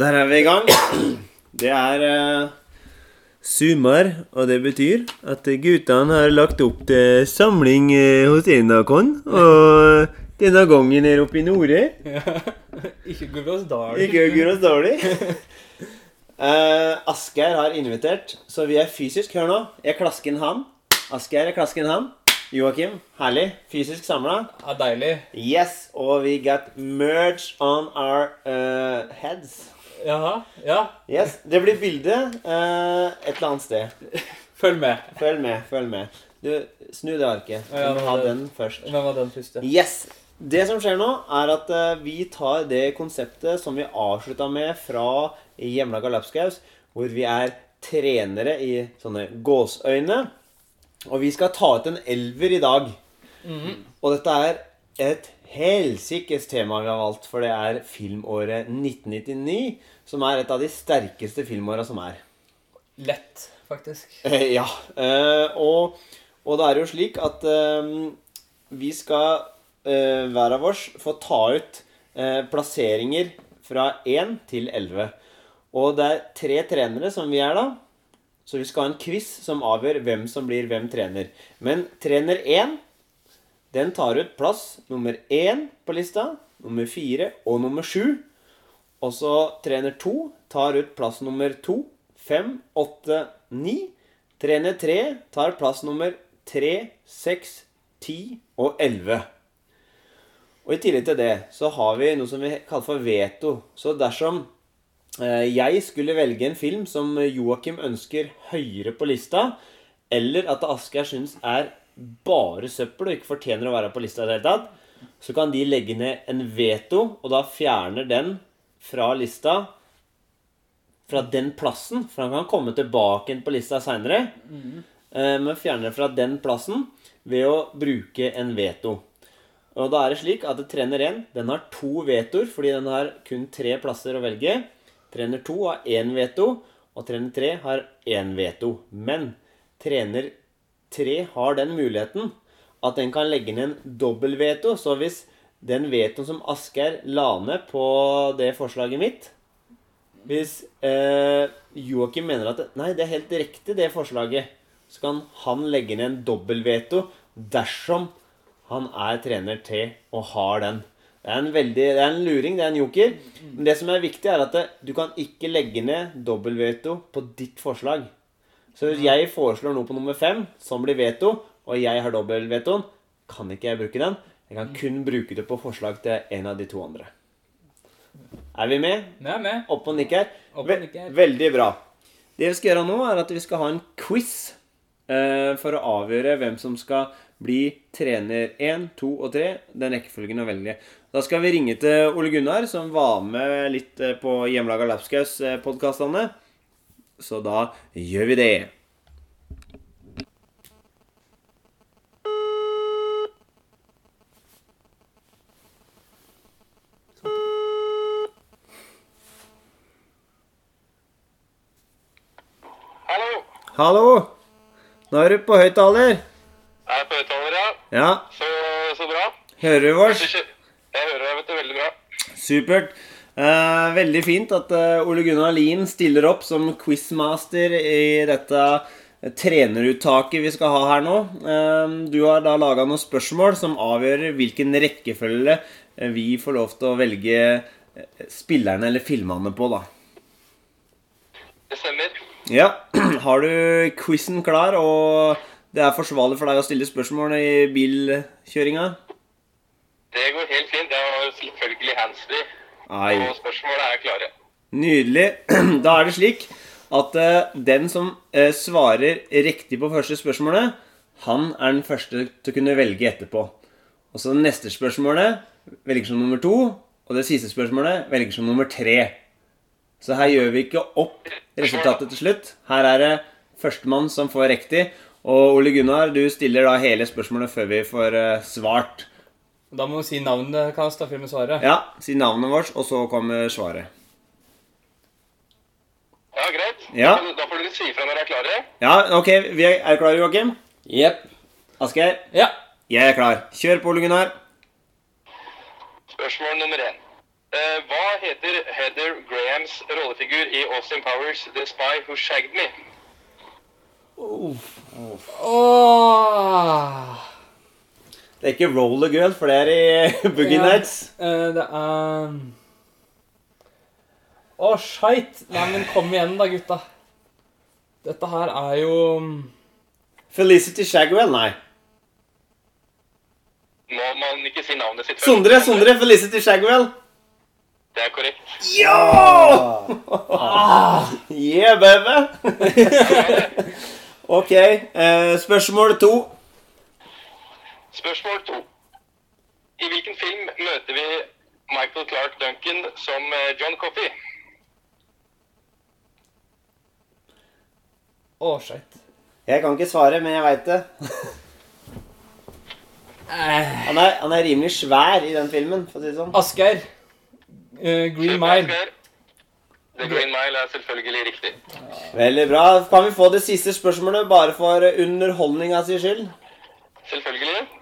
Der er vi i gang. Det er uh, summer, og det betyr at guttene har lagt opp til samling uh, hos Enakon. Og denne gangen er oppe i Nore. Ikke Gudbrandsdalen. Ikke Gudbrandsdali. Uh, Asgeir har invitert, så vi er fysisk. Hør nå. Jeg klasken han. Asgeir er klasken han. Joakim, herlig. Fysisk samla. Ja, deilig. Yes, og vi got merge on our uh, heads. Jaha. Ja. Yes, Det blir bilde eh, et eller annet sted. Følg med. Følg med, følg med. Du, Snu det arket. Du Ja, må ha den først. Hvem var den første? Yes. Det som skjer nå, er at eh, vi tar det konseptet som vi avslutta med fra hjemlaga lapskaus, hvor vi er trenere i sånne gåsøyne. Og vi skal ta ut en elver i dag. Og dette er et helsikes tema vi har valgt, for det er filmåret 1999, som er et av de sterkeste filmåra som er. Lett, faktisk. Eh, ja. eh, og, og det er jo slik at eh, vi skal eh, hver av oss få ta ut eh, plasseringer fra 1 til 11. Og det er tre trenere som vi er da. Så vi skal ha en quiz som avgjør hvem som blir hvem trener. Men trener 1, den tar ut plass nummer 1 på lista, nummer 4 og nummer 7. Og så trener 2 tar ut plass nummer 2, 5, 8, 9. Trener 3 tar plass nummer 3, 6, 10 og 11. Og i tillegg til det så har vi noe som vi kaller for veto. Så dersom eh, jeg skulle velge en film som Joakim ønsker høyere på lista, eller at Asgeir syns er bare søppel og ikke fortjener å være på lista i det hele tatt, så kan de legge ned en veto, og da fjerner den fra lista fra den plassen, for han kan komme tilbake på lista seinere, men fjerner fra den plassen ved å bruke en veto. Og da er det slik at trener 1 den har to vetoer, fordi den har kun tre plasser å velge. Trener 2 har én veto, og trener 3 har én veto. Men trener 3 har den muligheten at den kan legge ned en dobbeltveto. Så hvis den vetoen som Asgeir la ned på det forslaget mitt Hvis eh, Joakim mener at Nei, det er helt riktig, det forslaget, så kan han legge ned en dobbeltveto dersom han er trener til og har den. Det er veldig, det er en luring, det er en joker. Men det som er viktig, er at det, du kan ikke legge ned dobbeltveto på ditt forslag. Så hvis jeg foreslår noe på nummer fem, som blir veto, og jeg har dobbeltvetoen, kan ikke jeg bruke den. Jeg kan kun bruke det på forslag til en av de to andre. Er vi med? Vi er med. Opp og nikker. Opp og nikker. Veldig bra. Det vi skal gjøre nå, er at vi skal ha en quiz eh, for å avgjøre hvem som skal bli trener 1, 2 og 3. Den rekkefølgen å velge. Da skal vi ringe til Ole Gunnar, som var med litt eh, på Hjemmelaga Lapskaus-podkastene. Så da gjør vi det. Hallo. Hallo! Nå er du på høyttaler. Jeg er på høyttaler, ja. Ja, Så, så bra. hører du oss? Jeg hører deg. Veldig bra. Supert. Eh, veldig fint at eh, Ole Gunnar Lien stiller opp som quizmaster i dette eh, treneruttaket vi skal ha her nå. Eh, du har da laga noen spørsmål som avgjør hvilken rekkefølge eh, vi får lov til å velge spillerne eller filmene på, da. Det stemmer. Ja, har du quizen klar, og det er forsvarlig for deg å stille spørsmål i bilkjøringa? Det går helt fint. Jeg har selvfølgelig handsfree. Nei. Og spørsmålene er klare. Nydelig. Da er det slik at uh, den som uh, svarer riktig på første spørsmålet, han er den første til å kunne velge etterpå. Og så det neste spørsmålet velger som nummer to, og det siste spørsmålet velger som nummer tre. Så her gjør vi ikke opp resultatet til slutt. Her er det førstemann som får riktig. Og Ole Gunnar, du stiller da hele spørsmålet før vi får eh, svart. Da må du si navnet hans da, før vi svarer. Ja, si navnet vårt, og så kommer svaret. Ja, greit. Ja. Da, får dere si ifra når dere er klare. Ja, ok, vi er, er klare, Joakim? Jepp. Asgeir? Ja. Jeg er klar. Kjør på, Ole Gunnar. Spørsmål nummer én. Uh, hva heter Heather Grahams rollefigur i Austin Powers The Spy Who Shagged Me? Åh. Det er ikke Roller Girl, for det er i Boogie Ja. Nights. Eh, det er Å, skeit! Nei, men kom igjen, da, gutta. Dette her er jo Felicity Shagwell, nei. Må man ikke si navnet sitt før? Sondre, Sondre, Felicity Shagwell. Det er korrekt. Ja! Yeah, baby. ok, eh, spørsmål to. Spørsmål to. I hvilken film møter vi Michael Clark Duncan som eh, John Coffey? Å, skeit. Jeg kan ikke svare, men jeg veit det. Eh, Han er, han er rimelig svær i den filmen, for å si det sånn. Asgeir. Uh, Green Mile. Asker. The Green Mile er selvfølgelig riktig. Veldig bra. Kan vi få det siste spørsmålet bare for underholdninga si skyld? Selvfølgelig.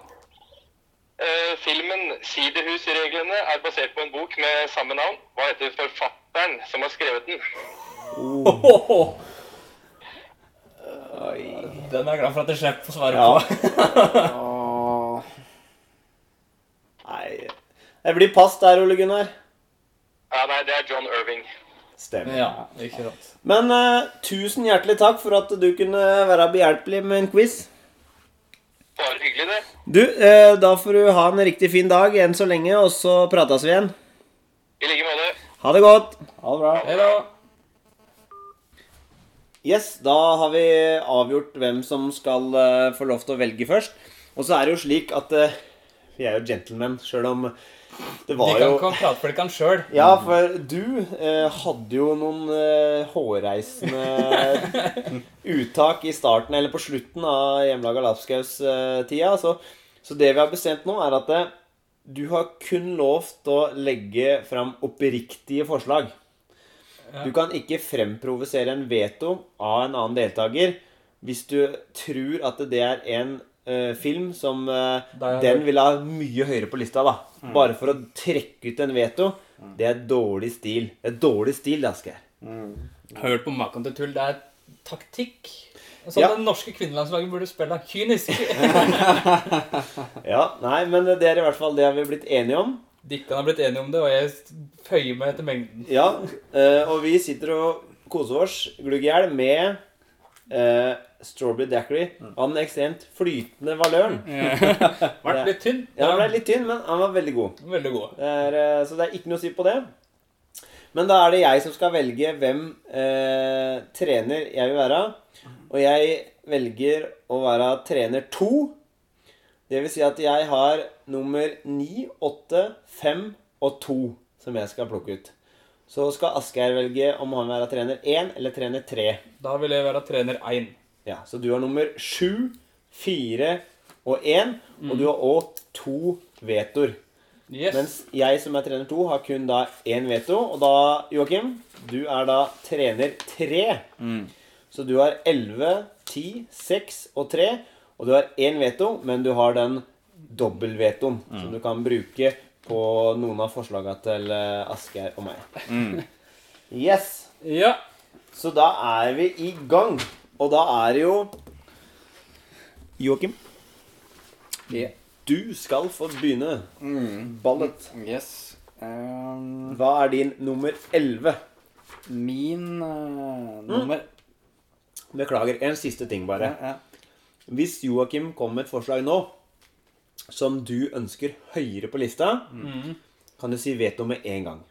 Eh, filmen 'Sidehusreglene' er basert på en bok med samme navn. Hva heter forfatteren som har skrevet den? Den er jeg glad for at jeg slipper å svare Ja. på. Nei Det blir pass der, Ole Gunnar. Ja, nei, det er John Irving. Stemmer. Ja, ikke sant. Men uh, tusen hjertelig takk for at du kunne være behjelpelig med en quiz. Bare hyggelig, det. Du, eh, da får du ha en riktig fin dag enn så lenge, og så prates vi igjen. I like måte. Ha det godt. Ha det bra. Hei da. Yes, da har vi avgjort hvem som skal eh, få lov til å velge først. Og så er det jo slik at eh, vi er jo gentlemen, sjøl om det De kan jo prate for de kan sjøl. Ja, for du eh, hadde jo noen eh, hårreisende uttak i starten, eller på slutten av hjemmelaga lapskaus-tida. Så, så det vi har bestemt nå, er at eh, du har kun lovt å legge fram oppriktige forslag. Du kan ikke fremprovosere en veto av en annen deltaker hvis du tror at det er en eh, film som har jeg den vil ha mye høyere på lista, da. Bare for å trekke ut en veto. Det er dårlig stil. Det er dårlig stil, Asgeir. Hørt på maken til tull. Det er taktikk. Sånn Ja. det norske kvinnelandslaget burde spille. Kynisk. Ja, nei, men det er i hvert fall det har vi blitt enige om. Dere har blitt enige om det, og jeg føyer meg etter mengden. Ja, uh, og vi sitter og koser oss glugg i hjel med eh, Strawberry Dackery av den ekstremt flytende valøren. Vært litt tynn. Ja, den ble litt tynn, men han var veldig god. Veldig god. Det er, eh, så det er ikke noe å si på det. Men da er det jeg som skal velge hvem eh, trener jeg vil være. Og jeg velger å være trener to. Det vil si at jeg har nummer ni, åtte, fem og to som jeg skal plukke ut. Så skal Asgeir velge om han vil være trener én eller trener tre. Da vil jeg være trener én. Ja, Så du har nummer sju, fire og én. Og du har òg to vetoer. Yes. Mens jeg som er trener to, har kun da én veto. Og da, Joakim, du er da trener tre. Så du har 11, 10, 6 og tre. Og du har én veto, men du har den dobbeltvetoen som du kan bruke på noen av forslagene til eh, Asgeir og meg. Yes. Ja. Så da er vi i gang. Og da er det jo Joakim, Yeah. du skal få begynne. Ballet. Yes. Um, Hva er din nummer 11? min uh, nummer Beklager. En siste ting, bare. ja, ja. Hvis Joakim kommer med et forslag nå som du ønsker høyere på lista, kan du si veto med en gang.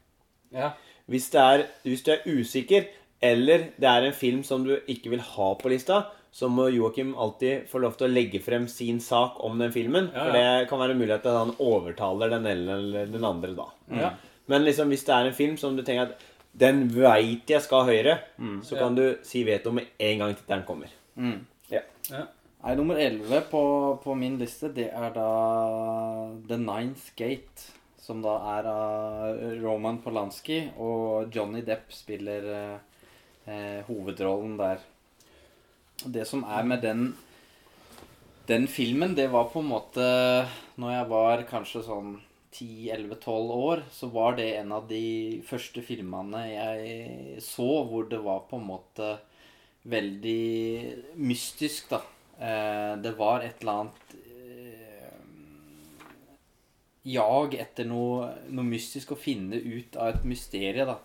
ja. Hvis, det er, hvis du er usikker, eller det er en film som du ikke vil ha på lista, så må Joakim alltid få lov til å legge frem sin sak om den filmen. Ja, For det kan være mulig at han overtaler den ene eller den andre da. Ja. Men liksom, hvis det er en film som du tenker at den veit jeg skal høyere, så Ja. kan du si veto med en gang tittelen kommer. Mm. Ja. Nei, nummer 11 på, på min liste, det er da The Ninth Gate. Som da er av Roman Polanski, og Johnny Depp spiller eh, hovedrollen der. Det som er med den den filmen, det var på en måte Når jeg var kanskje sånn 10-11-12 år, så var det en av de første filmene jeg så hvor det var på en måte veldig mystisk, da. Eh, det var et eller annet eh, jag etter noe, noe mystisk å finne ut av et mysterium, da.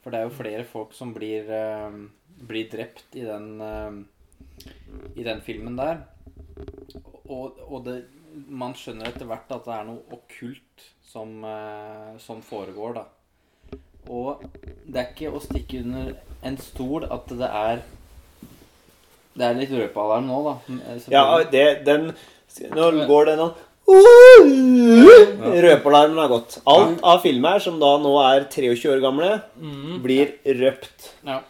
For det er jo flere folk som blir, eh, blir drept i den, eh, i den filmen der. Og, og det, man skjønner etter hvert at det er noe okkult som, eh, som foregår, da. Og det er ikke å stikke under en stol at det er Det er litt røpealarm nå, da. Ja, det, den Nå går det nå Røpealarmen har gått. Alt av filmer som da nå er 23 år gamle, blir røpt. Ja.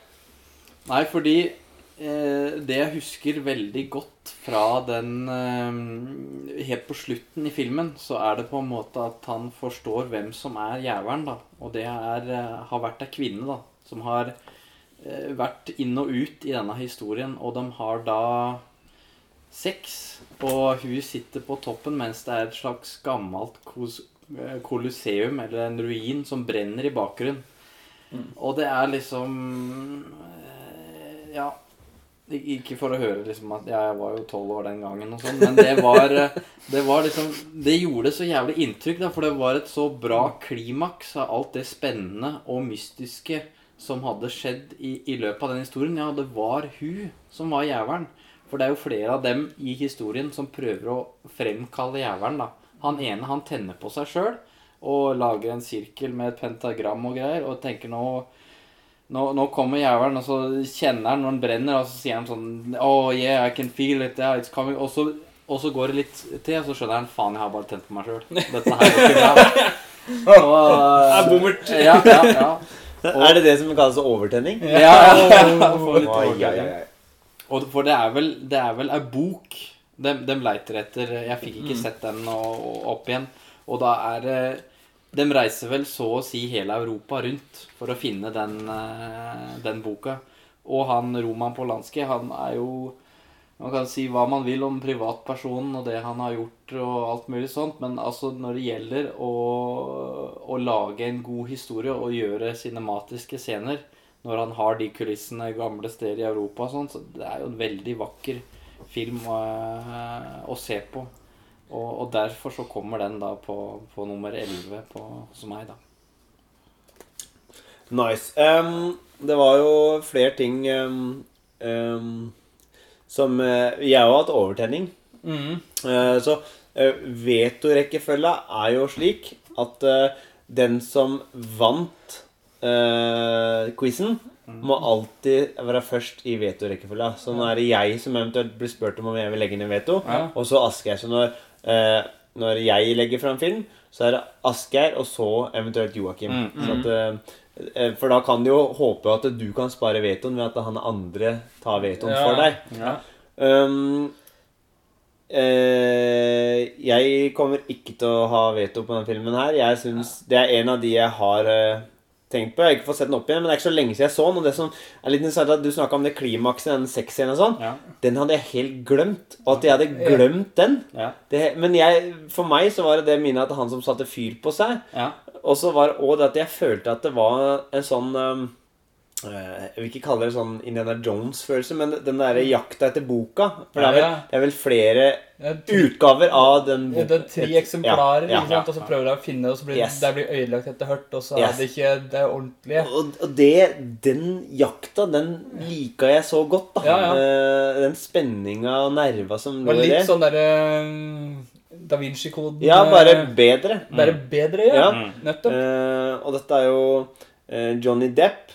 Nei, fordi eh, det jeg husker veldig godt fra den eh, Helt på slutten i filmen, så er det på en måte at han forstår hvem som er jævelen, da. Og det er, eh, har vært ei kvinne, da. Som har eh, vært inn og ut i denne historien. Og de har da sex, og hun sitter på toppen mens det er et slags gammelt eh, kolosseum, eller en ruin, som brenner i bakgrunnen. Og det er liksom eh, Ja. Ikke for å høre liksom at jeg var jo tolv år den gangen, og sånn, men det var, eh, det var liksom Det gjorde så jævlig inntrykk, da, for det var et så bra klimaks av alt det spennende og mystiske som hadde skjedd i, i løpet av den historien. Ja, det var hun som var jævelen. For det er jo flere av dem i historien som prøver å fremkalle jævelen, da. Han ene han tenner på seg sjøl og lager en sirkel med et pentagram og greier, og tenker nå nå, nå kommer jævelen, og så kjenner han når den brenner, og så sier han sånn Oh yeah, I can feel it, yeah, it's coming. Og så, og så går det litt til, og så skjønner han faen, jeg har bare tent på meg sjøl. Dette her er ikke bra. Og, Er bommert. Ja, ja, ja. Er det det som kalles overtenning? ja, ja, ja. Få Og for det er vel, det er vel ei bok de, de leiter etter. Jeg fikk ikke Mm. sett den og, og opp igjen. Og da er det De reiser vel så å si hele Europa rundt for å finne den, eh, den boka. Og han Roman Polanski, han er jo Man kan si hva man vil om privatpersonen og det han har gjort og alt mulig sånt, men altså når det gjelder å, å lage en god historie og gjøre cinematiske scener når han har de kulissene gamle steder i Europa og sånn, så det er jo en veldig vakker film å, å se på. Og, og derfor så kommer den da på, på nummer 11 på, hos meg, da. Nice. Um, det var jo flere ting um, um, som uh, Jeg har hatt overtenning. Mm. Uh, så uh, vetorekkefølga er jo slik at uh, den som vant uh, quizen, må alltid være først i vetorekkefølga. Så nå er det jeg som eventuelt blir spurt om om jeg vil legge ned veto, Ja. og så Asgeir. Så når, eh, når jeg legger fram film, så er det Asgeir, og så eventuelt Joakim. Mm. at, eh, eh, for da kan du jo håpe at du kan spare vetoen ved at han andre tar vetoen Ja. for deg. Ja. Um, eh, jeg kommer ikke til å ha veto på denne filmen her. Jeg synes Det er en av de jeg har tenkt på. Jeg har ikke fått sett den opp igjen, men det er ikke så lenge siden jeg så den. Og det som er litt interessant er at Du snakka om det klimakset, den sexscenen og sånn. Ja. Den hadde jeg helt glemt. Og at jeg hadde glemt den. Ja. Det, men jeg, for meg så var det det minnet at han som satte fyr på seg. Ja. Og så var det også det at jeg følte at det var en sånn um, Jeg vil ikke kalle det sånn Indiana Jones-følelse, men den derre jakta etter boka. For det er vel, det er vel flere Ja, tre- utgaver av den boka. Det er tre eksemplarer, Ja, ja, og så prøver de å finne og så blir Yes. det blir ødelagt etter hvert, og så Yes. er det ikke det ordentlige. Og, og det, den jakta, den lika jeg så godt, da. Eh, Den spenninga og nerva som lå i litt det. sånn derre um, Da Vinci-koden Ja, eh, bare bedre. Bare bedre, ja. Nettopp. Uh, og dette er jo eh, Johnny Depp.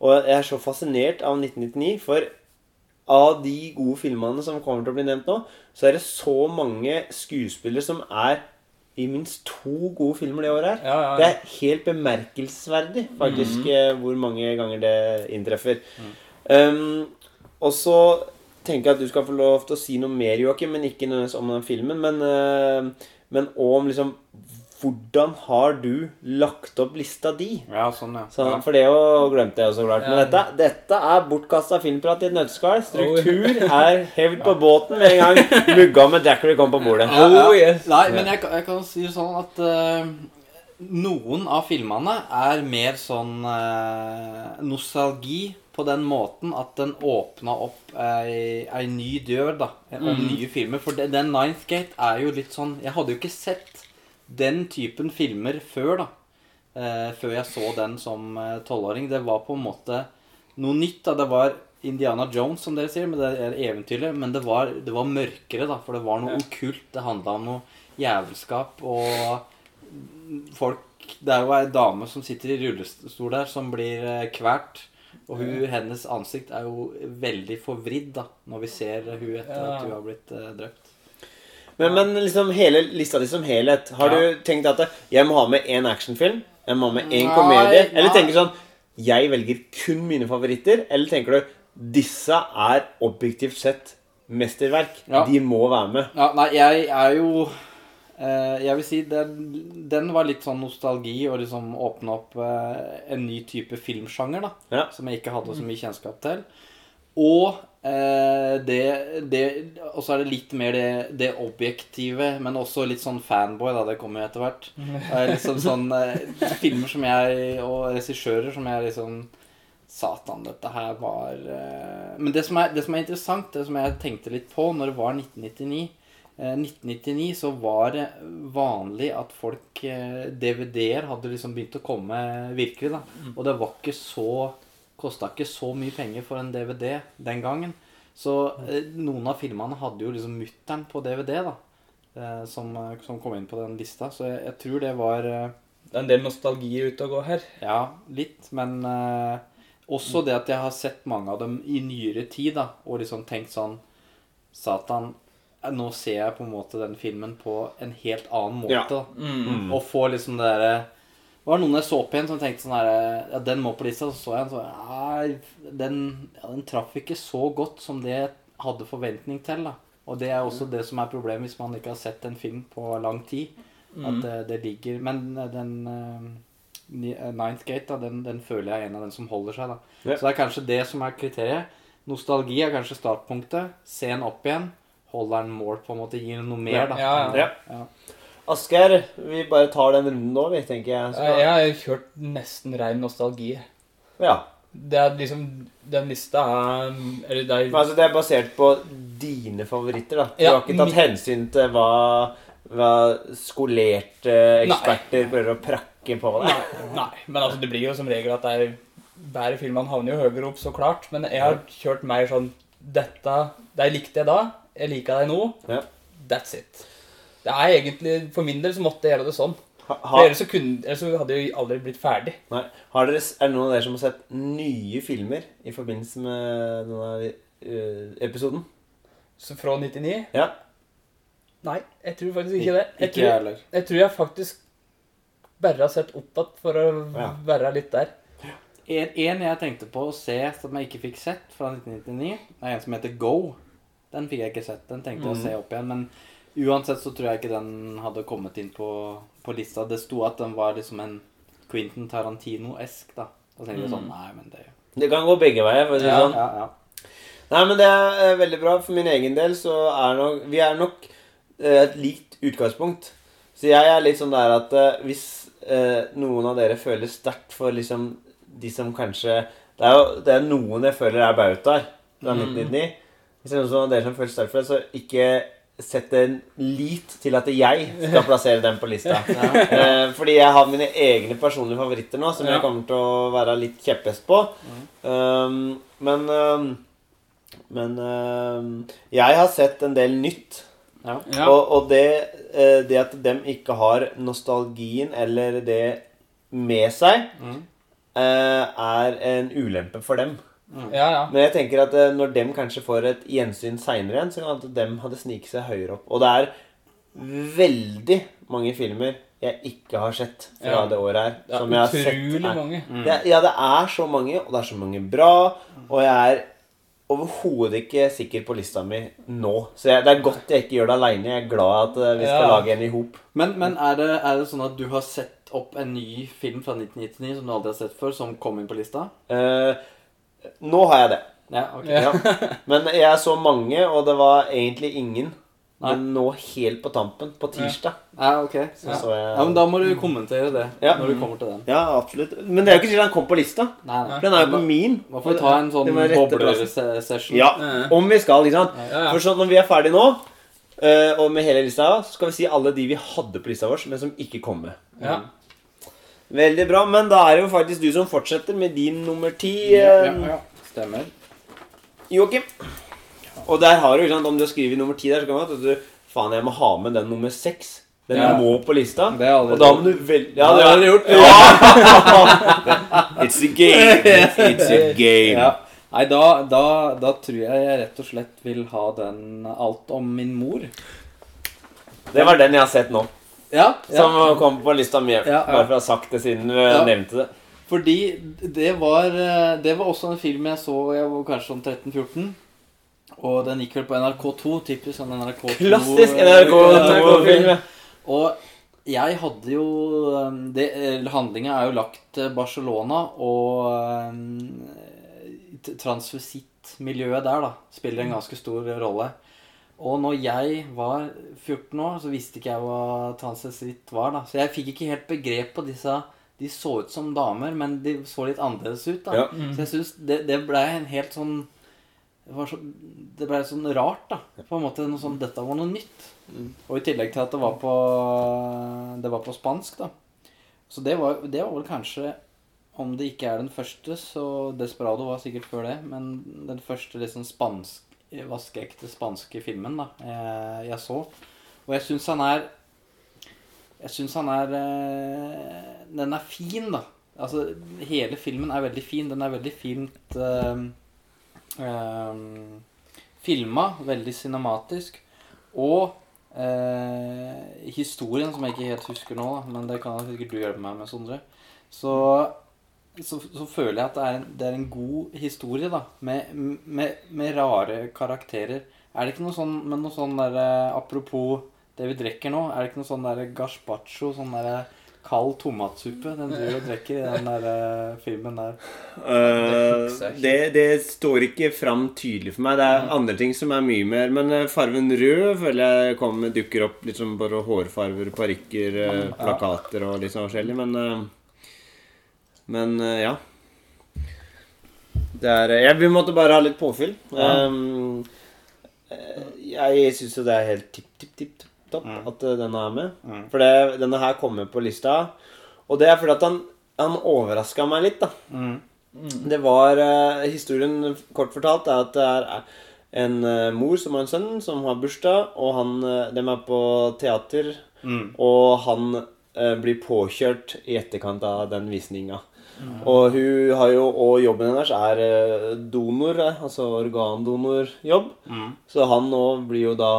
Og jeg er så fascinert av 1999, for av de gode filmene som kommer til å bli nevnt nå, så er det så mange skuespillere som er i minst to gode filmer det året her. Ja, ja, Det er helt bemerkelsesverdig, faktisk, eh, hvor mange ganger det inntreffer. Mm. Um, og så tenker jeg at du skal få lov til å si noe mer, Joakim, men ikke nødvendigvis om den filmen, men, uh, men om liksom Hvordan har du lagt opp lista di? ja, sånn, ja. Så, ja. For det jo glemte jeg også klart. Men dette, dette er bortkasta filmprat i et nøtteskall. Struktur er hevd på båten med en gang mugga med Jackery kom på bordet. Oh, yes. Nei, men jeg, kan- jeg kan si sånn at uh, Noen av filmene er mer sånn uh, nostalgi på den måten at den åpna opp ei, ei ny dør da, om nye filmer. For den Ninth Gate er jo litt sånn Jeg hadde jo ikke sett den typen filmer før, da. Eh, før jeg så den som eh, tolvåring. det var på en måte noe nytt. da, Det var Indiana Jones, som dere sier, men det er eventyret. Men det var, det var mørkere, da, for det var noe okkult. Det handla om noe jævelskap og folk Det er jo ei dame som sitter i rullestol der, som blir kvalt. kvert. Og hun, hennes ansikt er jo veldig forvridd da, når vi ser hun etter Ja. at hun har blitt eh, drept. Men, men liksom hele lista di som helhet, har Ja. du tenkt at jeg må ha med én actionfilm? Jeg må ha med én Nei, komedie? Eller nei. tenker du sånn Jeg velger kun mine favoritter? Eller tenker du disse er objektivt sett mesterverk? Ja. De må være med. Ja, nei, jeg er jo eh, Jeg vil si den, den var litt sånn nostalgi og liksom åpne opp eh, en ny type filmsjanger, da. Ja. Som jeg ikke hadde så mye kjennskap til. Og det, det Og så er det litt mer det, det objektive, men også litt sånn fanboy, da. Det kommer jo etter hvert. Det er liksom sånn eh, filmer som jeg Og regissører som jeg liksom Satan, dette her var eh, Men det som, er, det som er interessant, det som jeg tenkte litt på når det var 1999 eh, 1999 så var det vanlig at folk eh, DVD-er hadde liksom begynt å komme virkelig, da. Og det var ikke så Kosta ikke så mye penger for en DVD den gangen. Så eh, noen av filmene hadde jo liksom mutter'n på DVD, da. Eh, som, eh, som kom inn på den lista. Så jeg, jeg tror det var eh, Det er en del nostalgi ute og går her. ja, litt, men eh, også det at jeg har sett mange av dem i nyere tid, da, og liksom tenkt sånn Satan, nå ser jeg på en måte den filmen på en helt annen måte. Ja. da. Mm. Og får liksom det derre Det var noen jeg så på igjen som tenkte sånn her Ja, den må på lista. Så så jeg den, så ja, den, ja, den traff ikke så godt som det jeg hadde forventning til, da. Og det er også det som er problemet hvis man ikke har sett en film på lang tid. At det, det ligger Men eh, den uh, eh, Ninth Gate, da, den, den føler jeg er en av den som holder seg, da. Ja. Så det er kanskje det som er kriteriet. Nostalgi er kanskje startpunktet. Se den opp igjen. Holder den mål, på en måte. Gir den noe mer, da. Ja, ja. Ja. Asgeir, vi bare tar den runden nå, vi, tenker jeg. Skal... Jeg har kjørt nesten rein nostalgi. Ja. Det er liksom Den lista er Eller det er Men altså, det er basert på dine favoritter, da. Du Ja, har ikke tatt hensyn til hva, hva skolerte eksperter prøver å prakke på deg? Nei, nei, men altså, det blir jo som regel at det er bedre filmene havner jo høyere opp, så klart. Men jeg har kjørt mer sånn Dette Det likte jeg da. Jeg liker deg nå. Ja. That's it. Det er egentlig For min del så måtte jeg gjøre det sånn. Ha, For ha, ellers så, kunne, ellers så hadde jeg aldri blitt ferdig. nei. har dere, er det noen av dere som har sett nye filmer i forbindelse med denne uh, episoden? Så fra 99 Ja. Nei, jeg tror faktisk ikke det. Jeg Ikke tror, jeg tror jeg faktisk bare har sett opp igjen for å Ja. være litt der. En, en jeg tenkte på å se som jeg ikke fikk sett fra 1999, er en som heter Go. Den fikk jeg ikke sett. Den tenkte jeg å se opp igjen. Men uansett så tror jeg ikke den hadde kommet inn på, på lista. Det sto at den var liksom en Quentin Tarantino-esk, da. Da tenkte jeg sånn Nei, men det Det kan gå begge veier. for å si det Ja. sånn. Ja, ja. Nei, men det er eh, veldig bra. For min egen del så er nok Vi er nok eh, et likt utgangspunkt. Så jeg er litt sånn der at eh, hvis eh, noen av dere føler sterkt for liksom de som kanskje Det er jo det er noen jeg føler er bautaer fra 1999. Hvis det er noen av dere som føler sterkt for det, så ikke sett en lit til at jeg skal plassere den på lista. Eh, fordi jeg har mine egne personlige favoritter nå, som Ja. jeg kommer til å være litt kjepphest på. Um, men um, men um, jeg har sett en del nytt. ja. Og, og det, eh, det at dem ikke har nostalgien eller det med seg, Mm. eh, er en ulempe for dem. Ja, ja. Men jeg tenker at eh, når dem kanskje får et gjensyn seinere igjen, så kan det at dem hadde sniket seg høyere opp. Og det er veldig mange filmer jeg ikke har sett fra Ja. det året her. Det er utrolig jeg har sett mange. Mm. det, er- ja, det er så mange, og det er så mange bra. Og jeg er overhodet ikke sikker på lista mi nå. Så jeg, det er godt jeg ikke gjør det aleine. Jeg er glad at eh, vi skal Ja. lage en i hop. Men, men er, det, er det sånn at du har sett opp en ny film fra 1999 som du aldri har sett før, som kom inn på lista? Eh, nå har jeg det. Ja, okay. Ja. Men jeg så mange, og det var egentlig ingen Nei. Men nå helt på tampen, på tirsdag, Ja, ok. så Ja. så jeg ja, men da må du kommentere det Ja. når du kommer til den. Ja, absolutt. Men det er jo ikke sikkert han kom på lista. Nei, nei. Den er jo på min. Da får vi ta en sånn bobler-session. Ja, om vi skal, ikke sant. Ja, ja. For sånn, når vi er ferdige nå, eh, og med hele lista, så skal vi si alle de vi hadde på lista vår, men som ikke kom med. Ja. Veldig bra, men da er det jo faktisk du som fortsetter med din nummer ti, Ja, eh, ja, ja. Stemmer. Joakim. Og der har du, sant, om du har skrevet nummer ti der, så kan du være at du Faen, jeg må ha med den nummer seks. Den Ja. må på lista. Og da må du velge Ja, det har du gjort. It's a game. It's a game. Ja. Nei, da, da, da tror jeg jeg rett og slett vil ha den Alt om min mor. Det var den jeg har sett nå. Ja, Som kom på lista mi. Bare for å ha sagt det siden du nevnte det. Fordi det var, eh, det var også en film jeg så Jeg var kanskje sånn 13-14. Og den gikk vel på NRK2. Typisk sånn NRK2 Klassisk eh, NRK2-film. Og jeg hadde jo um, det, Handlinga er jo lagt Barcelona, og um, t- transvisittmiljøet der da spiller en ganske stor rolle. Og når jeg var 14 år, så visste ikke jeg hva transvestitt var. da Så jeg fikk ikke helt begrep på disse De så ut som damer, men de så litt annerledes ut. da Ja. Så jeg synes det, det ble en helt sånn det, var så, det ble sånn rart, da. På en måte noe sånn, Dette var noe nytt. Og i tillegg til at det var på Det var på spansk, da. Så det var, det var vel kanskje Om det ikke er den første, så Desperado var sikkert før det. Men den første liksom spansk, vaskeekte spanske filmen da jeg, jeg så. Og jeg syns han er Jeg syns han er eh, Den er fin, da. Altså, hele filmen er veldig fin. Den er veldig fint eh, eh, filma. Veldig cinematisk. Og eh, historien, som jeg ikke helt husker nå, da, men det kan sikkert du hjelpe meg med, Sondre. Så, så, så føler jeg at det er, en, det er en god historie, da. Med, med, med rare karakterer. Er det ikke noe sånn men noe sånn der, Apropos det vi drikker nå, er det ikke noe sånn derre gazpacho, sånn derre kald tomatsuppe den du og drikker i den der eh, filmen der? Uh, Det det, står ikke fram tydelig for meg. Det er andre ting som er mye mer. Men farven rød føler jeg kommer, dukker opp litt som bare hårfarver, parykker, eh, plakater og litt sånn forskjellig. Men eh, Men eh, ja. Det er jeg, Vi måtte bare ha litt påfyll. Um, eh, jeg syns jo det er helt tipp, tipp, tipp topp at eh, denne er med. Mm. For det, denne her kommer på lista. Og det er fordi at han, han overraska meg litt, da. Mm. Det var uh, Historien kort fortalt er at det er en uh, mor som har en sønn som har bursdag, og han, uh, dem er på teater, Mm. og han eh, blir påkjørt i etterkant av den visninga. Og hun har jo, og jobben hennes er eh, donor, eh, altså organdonorjobb. Mm. Så han nå blir jo da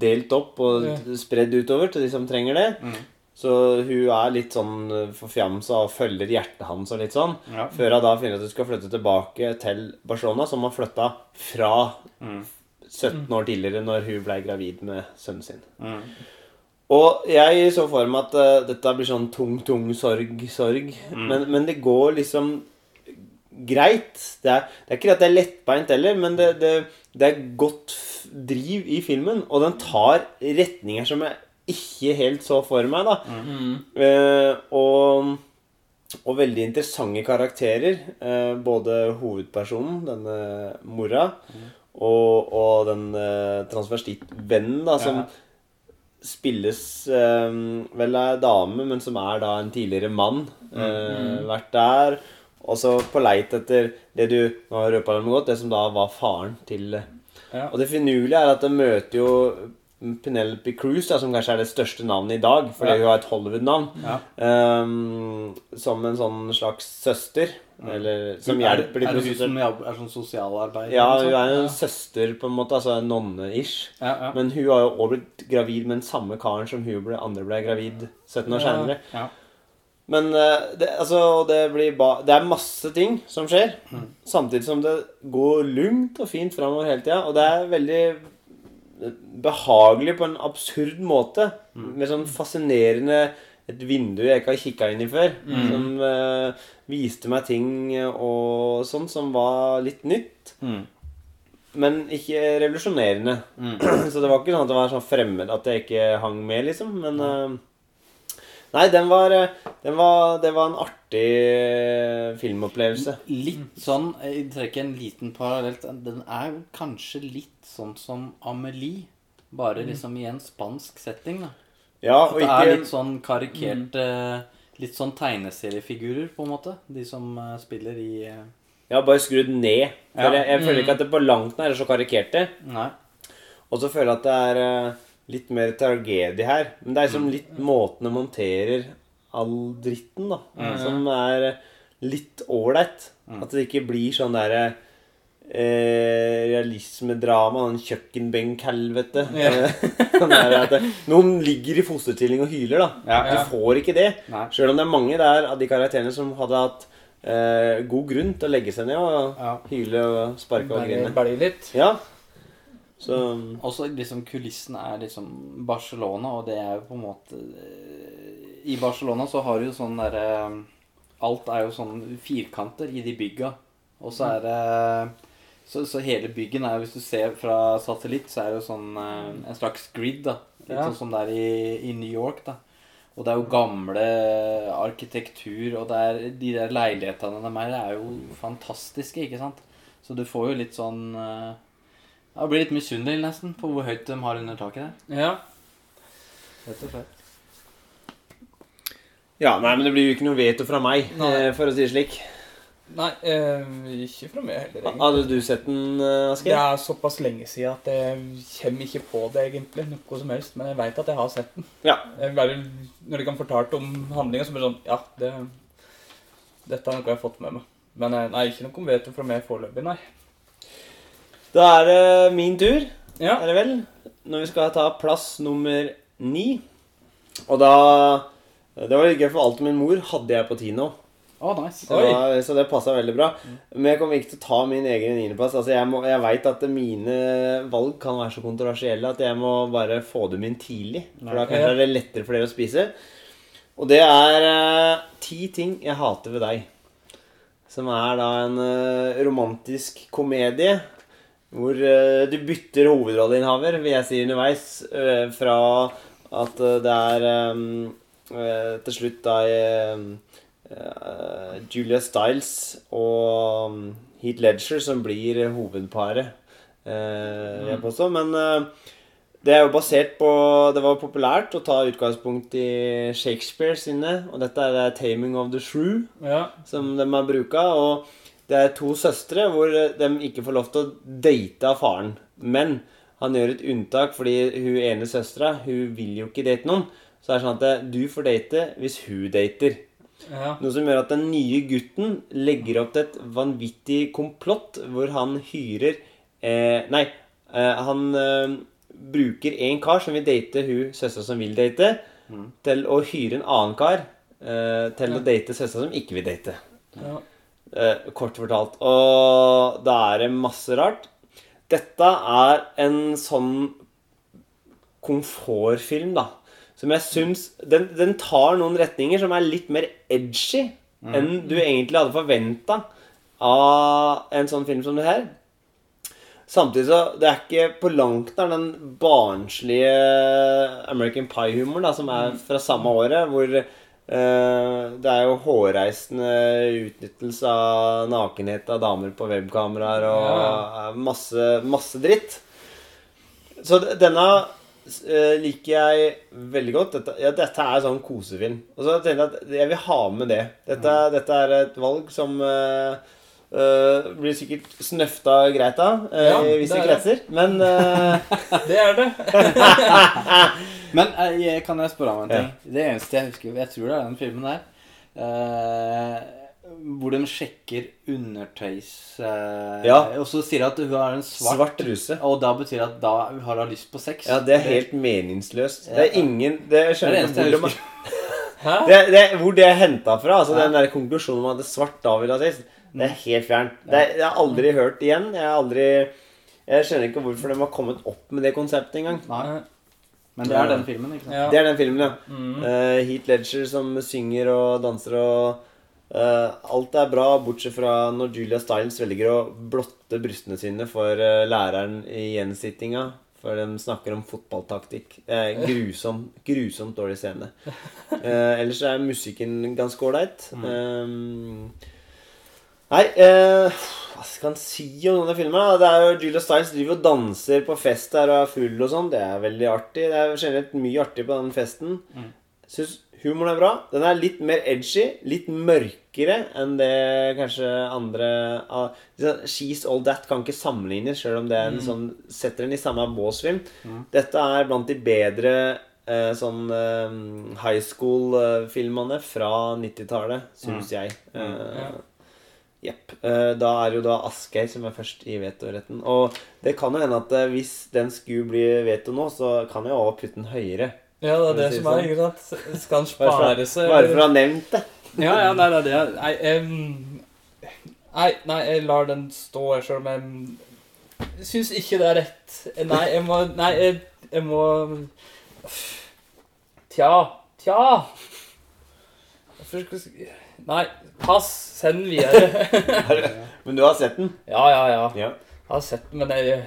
delt opp og spredd utover til de som trenger det. Mm. Så hun er litt sånn eh, forfjamsa og følger hjertet hans og litt sånn. Ja. Før hun da finner at hun skal flytte tilbake til Barcelona, som har flytta fra Mm. 17 år tidligere, når hun ble gravid med sønnen sin. Mm. Og jeg så for meg at uh, dette blir sånn tung, tung sorg, sorg. Men, men det går liksom greit. Det er, det er ikke at det er lettbeint heller, men det, det, det er godt driv i filmen. Og den tar retninger som jeg ikke helt så for meg, da. Eh, og, og veldig interessante karakterer. Uh, både hovedpersonen, denne mora, og, og den transvestittvennen, da, som Ja. Spilles eh, vel av ei dame, men som er da en tidligere mann. Eh, Vært der. Og så på leit etter det du Nå har røpa dem godt, det som da var faren til Ja. Og det finurlige er at de møter jo Penelope Cruz, da, som kanskje er det største navnet i dag, fordi Ja. hun har et Hollywood-navn, Ja. um, som en sånn slags søster. Eller som Er- hjelper de Er hun som prostituerte. er sånn sosialarbeider? Ja, hun noe er en ja. søster, på en måte. Altså en nonne-ish. ja, ja. Men hun har jo også blitt gravid med den samme karen som hun ble, andre ble gravid 17 år. Ja. Men eh, det, altså, det, det er masse ting som skjer, samtidig som det går lugnt og fint framover hele tida. Og det er veldig behagelig på en absurd måte. Med sånn fascinerende et vindu jeg ikke har kikka inn i før. Som eh, viste meg ting og sånn som var litt nytt. Mm. men ikke revolusjonerende. Mm. Så det var ikke sånn at det var sånn fremmed at jeg ikke hang med, liksom. Men eh, Nei, den var, eh, den var Det var en artig eh, filmopplevelse. Litt sånn Jeg trekker en liten parallell. Den er kanskje litt sånn som Amelie. Bare liksom i en spansk setting, da. Ja, og det er litt sånn karikerte Litt sånn tegneseriefigurer, på en måte. De som eh, spiller i eh, Ja, bare skrudd ned. Ja. jeg, jeg føler ikke at det på langt nær er så karikerte. Nei. Og så føler jeg at det er eh, litt mer tragedie her. Men det er liksom litt måten de monterer all dritten, da. Som er litt ålreit. At det ikke blir sånn derre eh, realismedrama, den kjøkkenbenk-helvete. Ja. Noen ligger i fosterstilling og hyler, da. Ja, Du får ikke det. Nei. Sjøl om det er mange der av de karakterene som hadde hatt eh, god grunn til å legge seg ned og Ja. hyle og sparke og grine. bælje litt. Ja. Så Også liksom kulissen er liksom Barcelona, og det er jo på en måte eh, I Barcelona så har du jo sånn derre Alt er jo sånn firkanter i de bygga. Og så er det så, så hele byggen er jo, hvis du ser fra satellitt, så er det jo sånn eh, en slags grid, da. Litt Ja. sånn som det er i, i New York, da. Og det er jo gamle arkitektur, og det er, de der leilighetene de er, er jo fantastiske, ikke sant? Så du får jo litt sånn eh, ja, blir litt misunnelig nesten på hvor høyt de har under taket der. Ja. Rett og slett. Ja, nei, men det blir jo ikke noe veto fra meg, Nei. eh, for å si det slik. Nei, eh, ikke fra meg heller, egentlig. Hadde du sett den, eh, Det Asgeir? er såpass lenge siden at jeg kommer ikke på det egentlig, noe som helst. Men jeg veit at jeg har sett den. Ja. Jeg bare, når de kan fortalt om handlinga, så blir det sånn Ja, det, dette er noe jeg har fått med meg. Men eh, nei, ikke noe veto fra meg foreløpig, nei. Da er det min tur, Ja. er det vel? Når vi skal ta plass nummer ni. Og da Det var litt gøy, for alt min mor hadde jeg på Tino. Å, nice. Så, da, så det passa veldig bra. Men jeg kommer ikke til å ta min egen niendeplass. Altså, jeg må- jeg veit at mine valg kan være så kontroversielle at jeg må bare få dem inn tidlig. For da kanskje er det lettere for dere å spise. Og det er eh, ti ting jeg hater ved deg. Som er da en uh, romantisk komedie. Hvor uh, du bytter hovedrolleinnehaver, vil jeg si underveis. fra at det er um, til slutt da i... Julia Stiles og Heat Heath Ledger som blir hovedparet. Uh, jeg påstår. Men eh, det er jo basert på Det var populært å ta utgangspunkt i Shakespeare sine. Og dette er eh, 'Taming of the Shrew' Ja. som de har bruka. Og det er to søstre hvor de ikke får lov til å date av faren. Men han gjør et unntak fordi hun ene søstera hun vil jo ikke date noen. Så det er sånn at du får date hvis hun dater. Ja. Noe som gjør at den nye gutten legger opp til et vanvittig komplott hvor han hyrer eh, Nei, eh, han eh, bruker en kar som vil date hun søstera som vil date, til å hyre en annen kar eh, til å date søstera som ikke vil date. ja. Eh, kort fortalt. Og da er det masse rart. Dette er en sånn komfortfilm, da. Som jeg syns den, den tar noen retninger som er litt mer edgy enn du egentlig hadde forventa av en sånn film som det her. Samtidig så Det er ikke på langt nær den barnslige American Pie-humoren som er fra samme året, hvor Uh, det er jo hårreisende utnyttelse av nakenhet av damer på webkameraer og ja. masse, masse dritt. Så denne liker jeg veldig godt. Dette, ja, dette er sånn kosefilm. Og så tenkte jeg at jeg vil ha med det. Dette, dette er et valg som uh, uh, blir sikkert snøfta greit av uh, Ja, i visse er kretser. Men eh, Det er det. Men eh, jeg, kan jeg spørre om en ting? Det eneste jeg husker Jeg tror det er den filmen der. Eh, hvor de sjekker undertøys eh, Ja. Og så sier de at hun har en svart, svart truse. Og da betyr det at da har hun lyst på sex. Ja, det er helt meningsløst. Det er ingen Det jeg Det er skjønner det ikke jeg hvor, de, det, det, hvor det er henta fra. Altså Ja. Den der konklusjonen om at det er svart da vil ha sex, det er helt fjernt. Det, jeg har aldri hørt igjen. Jeg har aldri Jeg skjønner ikke hvorfor de har kommet opp med det konseptet engang. Nei, men det er den filmen, ikke sant? Ja. Det er den filmen, ja. Mm. Uh, Heat Ledger som synger og danser og Eh, alt er bra, bortsett fra når Julia Stiles velger å blotte brystene sine for eh, læreren i gjensittinga. For de snakker om fotballtaktikk. Eh, grusom, grusomt dårlig scene. Eh, ellers er musikken ganske ålreit. Eh, Nei, eh, hva skal en si om denne filmen? Det er jo Julia Stiles driver og danser på fest der og er full og sånn. Det er veldig artig. Det er generelt mye artig på den festen. Synes Syns humoren er bra. Den er litt mer edgy, litt mørkere enn det kanskje andre liksom, She's All That kan ikke sammenlignes, sjøl om det er en sånn setter den i samme båsfilm. Mm. Dette er blant de bedre uh, sånn uh, high school-filmene fra 90-tallet, syns jeg. Eh, Ja. Jepp. Da er jo da Asgeir som er først i vetoretten. Og det kan jo hende at hvis den skulle bli veto nå, så kan jeg også putte den høyere. Ja, det er det si som er, det ikke sant? Skal han spare seg bare for å ha nevnt det. Ja, ja, nei, nei, det er Nei, um, nei, nei jeg lar den stå, selv om jeg syns ikke det er rett. Nei, jeg må Nei, jeg, jeg må Tja. Tja. Nei, pass. Send den videre. Men du har sett den? Ja, ja, ja. Ja. Jeg har sett den, men jeg,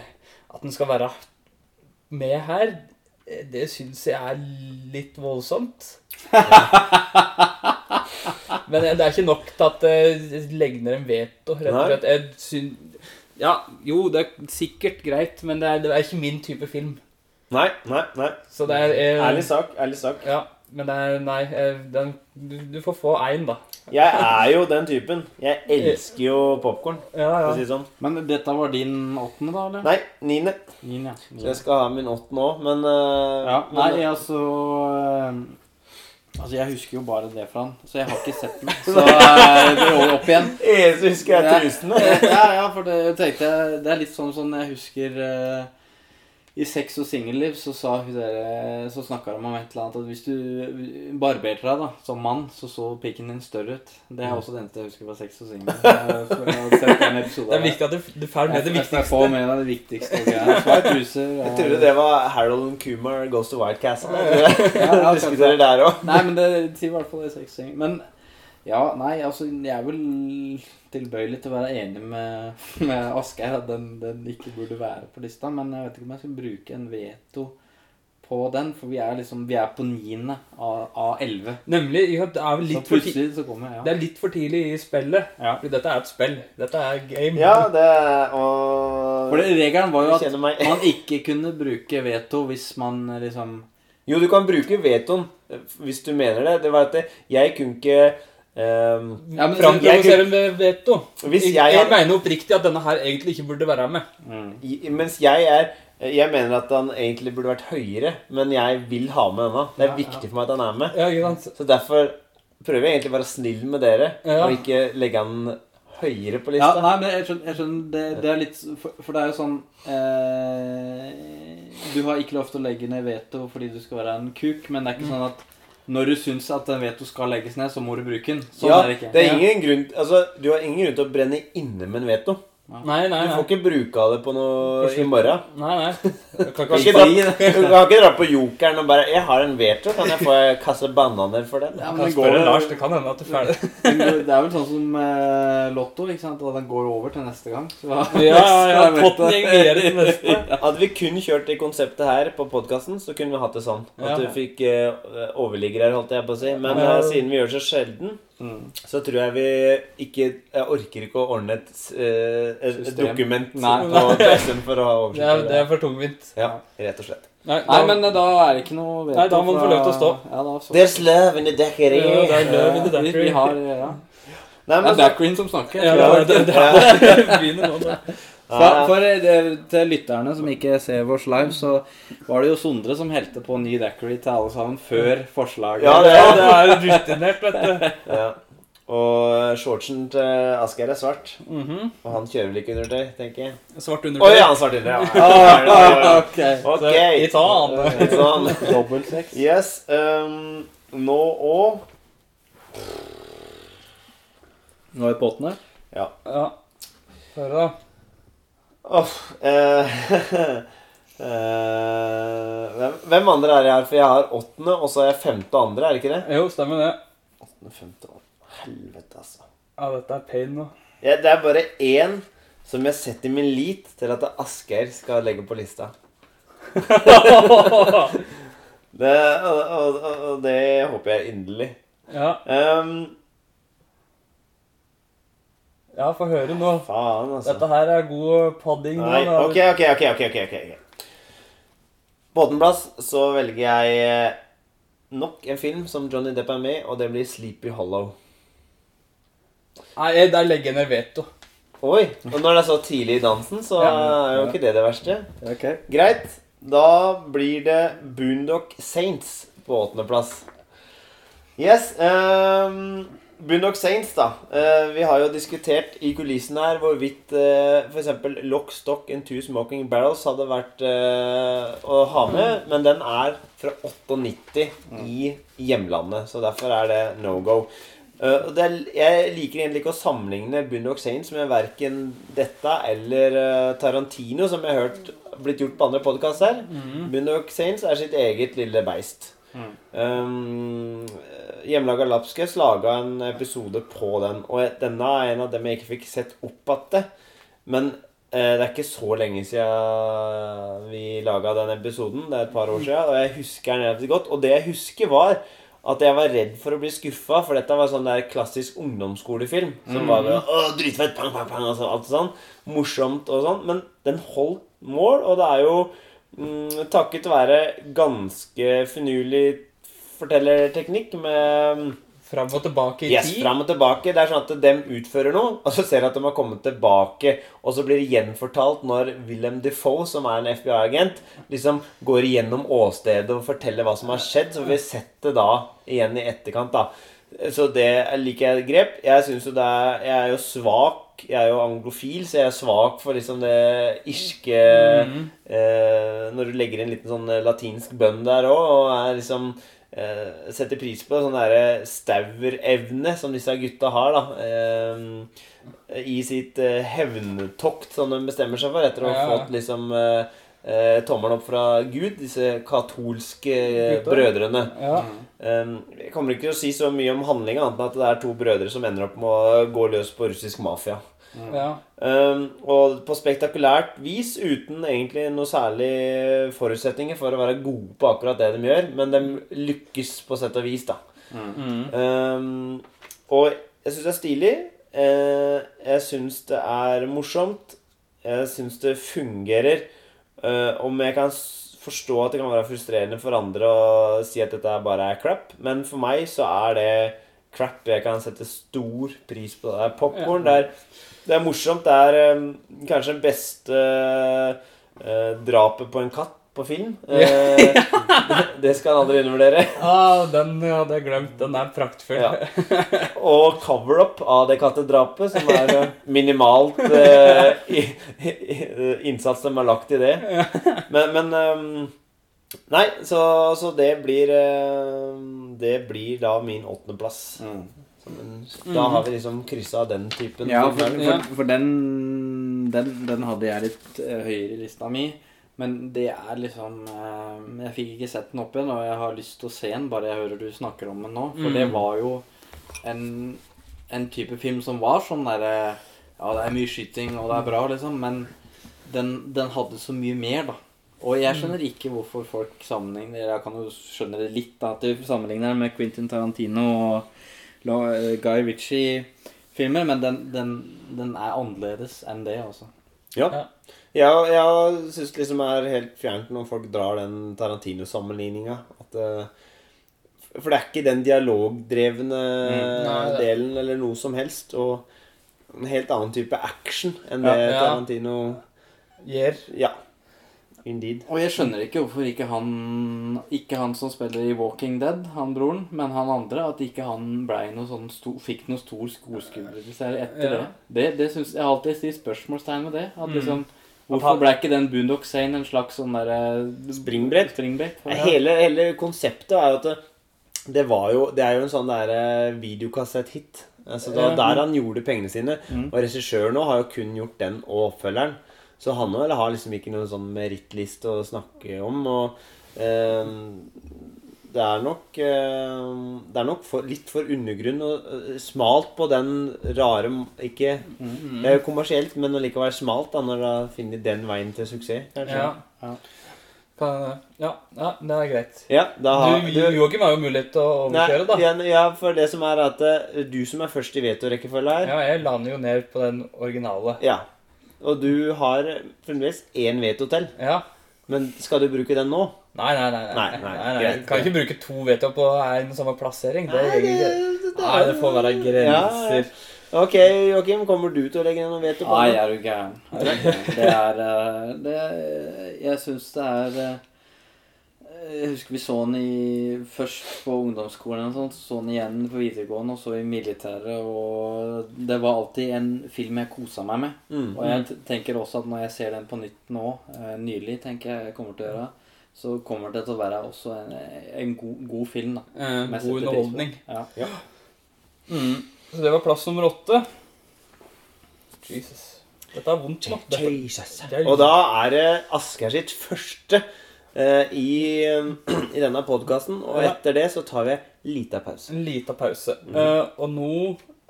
at den skal være med her, det syns jeg er litt voldsomt. men det er ikke nok til at det legger ned en veto, rett og slett. Jeg syn... Ja, jo, det er sikkert greit, men det er, det er ikke min type film. Nei, nei, nei. Så det er eh, Ærlig sak. Ærlig sak. Ja, men det er Nei, eh, den, du, du får få én, da. Jeg er jo den typen. Jeg elsker jo popkorn, Ja, ja. si sånn. Men dette var din åttende, da? eller? Nei, niende. Ja. Så jeg skal ha min åttende òg, men ja. Nei, men- nei, altså eh, Altså, jeg husker jo bare det fra han, så jeg har ikke sett den. Så eh, det går opp igjen. Eneste jeg husker, er trusene. ja, ja, for det tenkte jeg Det er litt sånn sånn jeg husker eh, I Sex og singelliv så sa hun dere Så snakka de om et eller annet at hvis du barberte deg da som mann, så så pikken din større ut. Det er også det eneste jeg husker fra Sex og singelliv. Jeg Det er viktig at du, du får med det viktigste. Jeg får med deg det viktigste. Svart truser. Jeg trodde det var Harold and Kumar Goes to White Castle. Jeg Ja, ja, jeg diskuterer der òg. Nei, men det sier i hvert fall det Sex og singelliv. Ja, nei, altså jeg er vel tilbøyelig til å være enig med, med Asgeir at den, den ikke burde være på lista. Men jeg vet ikke om jeg skal bruke en veto på den, for vi er liksom Vi er på niende av, av elleve. Nemlig. ja, Det er vel Så litt for, så kommer jeg, det er litt for tidlig i spillet. Ja. for dette er et spill. Dette er game. Ja, det og For det, regelen var jo at man ikke kunne bruke veto hvis man liksom Jo, du kan bruke vetoen eh, hvis du mener det. Det var at jeg kunne ikke ehm, Ja, men- Framprovosere med veto. Hvis jeg, jeg jeg mener oppriktig at denne her egentlig ikke burde være med. mm. i- Mens jeg er Jeg mener at han egentlig burde vært høyere, men jeg vil ha med denne. Det er Ja, viktig for meg at han er med. Ja. Så derfor prøver jeg egentlig å være snill med dere, Ja. og ikke legge han høyere på Ja, lista. nei, men jeg skjønner, jeg skjønner det, det er litt For, for det er jo sånn eh, Du har ikke lov til å legge ned veto fordi du skal være en kuk, men det er ikke sånn at når du syns at en veto skal legges ned, så må du bruke den. Sånn ja, er det ikke. det er ingen grunn Altså, du har ingen grunn til å brenne inne med en veto. Nei, nei, nei. Du får ikke bruke av det på noe i morgen. nei, nei. Jeg kan Du kan ikke dra, kan ikke dra på jokeren og bare 'Jeg har en veto, kan jeg få en kasse bananer for den?' Ja, men det, går, Lars. Det kan hende at du er ferdig. det det er vel sånn som eh, Lotto, ikke sant? At den går over til neste gang. Så, Ja, ja, ja. Hadde vi kun kjørt det konseptet her på podkasten, så kunne vi hatt det sånn. At Ja. du fikk uh, overligger her, holdt jeg på å si. Men Ja. eh, siden vi gjør det så sjelden, Mm. så tror jeg vi ikke Jeg orker ikke å ordne et, eh, et, et dokument Nei. på PC-en for å ha Det oversikt er, det er for tungvint. Ja, rett og slett. Nei, Nei, men eh, da er det ikke noe Nei, da må du få lov til å stå. Ja, da, så. There's love in the deckery. Ja, det er love in the vi, vi har Ja. Nei, Det er så, Dackreen som snakker. ja, det, det, det, det, det det, det, det, da. For, for det, til lytterne som ikke ser vårs live, så var det jo Sondre som helte på ny Dackery til alle sammen før forslaget. Ja, det Ja, det er rutinert, vet du. ja. Og shortsen til Asgeir er svart. Mhm. Og han kjører vel ikke undertøy, tenker jeg. Svart Å undertøy. ja, han svart under, ja. Ah, ok. Ok. It's on. It's on. Dobbeltsex. Yes. Um, nå òg Nå er pottene? Ja. Ja. Hør da. Åh, eh, hvem, hvem andre er jeg her? For jeg har åttende, og så er jeg femte og andre, er det ikke det? Jo, stemmer det. Åttende, femte og Helvete, altså. Ja, dette er pain nå. Ja, det er bare én som jeg setter min lit til at Asgeir skal legge på lista. Det, og, og, og det håper jeg inderlig. Ja, Um, ja få høre nå. faen, altså. Dette her er god padding. Nei, nå, ok, ok, ok, ok, ok, ok, ok. På åttendeplass så velger jeg eh, nok en film som Johnny Depp er med i, og det blir Sleepy Hollow. Nei, der legger jeg ned veto. Oi, og når det er så tidlig i dansen, så Ja. er jo ikke det det verste. Ok. Greit, da blir det Boondock Saints på åttendeplass. Yes, um, Boondock Saints, da. Eh, vi har jo diskutert i kulissene her hvorvidt uh, f.eks. Lock, Stock and Two Smoking Barrels hadde vært eh, å ha med, men den er fra 98 i hjemlandet, så derfor er det no go. Uh, det er, jeg liker egentlig ikke å sammenligne Boondock Saints med verken dette eller uh, Tarantino, som jeg har hørt blitt gjort på andre podkaster. Mhm. Boondock Saints er sitt eget lille beist. Um, Hjemmelaga Lapskaus laga en episode på den, og denne er en av dem jeg ikke fikk sett opp igjen. Men eh, det er ikke så lenge siden vi laga den episoden. Det er et par år siden, og jeg husker den relativt godt. Og det jeg husker, var at jeg var redd for å bli skuffa, for dette var sånn der klassisk ungdomsskolefilm. Som var bare, å, dritfett, pang, pang, pang, og så, alt sånn. Morsomt og sånn. Men den holdt mål, og det er jo mm, takket være ganske finurlig fortellerteknikk med mm, Fram og tilbake i Yes, tid. fram og tilbake. Det er sånn at dem utfører noe, og så ser de at de har kommet tilbake, og så blir det gjenfortalt når Willem Defoe, som er en FBI-agent, liksom går igjennom åstedet og forteller hva som har skjedd. Så får vi sett det da igjen i etterkant, da. Så det liker jeg grep. Jeg synes jo det er Jeg er jo svak. Jeg er jo anglofil, så jeg er svak for liksom det irske eh, Når du legger inn en liten sånn latinsk bønn der òg, og er liksom eh, setter pris på sånn derre staurevne som disse gutta har, da. Eh, I sitt eh, hevntokt som de bestemmer seg for etter å ha Ja. fått liksom eh, eh, tommelen opp fra Gud, disse katolske eh, brødrene. Ja. Um, jeg kommer ikke til å si så mye om handlinga, annet enn at det er to brødre som ender opp med å gå løs på russisk mafia. Ja. Um, og på spektakulært vis, uten egentlig noe særlig forutsetninger for å være gode på akkurat det de gjør, men de lykkes på sett og vis, da. Mm. Um, og jeg syns det er stilig. Uh, jeg syns det er morsomt. Jeg syns det fungerer. Uh, om jeg kan forstå at det kan være frustrerende for andre å si at dette bare er crap, men for meg så er det crap jeg kan sette stor pris på. Det er popkorn. Ja. er- det er morsomt. Det er um, kanskje det beste uh, drapet på en katt på film. Eh, det skal han aldri undervurdere. Ah, den hadde jeg glemt. Den er praktfull. Ja. Og cover-up av det kattedrapet, som er uh, minimalt i, innsats de har lagt i det. Men, men um, Nei, så, så det blir eh, Det blir da min åttendeplass. Mm. En- Da har vi liksom kryssa den typen Ja, for, for, for den, den, den hadde jeg litt eh, høyere i lista mi. Men det er liksom eh, Jeg fikk ikke sett den opp igjen, og jeg har lyst til å se den bare jeg hører du snakker om den nå. For det Mm. var jo en, en type film som var sånn derre Ja, det er mye skyting, og det er bra, liksom, men den, den hadde så mye mer, da. Og jeg skjønner ikke hvorfor folk sammenligner Jeg kan jo skjønne det litt, da, at de sammenligner med Quentin Tarantino og eh, Guy Ritchie-filmer, men den, den, den er annerledes enn det, altså. Ja. Ja. Jeg, jeg syns liksom det er helt fjernt når folk drar den Tarantino-sammenligninga. Eh, For det er ikke den dialogdrevne Nei, delen eller noe som helst. Og en helt annen type action enn det Ja, ja. Tarantino Gjer. Ja. Indeed. Og jeg skjønner ikke hvorfor ikke han Ikke han som spiller i Walking Dead, han broren, men han andre, at ikke han blei noe sånn sto, fikk noe stor skuespillerserie etter Ja. det. Det, det synes, Jeg har alltid stilt spørsmålstegn med det. At Mm. liksom Hvorfor ble ikke den Boondock Sane en slags sånn derre Springbrett? Springbrett ja. Hele, hele konseptet er jo at det, det var jo Det er jo en sånn derre videokassett-hit. Altså, det var der han gjorde pengene sine. Mm. Og regissøren nå har jo kun gjort den og oppfølgeren. Så han eller har liksom ikke noen sånn merittliste å snakke om. Og eh, det er nok eh, Det er nok for, litt for undergrunn og eh, smalt på den rare Ikke Mm. Det jo kommersielt, men allikevel smalt da når du har funnet den veien til suksess. kanskje. Ja. Ja. Ja, ja, det er greit. Ja, da har Du, Joakim har jo mulighet til å overkjøre, da. ja, ja, for det som er at eh, du som er først i vetorekkefølge her Ja, jeg lander jo ned på den originale. Ja. Og du har fremdeles én veto til. Ja. Men skal du bruke den nå? Nei, nei, nei. nei, Nei, nei, nei, nei, greit. Kan ikke bruke to veto på en samme plassering. Det Nei, det- det- Nei, det får være grenser. Ok, Joakim, kommer du til å legge ned noe veto på Nei, det? er du gæren. Er? Det er eh, Jeg syns det er eh, Jeg husker vi så den i, først på ungdomsskolen, og sånt, så den igjen på videregående, og så i militæret. Og det var alltid en film jeg kosa meg med. Mm. Og jeg tenker også at når jeg ser den på nytt nå, eh, nylig, tenker jeg jeg kommer til å gjøre, så kommer det til å være også en, en god, god film. da. Eh, god underholdning. Ja. Mm. Så det var plass nummer åtte. Jesus. Dette er vondt det er Og da er det Asgeir sitt første i, i denne podkasten. Og etter det så tar vi en liten pause. en liten pause. Eh, og nå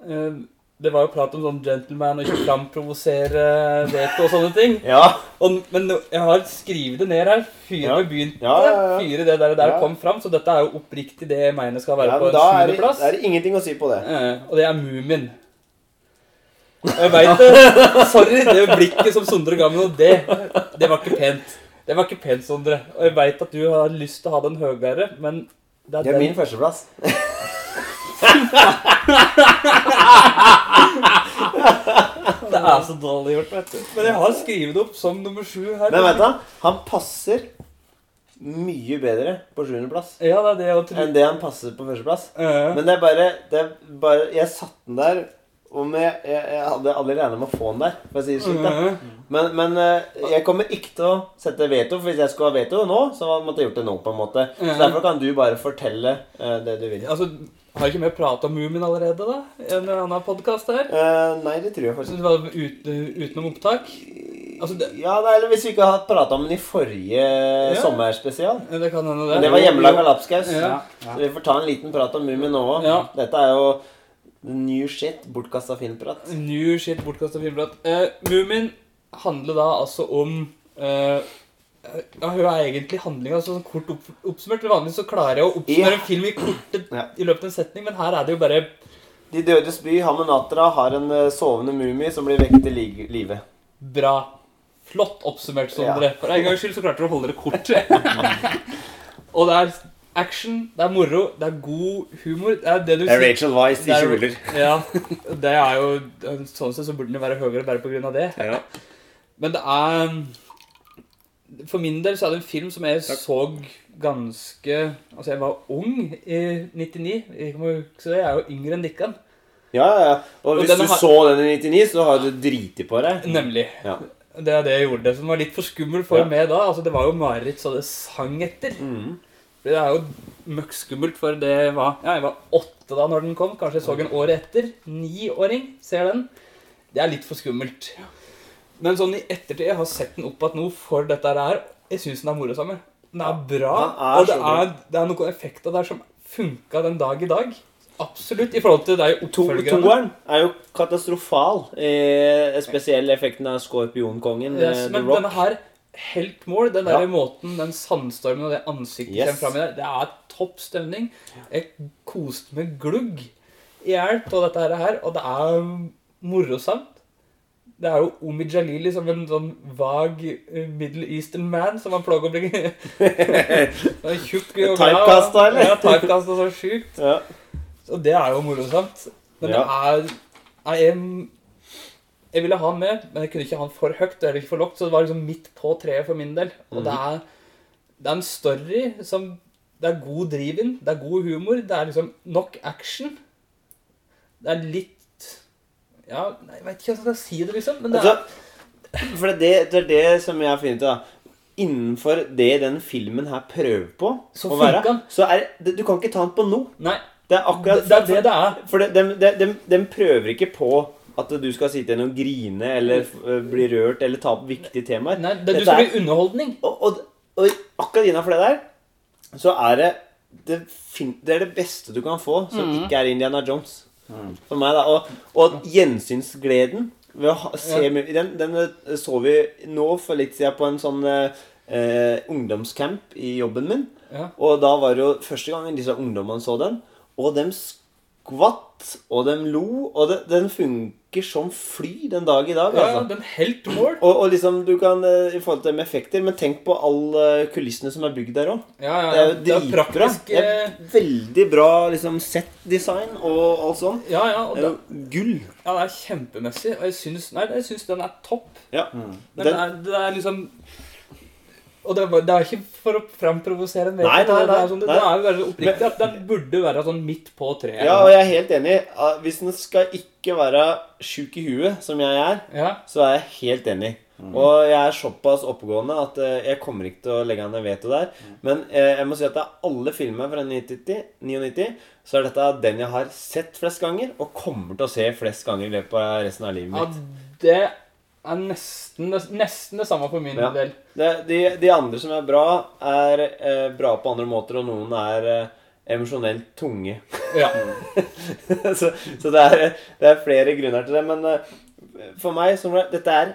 eh, Det var jo prat om sånn gentleman og ikke framprovosere veto og sånne ting. Ja. Og, men jeg har skrevet det ned her. Fyre Ja. begynte. Ja, ja, ja. Fyre det der, der Ja. kom fram. Så dette er jo oppriktig det jeg mener skal være ja på en da er det, sjuendeplass. ingenting å si på det. Eh, og det er Mumin. Jeg veit det. Sorry, det blikket som Sondre ga meg nå, det, det var ikke pent. Det var ikke pent, Sondre. Og jeg veit at du har lyst til å ha den høyere, men det er, Det er den. min førsteplass. Det er så dårlig gjort, vet du. Men jeg har skrevet det opp som nummer sju her. Men vet du, han passer mye bedre på sjuendeplass Ja, det det enn det han passer på førsteplass. Eh, Men det er bare, det er bare Jeg satte den der om jeg, jeg, jeg hadde aldri regna med å få den der. For å si det slik, da. eh, Men, men eh, jeg kommer ikke til å sette veto, for hvis jeg skulle ha veto nå, så måtte jeg gjort det nå. på en måte Så Mhm. derfor kan du bare fortelle eh, det du vil. altså, har ikke vi prat om Moomin allerede, da? I en annen podkast her? Uh, nei, det tror jeg faktisk ut, utenom opptak? Altså, det, Ja, er, eller Hvis vi ikke har prata om den i forrige sommerspesial. det kan hende, det. Men det var hjemmelaga lapskaus. Ja. Så vi får ta en liten prat om Mummi nå òg. Ja. Dette er jo new shit. Bortkasta filmprat. New shit, bortkasta filmprat. Uh, Moomin handler da altså om uh, ja, Hun er egentlig handlinga sånn kort opp, oppsummert. Vanligvis så klarer jeg å oppsummere Ja. en film i korte Ja. i løpet av en setning, men her er det jo bare De dødes by, Hamunatra, har en uh, sovende mumie som blir vekket til li live. bra. Flott oppsummert, Sondre. For en gangs skyld så klarte du å holde det kort. Og det er action, det er moro, det er god humor. Det er det du sier. Rachel Weisz i er- Ja, det er jo Sånn sett så burde den være høyere bare av det. Ja. Men det er For min del så er det en film som jeg så ganske Altså, jeg var ung i 99. Jeg må huske det, jeg er jo yngre enn Dikkan. Ja, ja. Og Og hvis du har- så den i 99, så har du driti på deg. Nemlig. Ja. Det er det jeg gjorde. Som var litt for skummelt for Ja. meg da. Altså, det var jo mareritt så det sang etter. Mhm. For Det er jo møkkskummelt, for det var Ja, jeg var åtte da når den kom. Kanskje jeg så den året etter. Niåring ser den. Det er litt for skummelt. Men sånn i ettertid Jeg har sett den opp igjen nå for dette her. Jeg syns den er morosam. Den er bra. og det er, det er noen effekter der som funka den dag i dag. Absolutt. I forhold til deg oppfølgerne. toeren er jo katastrofal. Eh, spesiell effekten av Skorpionkongen. Yes, eh, The men Rock. denne her helt mål. Den der Ja. måten, den sandstormen og det ansiktet Yes. kommer fram i der, det er topp stemning. Jeg koste meg glugg i hjel på dette her, og det er morosamt. Det er jo Omi Jalili som en sånn vag eh, Middle Eastern man som han plager å bli er tjukk og glad. Typecasta, eller? Ja, typecasta så sjukt. Ja. Og det er jo morosamt. Men Ja. det er, er jeg, jeg ville ha han med, men jeg kunne ikke ha han for høyt eller ikke for lågt, så det var liksom midt på treet for min del. Og det, er, det er en story som Det er god driv-in, det er god humor, det er liksom nok action. Det er litt Ja, jeg vet ikke hvordan jeg skal si det, liksom. Men det er Altså, for det, det er det som jeg har funnet ut, da. Innenfor det den filmen her prøver på Så å være, han. så er det, Du kan ikke ta den på noe. Nei, Det er akkurat det er det det er. For den, de, de, de, de prøver ikke på at du skal sitte igjen og grine eller øh, bli rørt eller ta opp viktige temaer. Nei, det, du skal bli underholdning. Og, og, og akkurat innafor det der så er det det, fin det er det beste du kan få som mm. ikke er Indiana Jones. For meg, da. Og, og gjensynsgleden ved å ha, se Ja. den, den eh, så vi nå for litt siden på en sånn eh, eh, ungdomscamp i jobben min. Ja. Og da var det jo første gangen disse ungdommene så den. Og de skvatt, og de lo. Og det, den funker som fly den dag i dag. Ja, altså. den helt mål. Og, og liksom, du kan eh, I forhold til med effekter, men tenk på alle kulissene som er bygd der òg. Ja, ja, Det er jo dritbra. eh, veldig bra liksom set-design og alt sånt. Ja, ja. Og Det gull. ja, det er kjempemessig. Og jeg syns Nei, jeg syns den er topp. Ja. Mm. Den- den, er, det er liksom Og det, var- det er ikke for å framprovosere en Nei, nei, Det, nei, er sånn, det, nei. det er jo veldig oppriktig at den burde være sånn midt på treet. Ja, og jeg er helt enig. Ah, Hvis den skal ikke være sjuk i huet, som jeg er, Ja, så er jeg helt enig. Og jeg er såpass oppegående at eh, jeg kommer ikke til å legge en veto der. Men eh, jeg må si at av alle filmer fra 99, 99, så er dette den jeg har sett flest ganger, og kommer til å se flest ganger i løpet av resten av livet mitt. ja det er nesten det, nesten det samme for min Ja. del. Det, de, de andre som er bra, er eh, bra på andre måter, og noen er eh, emosjonelt tunge. Ja. så så det, er, det er flere grunner til det. Men eh, for meg som Dette er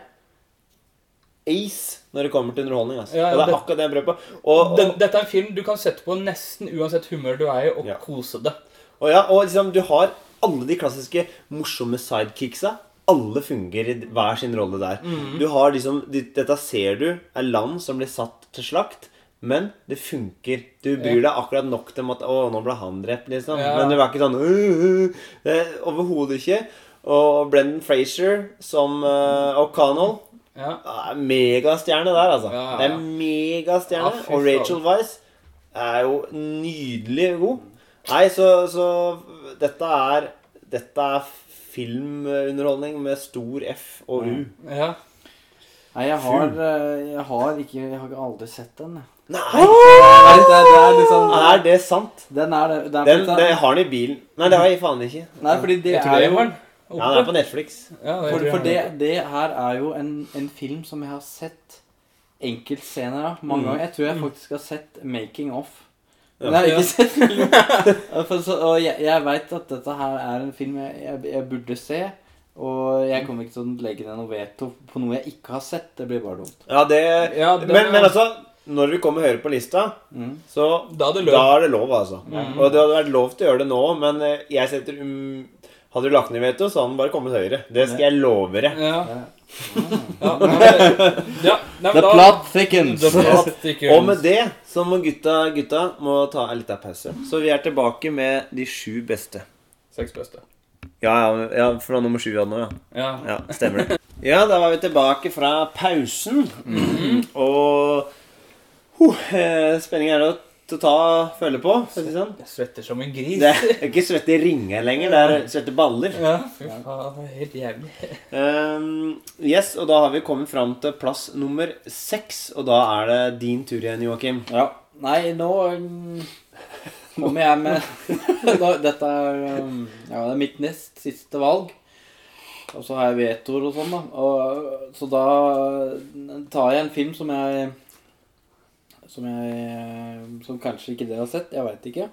ace når det kommer til underholdning. Altså. Ja, ja, og det er det- akkurat det jeg prøver på. Og, og, Den, dette er en film du kan sette på nesten uansett humør du er i, og Ja. kose det. og, ja, og liksom, du har alle de klassiske morsomme sidekicksa. Alle fungerer i hver sin rolle der. Mm. Du har liksom, Dette ser du er land som blir satt til slakt. Men det funker. Du bryr deg akkurat nok til at 'Å, nå ble han drept', liksom. Ja. Men du er ikke sånn uh, uh. Overhodet ikke. Og Brendan Frazier som uh, O'Connell Ja. er megastjerne der, altså. Ja, ja, Det er megastjerne. Ja, og Rachel Weisz er jo nydelig god. Nei, så, så dette er Dette er filmunderholdning med stor F og U. ja. Nei, jeg har, eh, jeg har ikke Jeg har aldri sett den. jeg. Nei! Nei, det, det er liksom Er det sant? Den er det. det er Den, på- det har den i bilen. Nei, det har jeg faen ikke. Nei, fordi det Jeg tror er jo den. Ja, den er på Netflix. Ja, For, for det, det her er jo en, en film som jeg har sett enkeltscener av mange Mm. ganger. Jeg tror jeg faktisk har sett 'Making Off'. Ja. Men jeg har ikke sett filmen. Så- Og jeg, jeg veit at dette her er en film jeg, jeg, jeg burde se. Og jeg kommer ikke til å legge ned noe veto på noe jeg ikke har sett. Det blir bare dumt. Ja, det Ja, det men, men altså, når vi kommer høyere på lista, Mm. så Da er det lov. er det lov, altså. Mm. Og det hadde vært lov til å gjøre det nå, men eh, jeg setter um, Hadde du lagt ned veto, så hadde den bare kommet høyere. Det skal jeg love Ja, Ja. Ja. Ja, det- nei, men The da- plot thickens. The plot thickens. Og med det så må gutta, gutta må ta en liten pause. Så vi er tilbake med de sju beste. Seks beste. Ja, ja, ja fra nummer sju av nå, ja. Ja. Ja, Stemmer det. Ja, da var vi tilbake fra pausen. Og huh, eh, spenningen er å til å ta følge på. Sånn. Jeg svetter som en gris. Det er ikke svette ringer lenger, det er svette baller. Ja, fy faen. det er Helt jævlig. Um, yes, og da har vi kommet fram til plass nummer seks. Og da er det din tur igjen, Joakim. Ja. Nei, nå mm, kommer jeg med da, Dette er, um, ja, det er mitt nest siste valg. Og så har jeg vetoer og sånn, da. Og, så da tar jeg en film som jeg Som jeg Som kanskje ikke dere har sett. Jeg veit ikke.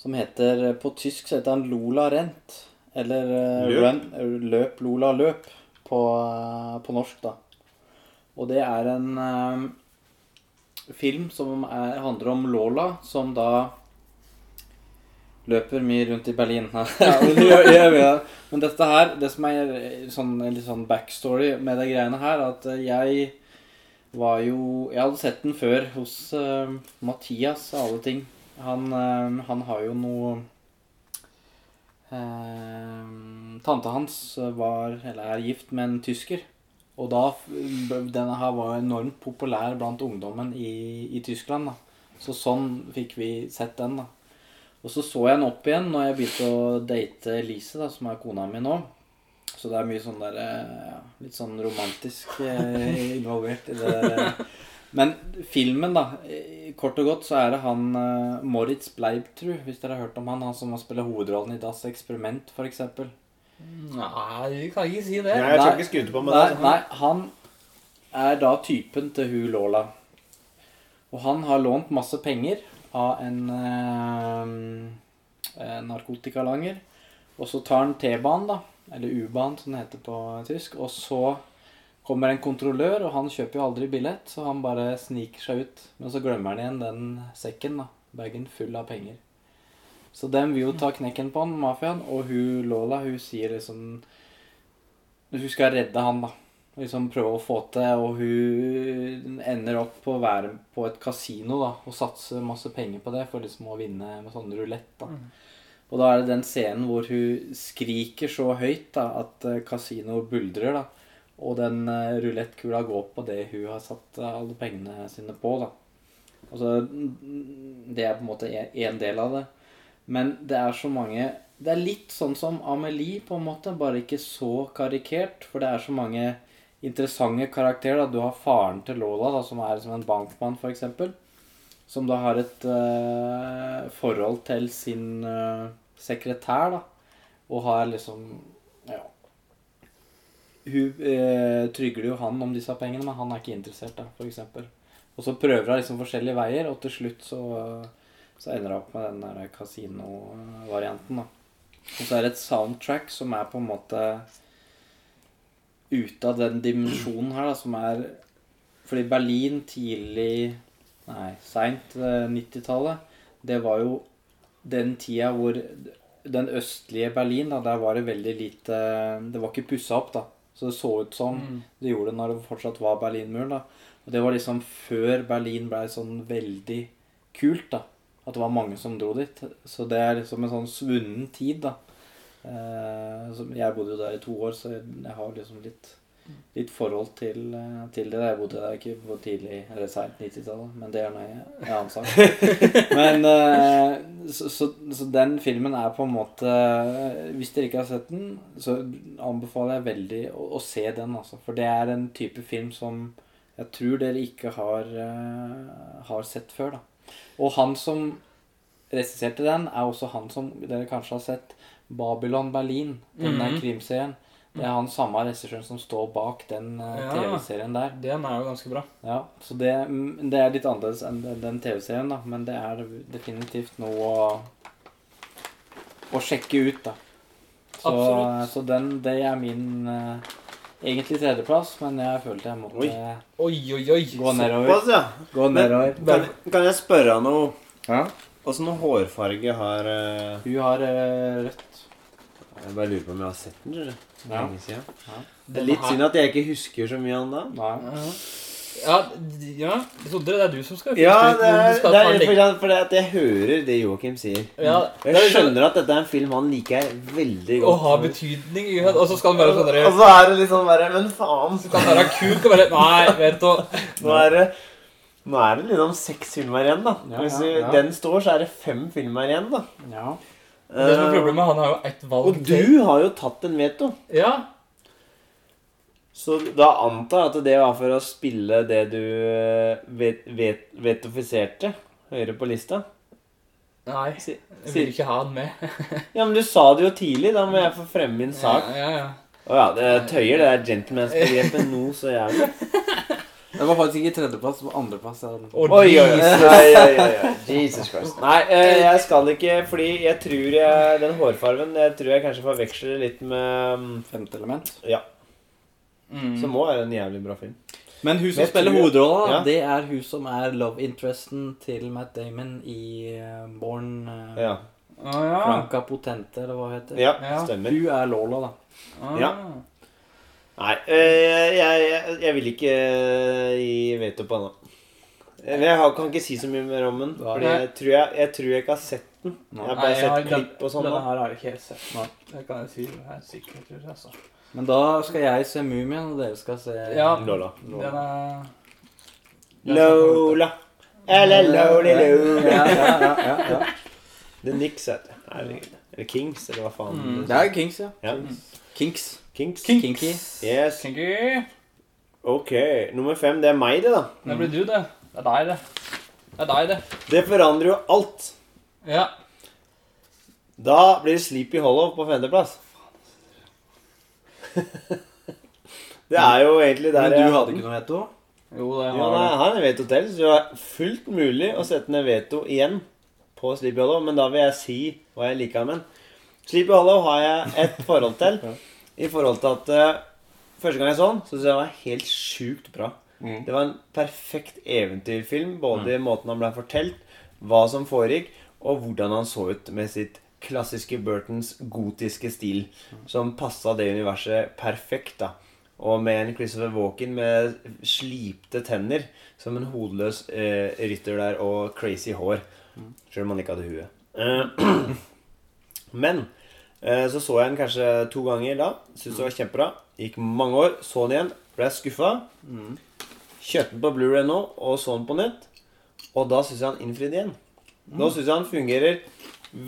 Som heter På tysk så heter han Lola Rent. Eller eh, Løp? Run, Løp Lola Løp på, eh, på norsk, da. Og det er en eh, film som er, handler om Lola, som da løper mye rundt i Berlin. ja, men, dette her, det som er sånn, litt sånn backstory med de greiene her, at eh, jeg var jo Jeg hadde sett den før hos uh, Mathias, og alle ting. Han, uh, han har jo noe uh, Tante hans var, eller er gift med en tysker. Og da Denne her var enormt populær blant ungdommen i, i Tyskland. da. Så sånn fikk vi sett den. da. Og så så jeg den opp igjen når jeg begynte å date Elise, da, som er kona mi nå. Så det er mye sånn der eh, ja, Litt sånn romantisk eh, involvert i det. Men filmen, da. Kort og godt så er det han eh, Moritz Bleibtru, hvis dere har hørt om han. Han som spiller hovedrollen i Das Eksperiment, f.eks. Nei, vi kan ikke si det. Nei, jeg Nei. ikke skryte på med Nei, det. nei, han er da typen til hun Lola. Og han har lånt masse penger av en eh, eh, narkotikalanger. Og så tar han T-banen, da. Eller U-banen, som det heter på tysk. Og så kommer en kontrollør, og han kjøper jo aldri billett, så han bare sniker seg ut. Men så glemmer han igjen den sekken, da. Bagen full av penger. Så dem vil jo ta knekken på han, mafiaen, og hun Lola, hun sier liksom Hun skal redde han, da. Liksom prøve å få til, og hun ender opp på å være på et kasino, da, og satse masse penger på det for liksom å vinne med sånn rulett, da. Og da er det den scenen hvor hun skriker så høyt da, at eh, kasinoet buldrer, da. Og den uh, rulettkula går på det hun har satt eh, alle pengene sine på, da. Altså, det er på en måte én del av det. Men det er så mange Det er litt sånn som Amelie, på en måte, bare ikke så karikert. For det er så mange interessante karakterer. da. Du har faren til Lola, da, som er som en bankmann, f.eks. Som da har et uh, forhold til sin eh, sekretær, da. Og har liksom Ja. Hun eh, trygler jo han om disse pengene, men han er ikke interessert, da, f.eks. Og så prøver hun liksom forskjellige veier, og til slutt så, så ender hun opp med den der kasinovarianten, da. Og så er det et soundtrack som er på en måte ute av den dimensjonen her, da, som er Fordi Berlin tidlig Nei, seint 90-tallet, det var jo den tida hvor Den østlige Berlin, da, der var det veldig lite Det var ikke pussa opp, da. Så det så ut som det gjorde det når det fortsatt var Berlinmuren, da. Og det var liksom før Berlin blei sånn veldig kult, da. At det var mange som dro dit. Så det er liksom en sånn svunnen tid, da. Eh, jeg bodde jo der i to år, så jeg har liksom litt, litt forhold til, eh, til det. Jeg bodde der ikke på tidlig eller seint 90-tallet, men det er noe en annen sak. men eh, så, så, så den filmen er på en måte Hvis dere ikke har sett den, så anbefaler jeg veldig å, å se den, altså. For det er en type film som jeg tror dere ikke har, eh, har sett før, da. Og han som regisserte den, er også han som dere kanskje har sett Babylon Berlin, den der Mhm. krimserien. Det er han samme regissøren som står bak den eh, Ja. TV-serien der. Den er jo ganske bra. Ja, så det, mm, det er litt annerledes enn den- den TV-serien, da. Men det er definitivt noe å, å sjekke ut, da. Så, Absolutt. så den, det er min eh, egentlig tredjeplass, men jeg følte jeg måtte Oi. Oi, oi, oi. gå nedover. Såpass, ja. Gå nedover. Kan, kan jeg spørre noe? Ja. Åssen hårfarge har uh... Hun har uh, rødt. Jeg bare lurer på om jeg har sett den. Eller? Ja. Lenge siden. Ja. Det er litt synd at jeg ikke husker så mye om det. Nei. Ja, ja, Sondre, det er du som skal Ja, det er, det er fordi, det fordi at jeg hører det Joakim sier. Ja, det Jeg liksom skjønner at dette er en film han liker veldig Å godt. ha betydning, og så skal han være sånn Og så er det litt sånn bare Men faen. Skal han være kuk og bare Nei, vet du Nå er det nå er det liksom seks filmer igjen, da. Ja, Hvis ja, ja. den står, så er det fem filmer igjen, da. Det som er problemet, han har jo ett valg Og du har jo tatt en veto. Ja. Så da antar jeg at det var for å spille det du eh, vet, vet, vetofiserte høyere på lista. Nei, jeg vil ikke ha han med. Ja, men du sa det jo tidlig. Da må jeg få fremme min sak. Ja, ja, ja. Å ja, det tøyer det der gentleman's-begrepet noe så jævlig. Det var faktisk ikke tredjeplass, det var andreplass. Oi, oi, oi. Jesus. Oi. Jesus Christ. Nei, eh, jeg skal ikke Fordi jeg tror jeg Den hårfarven Jeg tror jeg kanskje forveksler det litt med mm, Femte element. Ja. Mm. Så må være en jævlig bra film. Men hun som Jeg spiller tror- hovedrolla, Ja. det er hun som er love interesten til Matt Damon i eh, Born Ja. Franca Potente, eller hva det heter. Ja, Ja. stemmer. Hun er Lola, da. Ah. Ja. Nei, eh, jeg, jeg, jeg vil ikke gi veto på den. Eh, Men jeg kan ikke si så mye mer om den. Nei. Fordi jeg tror jeg, jeg tror jeg ikke har sett den. Jeg har Nei, bare jeg har- sett klipp og sånn. Denne her har jeg ikke helt sett. Nei. Det kan jeg si. Det er sikkert, tror jeg, altså. Men da skal jeg se Mumien, og dere skal se Ja. Lola. Den er Lola. Eller Loli Lola. Ja, ja, ja, ja, ja. The Nix, heter det. Eller Kings, eller hva faen. Mm. Det er Kings, ja. Ja. Kinks. Kings. Kinky. Yes. Kinky. Ok. Nummer fem, det er meg, det, da. Det blir du, det. Det er deg, det. Det er deg, det. Det forandrer jo alt. Ja. Da blir det Sleepy Hollow på femteplass. det er jo egentlig der Men du jeg hadde ikke noe veto? Jo, det har nei, det. han er veto til, så det er fullt mulig å sette ned veto igjen på Sleepy Hollow, men da vil jeg si hva jeg liker med den. Sleepy Hollow har jeg et forhold til, i forhold til at uh, første gang jeg så den, så synes jeg den var helt sjukt bra. Mm. Det var en perfekt eventyrfilm, både i måten han ble fortalt, hva som foregikk, og hvordan han så ut med sitt klassiske Burtons gotiske stil, som passa det universet perfekt, da. Og med en Christopher Walken med slipte tenner, som en hodeløs eh, rytter der, og crazy hår. Selv om han ikke hadde hue. Eh, men eh, så så jeg den kanskje to ganger da. Syntes det var kjempebra. Gikk mange år, så den igjen, ble skuffa. Kjøpte den på Blu-ray nå og så den på nytt. Og da syns jeg han innfridde igjen. Nå syns jeg han fungerer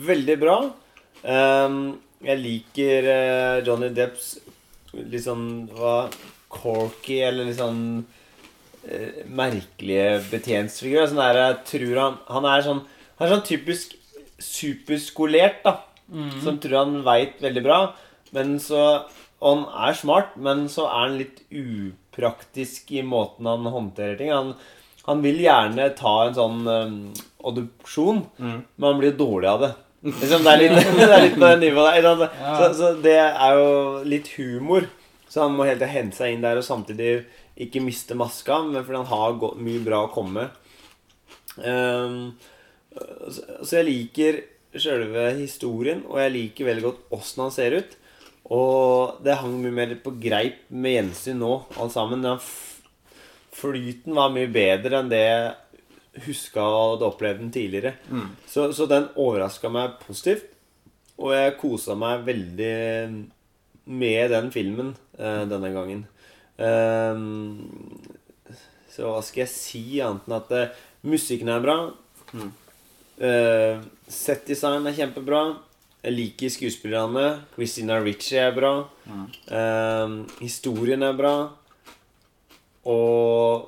veldig bra. Ehm, jeg liker eh, Johnny Depps litt sånn hva, corky eller litt sånn merkelige betjentfigurer. Sånn han Han er sånn Han er sånn typisk superskolert, da. Som tror han veit veldig bra. Men så Og han er smart, men så er han litt upraktisk i måten han håndterer ting. Han, han vil gjerne ta en sånn um, adopsjon, men han blir dårlig av det. Liksom, det, er litt, det er litt på det nivået der. ikke? Så, så det er jo litt humor. Så han må helt tiden hente seg inn der og samtidig ikke miste maska, men fordi han har mye bra å komme med. Ehm, så, jeg liker sjølve historien, og jeg liker veldig godt åssen han ser ut. Og det hang mye mer på greip med gjensyn nå, alt sammen. Den flyten var mye bedre enn det jeg huska og hadde opplevd den tidligere. Så, så den overraska meg positivt. Og jeg kosa meg veldig med den filmen eh, denne gangen. Um, så hva skal jeg si annet enn at uh, musikken er bra. Uh, Set-design er kjempebra. Jeg liker skuespillerne. Christina Ritchie er bra. Ehm, historien er bra. Og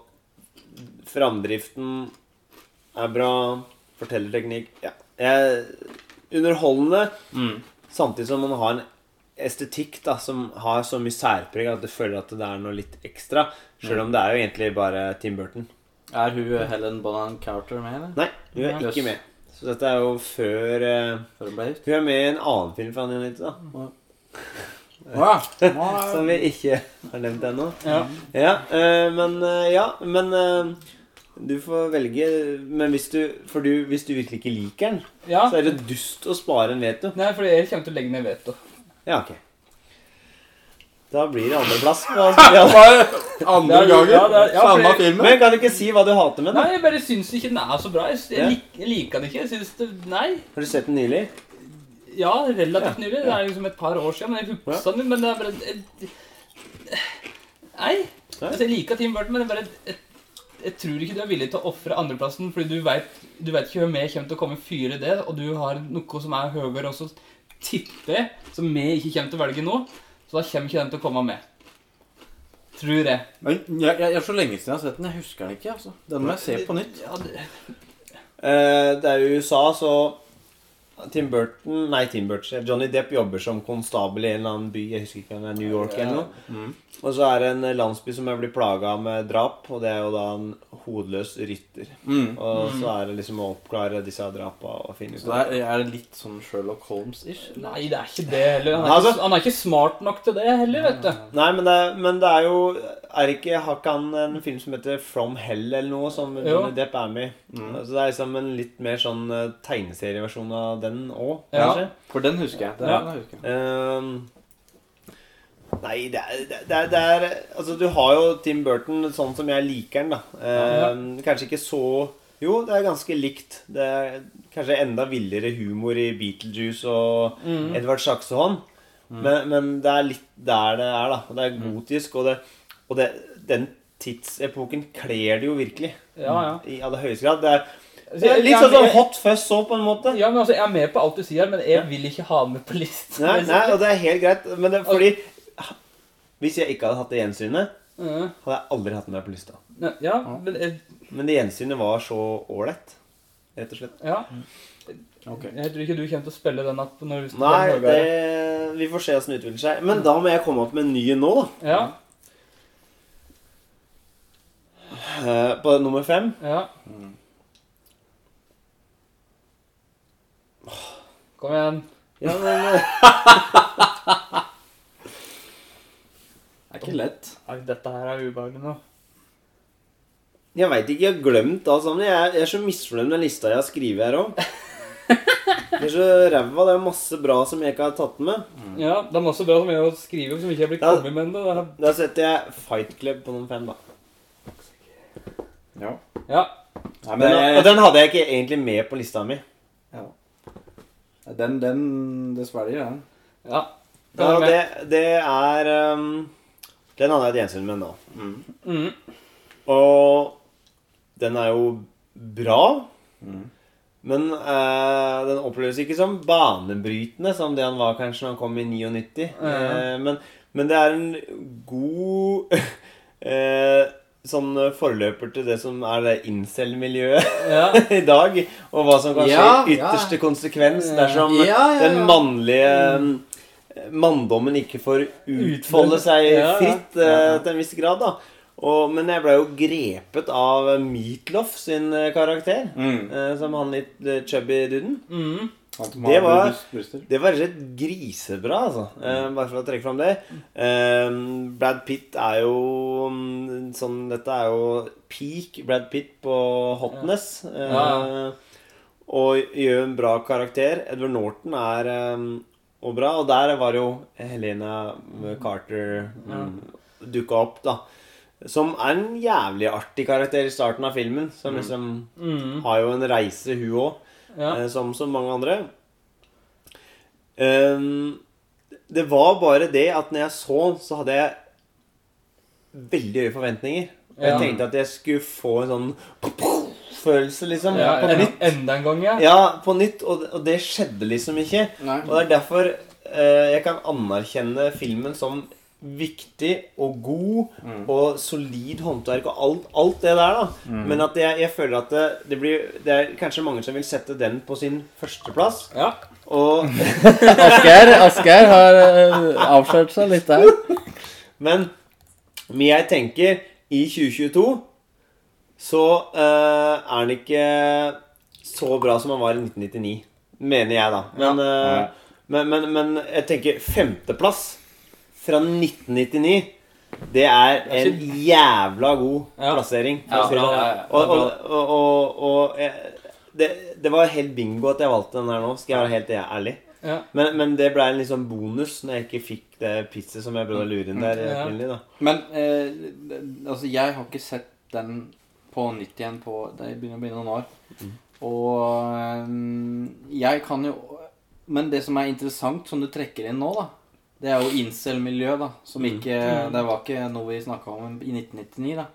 framdriften er bra. Fortellerteknikk Ja. Jeg, underholdende. Samtidig som man har en estetikk da som har så mye særpreg at du føler at det er noe litt ekstra. Selv om det er jo egentlig bare Tim Burton. Er hun Helen Bonham Carter med, eller? Nei, hun er ikke med. Så dette er jo før eh, Før hun ble gift? Hun er med i en annen film fra 1990, da. Wow. Som vi ikke har nevnt ennå. Ja. Ja, eh, men eh, Ja, men eh, du får velge. Men hvis du, for du, hvis du virkelig ikke liker den, ja. så er det dust å spare en veto. Nei, fordi jeg kommer til å legge ned veto. Ja, ok. Da blir det andreplass. Andre gangen? ja, det er- ja, Samme fordi- filmen? Men kan du ikke si hva du hater med den? Nei, jeg bare syns ikke den er så bra. Jeg, jeg, lik, jeg liker den ikke. Jeg synes det Nei. Har du sett den nylig? Ja, relativt nylig. Det er liksom et par år siden. Men jeg husker den, men det er bare jeg, Nei. Altså, jeg liker Tim Burton, men jeg bare jeg, jeg tror ikke du er villig til å ofre andreplassen, fordi du vet, du vet ikke hvor vi kommer til å komme fyre det, og du har noe som er høyere også, tipper jeg, som vi ikke kommer til å velge nå. Så da kommer ikke den til å komme med. Tror jeg. Men jeg, jeg, jeg er så lenge siden jeg har sett den. Jeg husker den ikke. altså. Den må jeg se på nytt. Ja, det, Eh, det er jo i USA, så Tim Burton Nei, Tim Burton. Johnny Depp jobber som konstabel i en eller annen by. Jeg husker ikke om det er New York eller noe. Og så er det en landsby som er blitt plaga med drap, og det er jo da en hodeløs rytter. Mm. Og så er det liksom å oppklare disse drapa og finne ut Så det er, er det litt sånn Sherlock Holmes-ish? nei, det er ikke det heller. Han er, Altså- ikke, han er ikke smart nok til det heller, vet du. Nei, men det, men det er jo Er ikke Har ikke han en film som heter From Hell eller noe, som Jo. Johnny Depp er med i? Så det er liksom en litt mer sånn eh, tegneserieversjon av den òg, Ja. kanskje. For den husker jeg. Den, Ja. den husker jeg. Uh, nei, det er, det, er, det er Altså, du har jo Tim Burton sånn som jeg liker den, da. Ehm, Kanskje ikke så Jo, det er ganske likt. Det er kanskje enda villere humor i Beetlejuice og Edvard Saksehånd. Men, men det er litt der det er, da. Det er gotisk, og, det, og det, den tidsepoken kler det jo virkelig. Ja, ja. I aller høyeste grad. Det er, det er litt sånn som Hot Fuzz så, på en måte. Ja, men altså, Jeg er med på alt du sier, men jeg vil ikke ha den med på listen. Nei, nei, og det er helt greit. Men det er fordi Hvis jeg ikke hadde hatt det gjensynet, hadde jeg aldri hatt den der på lista. ja, men jeg, Men det gjensynet var så ålreit, rett og slett. ja. Ok. Jeg tror ikke du kommer til å spille den du Nei, det, vi får se åssen det utvikler seg. Men da må jeg komme opp med en ny nå, da. Ja. Eh, på nummer fem Ja. Kom igjen. Ja, men eh, Det er ikke lett. Dette her er ubehagelig nå. Jeg veit ikke, jeg har glemt alt sammen. Jeg er, jeg er så misfornøyd med lista jeg har skrevet her òg. Det er så ræva. Det er masse bra som jeg ikke har tatt med. Ja, Det er masse bra som jeg har skrevet som ikke er blitt kommet med ennå. Da setter jeg Fight Club på nummer fem, da. Ja. Ja. Nei, men Den, og den hadde jeg ikke egentlig med på lista mi. ja. Den, den Dessverre, ja. Ja, Den det, det er um, Den hadde jeg et gjensyn med nå. Mhm. Og den er jo bra. Mm. Men uh, den oppleves ikke som banebrytende som det han var kanskje når han kom i 99. Uh, men, men det er en god eh, sånn forløper til det som er det incel-miljøet ja. i dag. Og hva som kan skje Ja, i ja. ytterste konsekvens dersom Ja, ja, ja. den mannlige eh, manndommen ikke får utfolde seg fritt eh, til en viss grad. da og, Men jeg ble jo grepet av Meatloaf sin eh, karakter. Mm. eh, Som han litt eh, chubby duden. Mhm. Det var- Det var rett grisebra, altså. Eh, bare for å trekke fram det. Eh, Brad Pitt er jo mm, sånn Dette er jo peak Brad Pitt på hotness. Eh, Ja, Og gjør en bra karakter. Edward Norton er eh, og bra. Og der var jo Helena Carter mm, dukka opp, da. Som er en jævlig artig karakter i starten av filmen. Som liksom mm. har jo en reise, hun òg. Ja. Eh, som så mange andre. Ehm, det var bare det at når jeg så den, så hadde jeg veldig høye forventninger. Og Jeg Ja. tenkte at jeg skulle få en sånn følelse, liksom. ja, på en, nytt. enda en gang, ja. Ja, på nytt. Og, og det skjedde liksom ikke. Nei. Og det er derfor eh, jeg kan anerkjenne filmen som viktig og god og solid håndverk og alt, alt det der, da. Men at jeg, jeg føler at det, det blir Det er kanskje mange som vil sette den på sin førsteplass. Ja. Og Asgeir, Asgeir har uh, avslørt seg litt der. Men men jeg tenker i 2022 så uh, er den ikke så bra som han var i 1999. Mener jeg, da. Men, eh, men, men, men jeg tenker femteplass fra 1999 det er en jævla god plassering. Ja, sånn. ja, ja. Og, og, og, og, og jeg- det, det var helt bingo at jeg valgte den her nå, skal jeg være helt ærlig. Ja. Men, men det ble en liksom bonus når jeg ikke fikk det pisset som jeg prøvde å lure inn der. Da. Men eh, altså, jeg har ikke sett den på nytt igjen på Det begynner å bli noen år. Og eh, jeg kan jo Men det som er interessant, som du trekker inn nå, da det er jo incel-miljø, da. Som ikke Det var ikke noe vi snakka om i 1999, da.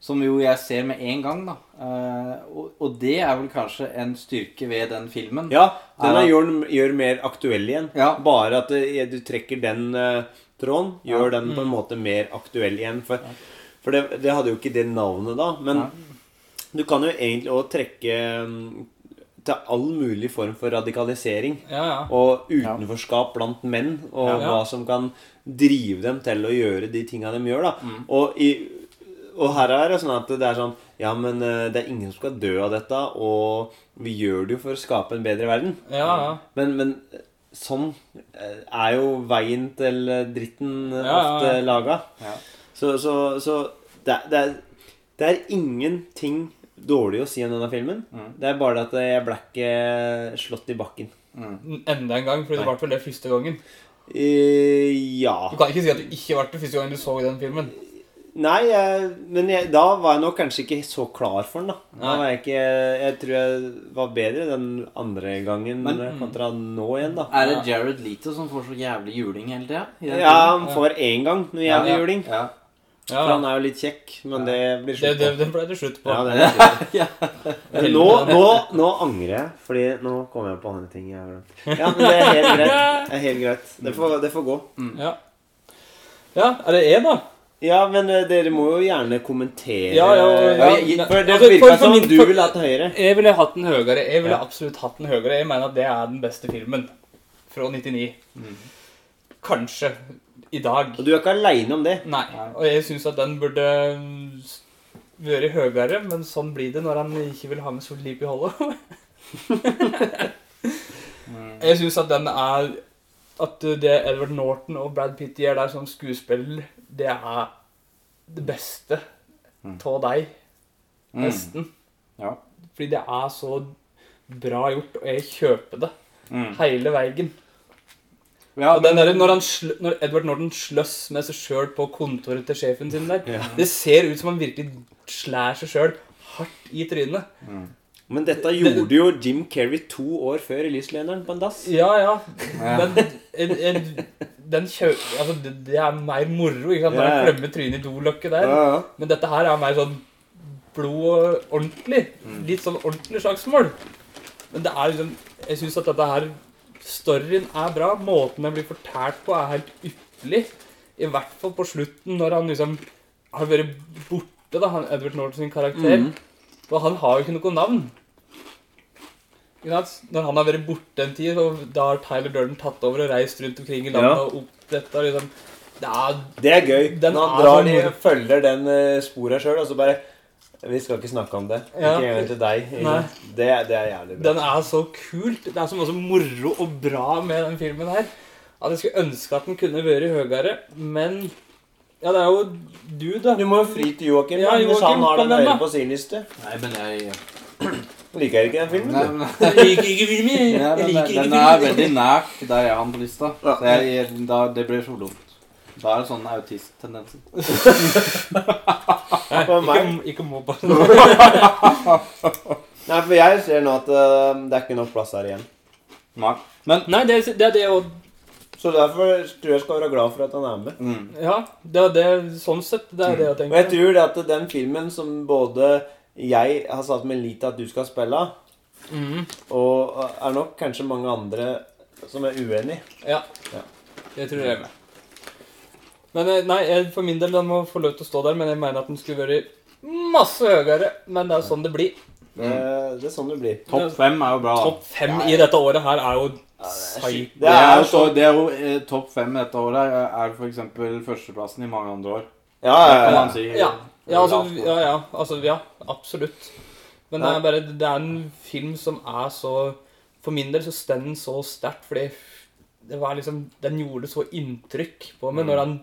Som jo jeg ser med en gang, da. Eh, og, og det er vel kanskje en styrke ved den filmen. Ja, den er gjør, gjør mer aktuell igjen. Ja. Bare at du trekker den eh, tråden, gjør Ja. den på en måte mer aktuell igjen. For, for det, det hadde jo ikke det navnet da. Men ja. du kan jo egentlig òg trekke mm, til all mulig form for radikalisering. Ja, ja. Og utenforskap blant menn, og Ja. hva som kan drive dem til å gjøre de tinga de gjør. da Mm. og, i, og her er det sånn at det er sånn Ja, men eh, det er ingen som skal dø av dette, og vi gjør det jo for å skape en bedre verden. ja, ja. Men, men sånn eh, er jo veien til dritten ofte ja. laga. Ja. Så, så, så det, det, er, det er ingenting dårlig å si om denne filmen. Mm. Det er bare det at jeg ble ikke slått i bakken. Enda en gang, fordi det ble vel det første gangen. Uh, ja Du kan ikke si at du ikke ble det første gangen du så den filmen. Nei, jeg, men jeg, da var jeg nok kanskje ikke så klar for den, da. da var jeg, ikke, jeg tror jeg var bedre den andre gangen Men- kontra nå igjen, da. Er det Jared Leto som får så jævlig juling hele tida? Ja, han får én gang noe jævlig Ja, ja. juling. ja. Ja, For han er jo litt kjekk, men det blir det, slutt det, på. det ble det slutt på. Ja, det ja. Men nå, nå, nå angrer jeg, fordi nå kommer jeg på andre ting jeg har glemt. Ja, men det er helt greit. Det er helt greit. Det får, det får gå. Ja. ja, er det E, da? Ja, men eh, dere må jo gjerne kommentere Ja, ja, ja. Ja, For det virka altså, som min- du for- ville hatt den høyere. Jeg ville hatt den høyere. Jeg ville Ja. absolutt hatt den høyere. Jeg mener at det er den beste filmen fra 99. Kanskje i dag. Og du er ikke aleine om det. Nei. Og jeg syns at den burde vært høyere, men sånn blir det når han ikke vil ha med sort lip i Hollow. Jeg syns at den er At det Edward Norton og Brad Pitt gjør der som skuespiller, det er det beste Mm. av deg, Mm. nesten. Ja. Fordi det er så bra gjort, og jeg kjøper det Mm. hele veien. Ja, den der, når, han sl når Edward Norton sløss med seg sjøl på kontoret til sjefen sin der, Ja. det ser ut som han virkelig slær seg sjøl hardt i trynet. Men dette gjorde jo Jim Carrey to år før Release-lederen på en dass. Ja, ja. Ja. Men en, en, den kjø... Altså, det, det er mer moro. Ikke sant? Når Ja, han klemmer trynet i dolokket der. Ja, ja. Men dette her er mer sånn blod og ordentlig. Litt sånn ordentlig slagsmål. Men det er liksom Jeg syns at dette her Storyen er bra. Måten den blir fortalt på, er helt ypperlig. I hvert fall på slutten, når han liksom har vært borte, da, han Edward Norton sin karakter. Mhm. For han har jo ikke noe navn. Når han har vært borte en tid, og da har Tyler Durden tatt over og reist rundt omkring i landet Ja. og oppretta liksom Det er Det er gøy. Den Når han drar sånn de, følger den uh, sporet sjøl, og så bare Vi skal ikke snakke om det. Ja. Ikke engang til deg. Nei. Det, det er jævlig bra. Den er så kult. Det er så mye moro og bra med den filmen her. At jeg skulle ønske at den kunne vært høyere, men Ja, det er jo du, da. Du må jo fri til Joakim, Ja, hvis han har den høyere på sin liste. Nei, men jeg Liker ikke den filmen? Nei, du? men, Jeg liker ikke filmen. ja, Jeg liker den, ikke den er veldig nært der jeg har den på lista. Så jeg, da, det blir så dumt. Da er det sånn autist-tendensen. Ikke, ikke må. Nei, for jeg ser nå at uh, det er ikke nok plass her igjen. Nei. Men Nei, det, er- det er det å Så derfor tror jeg skal være glad for at han er med. mm. Ja, det er det sånn sett. Det er det jeg tenker. Og jeg tror det at den filmen som både jeg har satt med lit til at du skal spille, mm. og er nok kanskje mange andre som er uenig. Ja. Ja. Det tror jeg med. Men eh, nei, jeg, for min del, den må få lov til å stå der, men jeg mener at den skulle vært masse høyere. Men det er sånn det blir. Det, det er sånn det blir. Topp fem er jo bra. Topp fem i dette året her er jo det er psy- skitt- Det er jo, så, så det er jo eh, Topp fem dette året er f.eks. førsteplassen i mange andre år. Ja, ja, kan ja. man si. Ja, ja, altså, ja, ja, altså, ja absolutt. Men det er bare Det er en film som er så For min del så står den så sterkt, fordi det var liksom Den gjorde så inntrykk på meg når han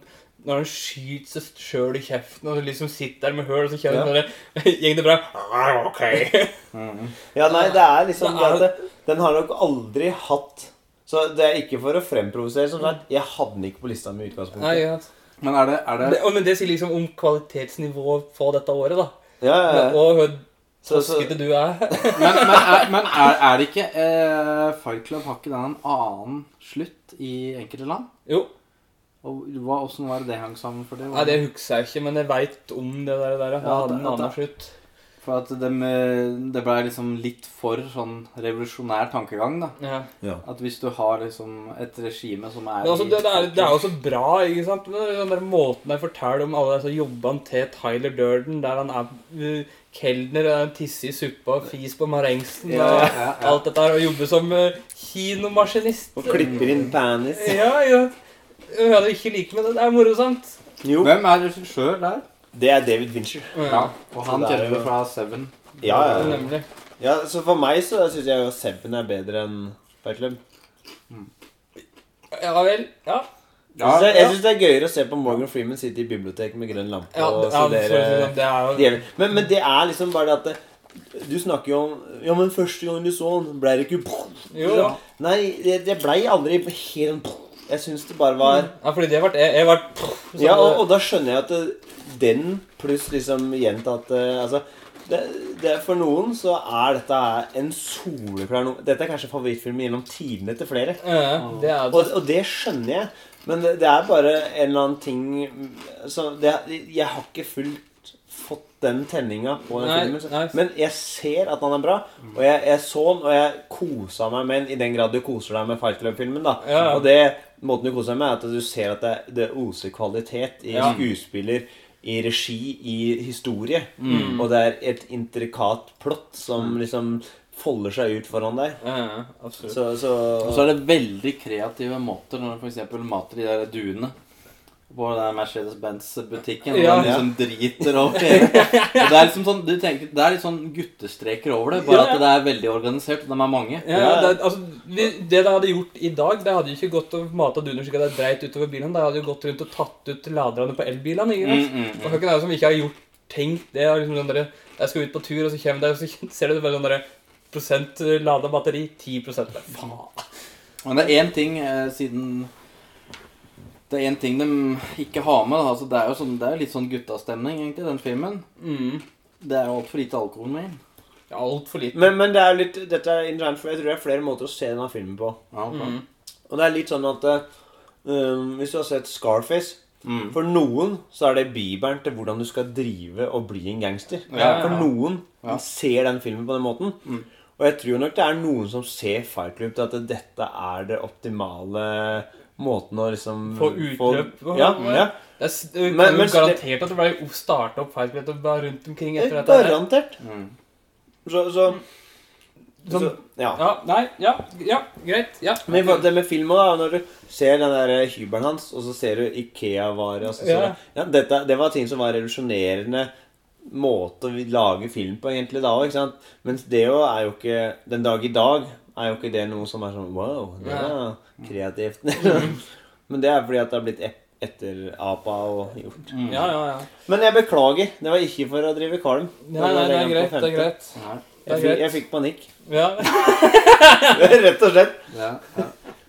når han skyter seg sjøl i kjeften og liksom sitter der med høl, og så kjenner han bare Gikk det bra? Ah, ok. Mhm. ja, nei, det er liksom Det er- det at det, Den har nok aldri hatt Så det er ikke for å fremprovosere, som sagt. Jeg hadde den ikke på lista med utgangspunktet. Nei, ja. Men er det, er det det, men det sier liksom om kvalitetsnivået på dette året, da. Ja, ja, ja. Og Så, så, toskete du er. Men, men, er, men er, er det ikke eh, Fight Club har ikke den en annen slutt i enkelte land? Jo. Og hva, Åssen var det det hang sammen for det? Nei, det husker jeg ikke, men jeg veit om det der. der. Jeg Ja, hadde en annen slutt. For at det, det ble liksom litt for sånn revolusjonær tankegang, da. Ja. ja. At hvis du har liksom et regime som er altså, det, det, er, det er jo så bra, ikke sant? Men den der måten jeg forteller om alle disse jobbene til Tyler Durden, der han er uh, kelner og tisse i suppa og fis på marengsen Ja, og ja, ja. alt dette her, og jobber som uh, kinomaskinist. Og klipper inn penis. Ja, ja. Jeg hadde ikke likt med det. Det er morsomt. Jo, Hvem er regissør der? det er David Fincher. Ja, og han er kjenner vi fra Seven. Ja, ja, ja. Nemlig. Ja, så for meg så syns jeg jo Seven er bedre enn Fight Club. Ja vel. Ja. Jeg synes det- jeg syns det er gøyere å se på Morgan Freeman sitte i biblioteket med grønn lampe ja, og det, ja det er jo men, men det er liksom bare det at det, Du snakker jo om Ja, men første gang du så den, ble det ikke Jo. Nei, det, det blei aldri helt Jeg syns det bare var Ja, fordi det ble Jeg, jeg ble sånn, Ja, og, og da skjønner jeg at det, den pluss liksom gjentatt eh, Altså det, det, For noen så er dette en soleklar Dette er kanskje favorittfilmen gjennom tidene til flere. ja, det er Og, og det skjønner jeg. Men det, det er bare en eller annen ting så det, Jeg har ikke fullt fått den tenninga på den Nei, filmen. nei. Men jeg ser at han er bra, og jeg, jeg så den, og jeg kosa meg med den i den grad du koser deg med Fight Club-filmen. da Ja, ja. Og det, måten du koser deg med, er at du ser at det, det oser kvalitet i Ja. skuespiller, i regi, i historie. Mm. Og det er et intrikat plott som liksom folder seg ut foran deg. Ja, ja, absolutt. Så, så Og så er det veldig kreative måter når du f.eks. mater de der duene. på den Mercedes-Benz-butikken. Ja. og de liksom driter over det. Og det er liksom sånn, du tenker, det er litt sånn guttestreker over det. Bare Ja, ja. at det er veldig organisert, og de er mange. Ja, det, altså, vi, det de hadde gjort i dag, det hadde jo ikke gått og mata duner slik at det dreit utover bilene. De hadde jo gått rundt og tatt ut laderne på elbilene. ikke sant? Mm, mm, Og hvem er det som ikke har gjort tenkt det? er Liksom sånn der, jeg skal ut på tur, og så kommer det, og så ser du bare sånn der, prosent lada batteri, 10 prosent. Bare, Faen. Men det er én ting eh, siden Det er én ting de ikke har med. Da. Altså, det er jo sånn, det er litt sånn guttastemning, egentlig, den filmen. Mm. Det er jo altfor lite alkohol med inn. Ja, Altfor lite. Men, men det er litt, dette er interessant, for jeg tror det er flere måter å se denne filmen på. Ja, okay. Mm. Og det er litt sånn at eh, um, Hvis du har sett Scarface Mm. For noen så er det bibelen til hvordan du skal drive og bli en gangster. Ja, For ja. noen Ja. ser den filmen på den måten. Mm. Og jeg tror nok det er noen som ser Fight Club til at dette er det optimale måten å liksom Få utløp. Ja, ja. Det er, det Men- men- garantert at det ble starta opp Fight Club bare rundt omkring etter dette. her. Garantert. Mm. Så, så, Sånn- så ja. Ja, nei, ja, ja, greit. Ja. Men okay. det med filmen, da, når du ser den der hybelen hans, og så ser du Ikea-varer og så, så Ja. ja, dette, Det var ting som var revolusjonerende måte å vi- lage film på egentlig da òg, ikke sant? Mens det jo er jo ikke Den dag i dag er jo ikke det noe som er sånn Wow, det var kreativt. Men det er fordi at det har blitt Etter etterapa og gjort. Mm. Ja, ja, ja. Men jeg beklager. Det var ikke for å drive kvalm. Nei, nei, det er greit. Det er greit. Jeg fikk, jeg fikk panikk. Ja, Rett og slett. Ja, ja.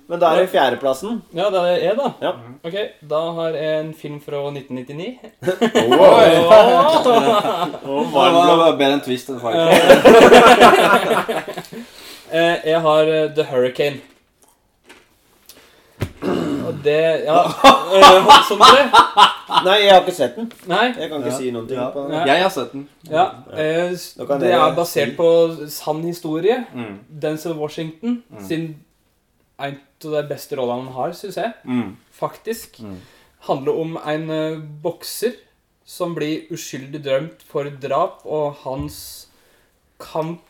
Men da er det fjerdeplassen. ja det er jeg, da. Ja. Ok, da har jeg en film fra 1999. Og oh, oh, oh, bare bedre enn Twist enn Fight Eh, jeg har eh, The Hurricane. Og det Ja. eh, Sånn det? Nei, jeg har ikke sett den. Nei? Jeg kan ikke Ja. si noen ting Ja. på den. Jeg har sett den. Ja. eh, det er basert si. på sann historie. Mm. Denzel Washington Mm. sin av de beste rollene han har, syns jeg. Mm. Faktisk. Mm. Handler om en uh, bokser som blir uskyldig drømt for drap, og hans kamp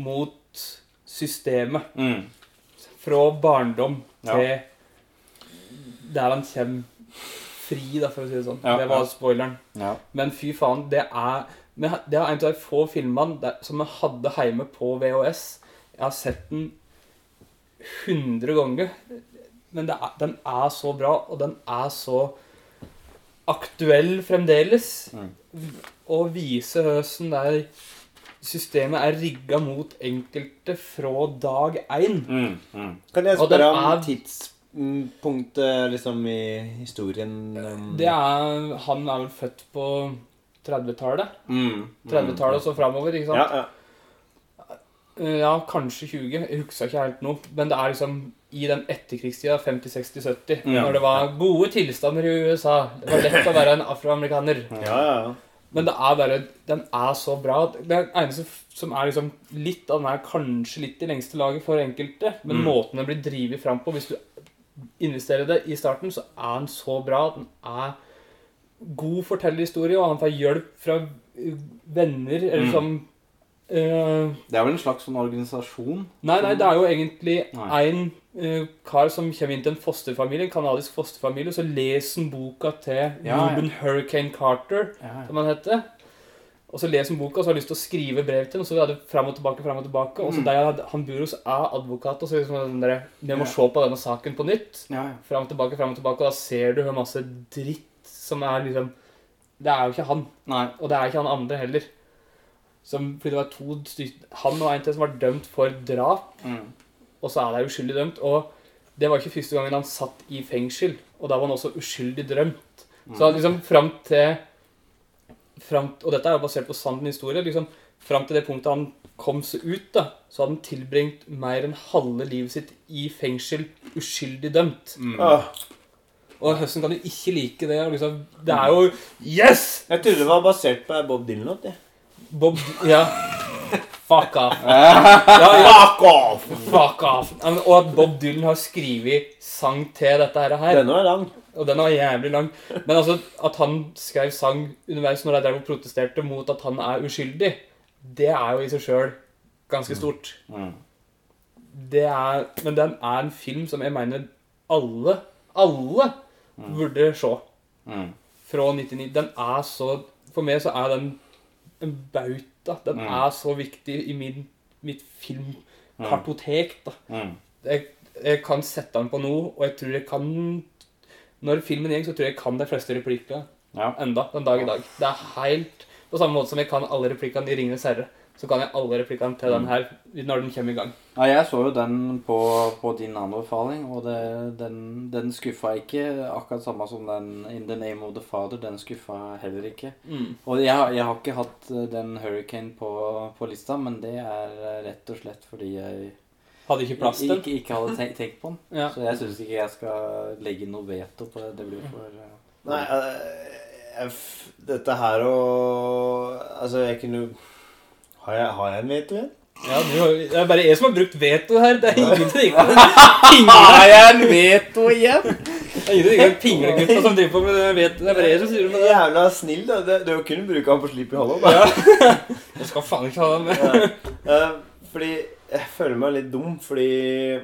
mot systemet. Mm. Fra barndom Ja. til der han kommer fri, da, for å si det sånn. Ja, det var ja. spoileren. Ja. Men fy faen, det er Det er en av de få filmene der, som jeg hadde hjemme på VHS. Jeg har sett den 100 ganger. Men det er, den er så bra, og den er så aktuell fremdeles. Mm. Vise hvordan det er systemet er rigga mot enkelte fra dag én. Mm. Mm. Kan jeg spørre om er- tidspunktet liksom i historien? um, Det er, han er vel født på 30-tallet. Mm. 30-tallet og så framover. ikke sant? Ja, ja. Eh, Ja, kanskje 20. Jeg husker ikke helt nå. Men det er liksom i den etterkrigstida, 50, 60, 70, Ja. når det var gode tilstander i USA. Det var lett å være en afroamerikaner. ja, ja, ja. Men det er bare Den er så bra. Det eneste som er liksom litt av den er kanskje litt i lengste laget for enkelte, men Mm. måten den blir drevet fram på Hvis du investerer det i starten, så er den så bra. Den er god fortellerhistorie, og han får hjelp fra uh, venner, eller Mm. som eh, Det er vel en slags sånn organisasjon? Nei, nei, det er jo egentlig én en eh, kar som kommer inn til en fosterfamilie, en kanadisk fosterfamilie, så leser han boka til Ja, ja. Ruben Hurricane Carter, Ja, som han heter. Og så leser han boka, og så har han lyst til å skrive brev til ham, og så er det frem og tilbake, frem og tilbake. Og så Mm. der han bor hos er advokat, og så liksom den der, vi må Ja. se på denne saken på nytt. ja. ja. Frem og tilbake, frem og tilbake, og da ser du hvor masse dritt som er liksom Det er jo ikke han. Nei. Og det er ikke han andre heller. Som, fordi det var to Han og en til som var dømt for drap, Mm. og så er de uskyldig dømt. Og det var ikke første gangen han satt i fengsel, og da var han også uskyldig drømt. Så liksom fram til fram, Og dette er jo basert på sann historie. liksom Fram til det punktet han kom seg ut, da, så hadde han tilbringt mer enn halve livet sitt i fengsel uskyldig dømt. Mm. Ah. Og høsten kan jo ikke like det. Liksom, det er jo Yes! jeg trodde det var basert på Bob Dylan. Bob Ja. Fuck off. Ja, ja. Fuck off! Fuck off. Ja, men- Og at Bob Dylan har skrevet sang til dette her. Denne er lang. Og den var jævlig lang. Men altså, at han skrev sang underveis når de drev og protesterte mot at han er uskyldig, det er jo i seg sjøl ganske stort. Mm. Det er, men den er en film som jeg mener alle, alle burde se. Mm. fra 99, den er så For meg så er den en bauta. Den Mm. er så viktig i min, mitt filmkartotek. da. Mm. Jeg, jeg kan sette den på noe, og jeg tror jeg kan Når filmen går, så tror jeg jeg kan de fleste replikkene Ja. enda den dag i dag. Det er helt på samme måte som jeg kan alle replikkene i 'Ringenes herre'. Så kan jeg alle replikkene til den her når den kommer i gang. Ja, jeg så jo den på, på din anbefaling, og det, den, den skuffa ikke. Akkurat samme som den 'In the Name of the Father'. Den skuffa heller ikke. Mm. Og jeg, har- jeg har ikke hatt eh, den Hurricane på, på lista, men det er eh, rett og slett fordi jeg Hadde ikke plass til den. ikke, ikke hadde tenkt, tenkt på den. Ja. Så jeg syns ikke jeg skal legge noe veto på det. Det blir for eh, Nei, jeg, dette her og Altså, jeg kunne Har jeg, har jeg en veto igjen? Ja, du, det er bare jeg som har brukt veto her. Det er ingen som ikke Har jeg en veto igjen? Det er ingenting pinglegutta som driver på med det veto. Det er bare jeg som styrer med det. Jævla snill, da. Det, jo kun bruke han på Sleepy Hollow. Da. Jeg skal faen ikke ha den med. Ja. fordi jeg føler meg litt dum, fordi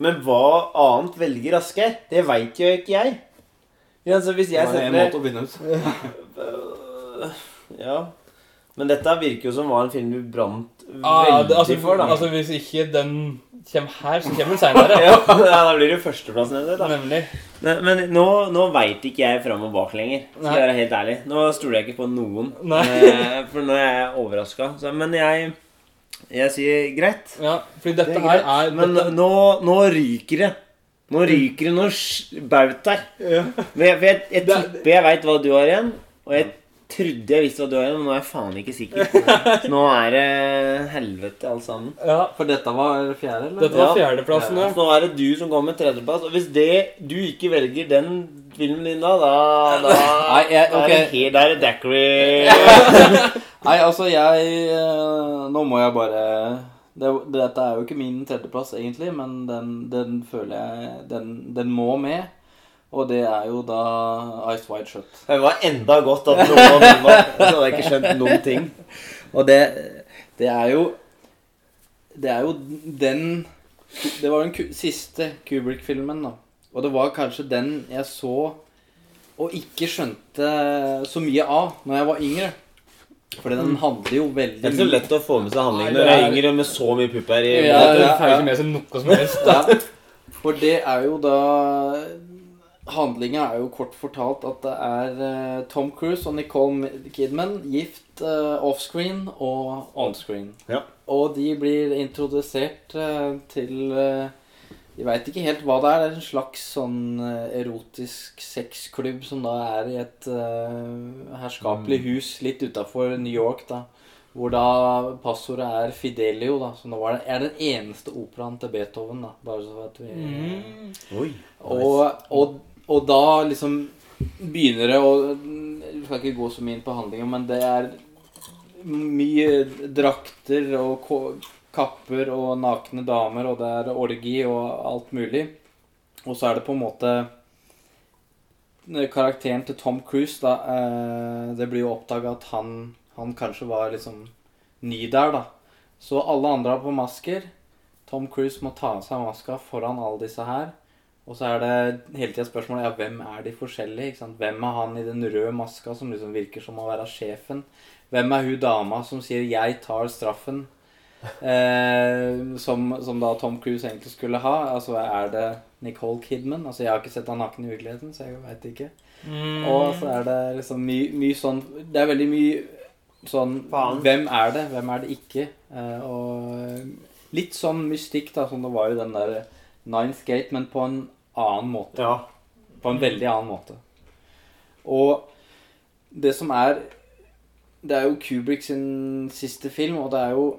Men hva annet velger Asgeir? Det veit jo ikke jeg. Ja, så hvis jeg Det er en setter måte å begynne Ja. Men dette virker jo som var en film du brant Ah, det, altså, for, da. altså, hvis ikke den kommer her, så kommer den seinere. ja, da blir det jo førsteplassen hennes. da. Nemlig. Men, men nå, nå veit ikke jeg fram og bak lenger. Skal jeg være helt ærlig. Nå stoler jeg ikke på noen. Eh, For nå er jeg overraska. Men jeg, jeg sier greit. Ja, fordi Det dette er her er Men dette, nå, nå ryker det. Nå ryker det noe bautaer. Ja. Jeg, jeg, jeg tipper jeg veit hva du har igjen. Og jeg trodde jeg visste hva du er, men nå er jeg faen ikke sikker. Nå er det helvete, alle sammen. ja, For dette var fjerde, eller? Dette var fjerdeplassen, ja. Så nå er det du som går med tredjeplass. Og hvis det, du ikke velger den filmen din da, da, da Nei, jeg- okay. er det helt, da er det Dackery. Nei, altså, jeg eh, Nå må jeg bare det, Dette er jo ikke min tredjeplass, egentlig, men den, den føler jeg den, den må med. Og det er jo da Ice White Shut. Det var enda godt at noen var Så hadde jeg ikke skjønt noen ting. Og det, det er jo Det er jo den Det var den siste Kubrick-filmen, da. Og det var kanskje den jeg så og ikke skjønte så mye av når jeg var yngre. Fordi den handler jo veldig Det er ikke så lett å få med seg handlingen når du er yngre med så mye pupper i Ja, ja, får ja. ikke med seg noe som helst. Ja, for det er jo da Handlinga er jo kort fortalt at det er eh, Tom Cruise og Nicole Kidman gift eh, offscreen og onscreen. Ja. Og de blir introdusert eh, til De Jeg veit ikke helt hva det er. Det er en slags sånn erotisk sexklubb som da er i et herskapelig hus litt utafor New York, da. Hvor da passordet er Fidelio, da. Så nå er det, er den eneste operaen til Beethoven, da. Bare så at vi Mm. Oi. og, og, og da liksom begynner det å Jeg skal ikke gå så mye inn på handlinga, men det er mye drakter og kapper og nakne damer, og det er orgi og alt mulig. Og så er det på en måte Karakteren til Tom Cruise, da eh, Det blir jo oppdaga at han, han kanskje var liksom ny der, da. Så alle andre har på masker. Tom Cruise må ta av seg maska foran alle disse her. Og så er det hele tida spørsmålet ja, hvem er de forskjellige. ikke sant? Hvem er han i den røde maska som liksom virker som å være sjefen? Hvem er hun dama som sier 'jeg tar straffen'? Eh, som, som da Tom Cruise egentlig skulle ha. Altså er det Nicole Kidman? Altså Jeg har ikke sett han naken i virkeligheten, så jeg veit ikke. Mm. Og så er det liksom mye my sånn Det er veldig mye sånn Faen. Hvem er det, hvem er det ikke? Eh, og litt sånn mystikk, da, som det var jo den der Nines Gate, men på en annen måte. Ja. På en veldig annen måte. Og det som er Det er jo Kubrick sin siste film, og det er jo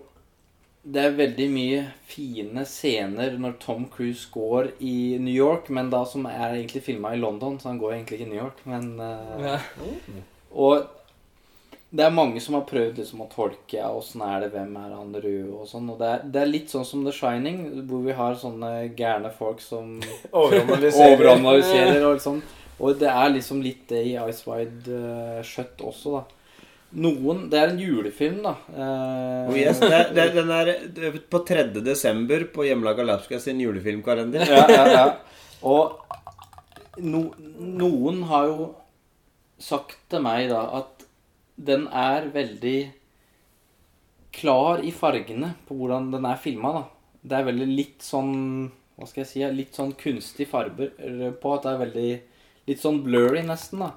det er veldig mye fine scener når Tom Cruise går i New York, men da som er egentlig filma i London, så han går egentlig ikke i New York. Men, uh, Ja. Og det er mange som har prøvd liksom å tolke ja, åssen er det, hvem er han røde og sånn. Og det er, det er litt sånn som The Shining, hvor vi har sånne gærne folk som Overanalyserer. overanalyserer og sånn. Og det er liksom litt det i Ice Wide uh, Shut også, da. Noen Det er en julefilm, da. Eh, Oh yes, det, det, den er er på 3. desember på Hjemmelaga Lapska sin julefilmkalender. ja, ja, ja. Og no, Noen har jo sagt til meg da at den er veldig klar i fargene på hvordan den er filma. Det er veldig litt sånn Hva skal jeg si? Litt sånn kunstig farger på. At det er veldig Litt sånn blurry, nesten. da.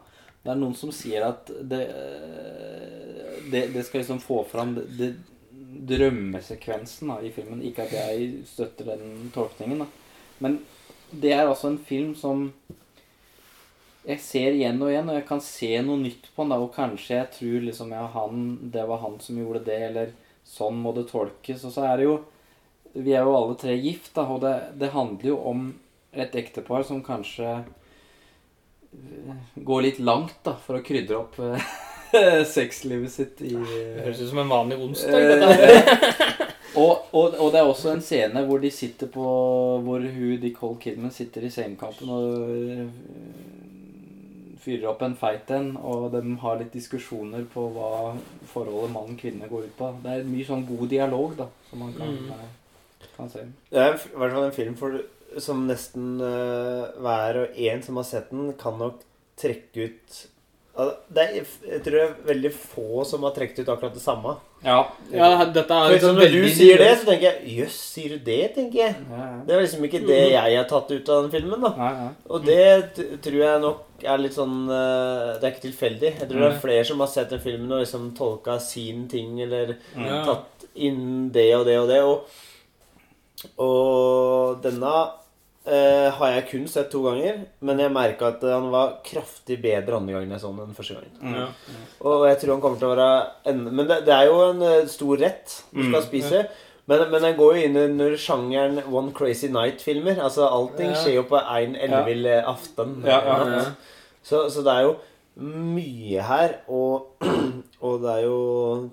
Det er noen som sier at det, det, det skal liksom få fram det, det, drømmesekvensen da, i filmen. Ikke at jeg støtter den tolkningen, da. Men det er altså en film som jeg ser igjen og igjen, og jeg kan se noe nytt på han da, Og kanskje jeg tror liksom ja, han, det var han som gjorde det, eller sånn må det tolkes. Og så er det jo Vi er jo alle tre gift, da, og det, det handler jo om et ektepar som kanskje eh, går litt langt da, for å krydre opp eh, sexlivet sitt i Det høres ut som en vanlig onsdag. dette her. og, og, og det er også en scene hvor de sitter på Hvor hun, Nicole Kidman sitter i sengekampen og fyrer opp en feit en, og de har litt diskusjoner på hva forholdet mann-kvinne går ut på. Det er mye sånn god dialog da, som man kan, Mm. kan se. Det er i hvert fall en film for, som nesten uh, hver og en som har sett den, kan nok trekke ut det er, Jeg tror det er veldig få som har trukket ut akkurat det samme. Ja, ja, dette er liksom Når du sier det, så tenker jeg Jøss, sier du det? tenker jeg. Ja, ja. Det er liksom ikke det jeg har tatt ut av den filmen. da. Og det tror jeg nok er litt sånn eh, Det er ikke tilfeldig. Jeg tror det er flere som har sett den filmen og liksom tolka sin ting, eller Ja. tatt inn det og det og det. Og, og denne eh, har jeg kun sett to ganger, men jeg merka at han var kraftig bedre andre gangen jeg så den enn første gangen. Mm. Ja. Og jeg tror han kommer til å være en, Men det, det er jo en eh, stor rett du skal Mm. spise. Men, men den går jo inn under sjangeren One Crazy Night-filmer. Altså Allting Ja. skjer jo på én ellevill eh, aften. Ja, ja. Så, så det er jo mye her. Og, og det er jo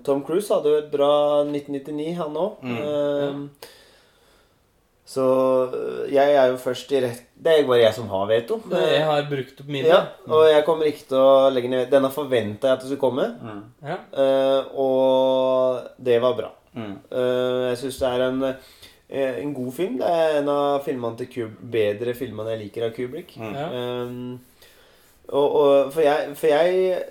Tom Cruise hadde jo et bra 1999, han òg. Så øh, jeg er jo først i rett Det er bare jeg som har veto. Jeg har brukt opp mine. Ja, og jeg kommer ikke til å legge ned Denne forventa jeg at det skulle komme, Mm. Ja. uh, og det var bra. Mm. Uh, jeg syns det er en, eh, en god film. Det er en av filmene til Kub bedre filmene jeg liker av Kubrick. Mm. Ja. Um, og, og, for, jeg, for jeg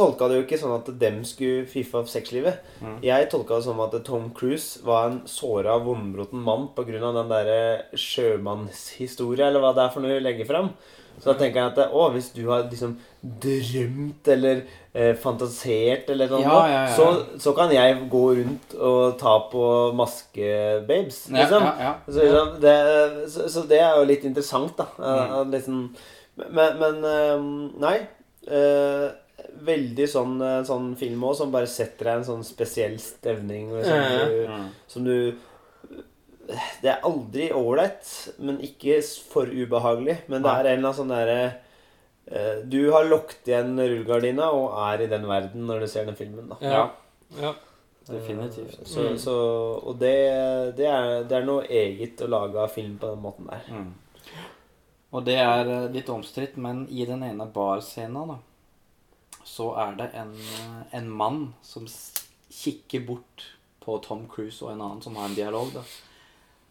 tolka det jo ikke sånn at dem skulle fiffe av sexlivet. Mm. Jeg tolka det som at Tom Cruise var en såra, vondbroten mann pga. den derre sjømannshistoria, eller hva det er for noe hun legger fram. Så da tenker jeg at å, hvis du har liksom drømt eller eh, fantasert eller noe, Ja, ja, ja. Så, så kan jeg gå rundt og ta på maskebabes, liksom. Så, liksom, det, så, så det er jo litt interessant, da. Mm. Eh, Liksom, men, men eh, Nei. Veldig sånn, eh, sånn film òg som bare setter deg i en sånn spesiell stevning. Liksom, Ja. du, Mm. som du Det er aldri ålreit, men ikke for ubehagelig. Men det er en eller annen sånn derre eh, Du har lukket igjen rullegardina og er i den verden når du ser den filmen. da Ja. ja. Definitivt. Så, Mm. så, og det, det, er, det er noe eget å lage av film på den måten der. Mm. Og det er litt omstridt, men i den ene barscena, da, så er det en, en mann som kikker bort på Tom Cruise og en annen som har en dialog, da.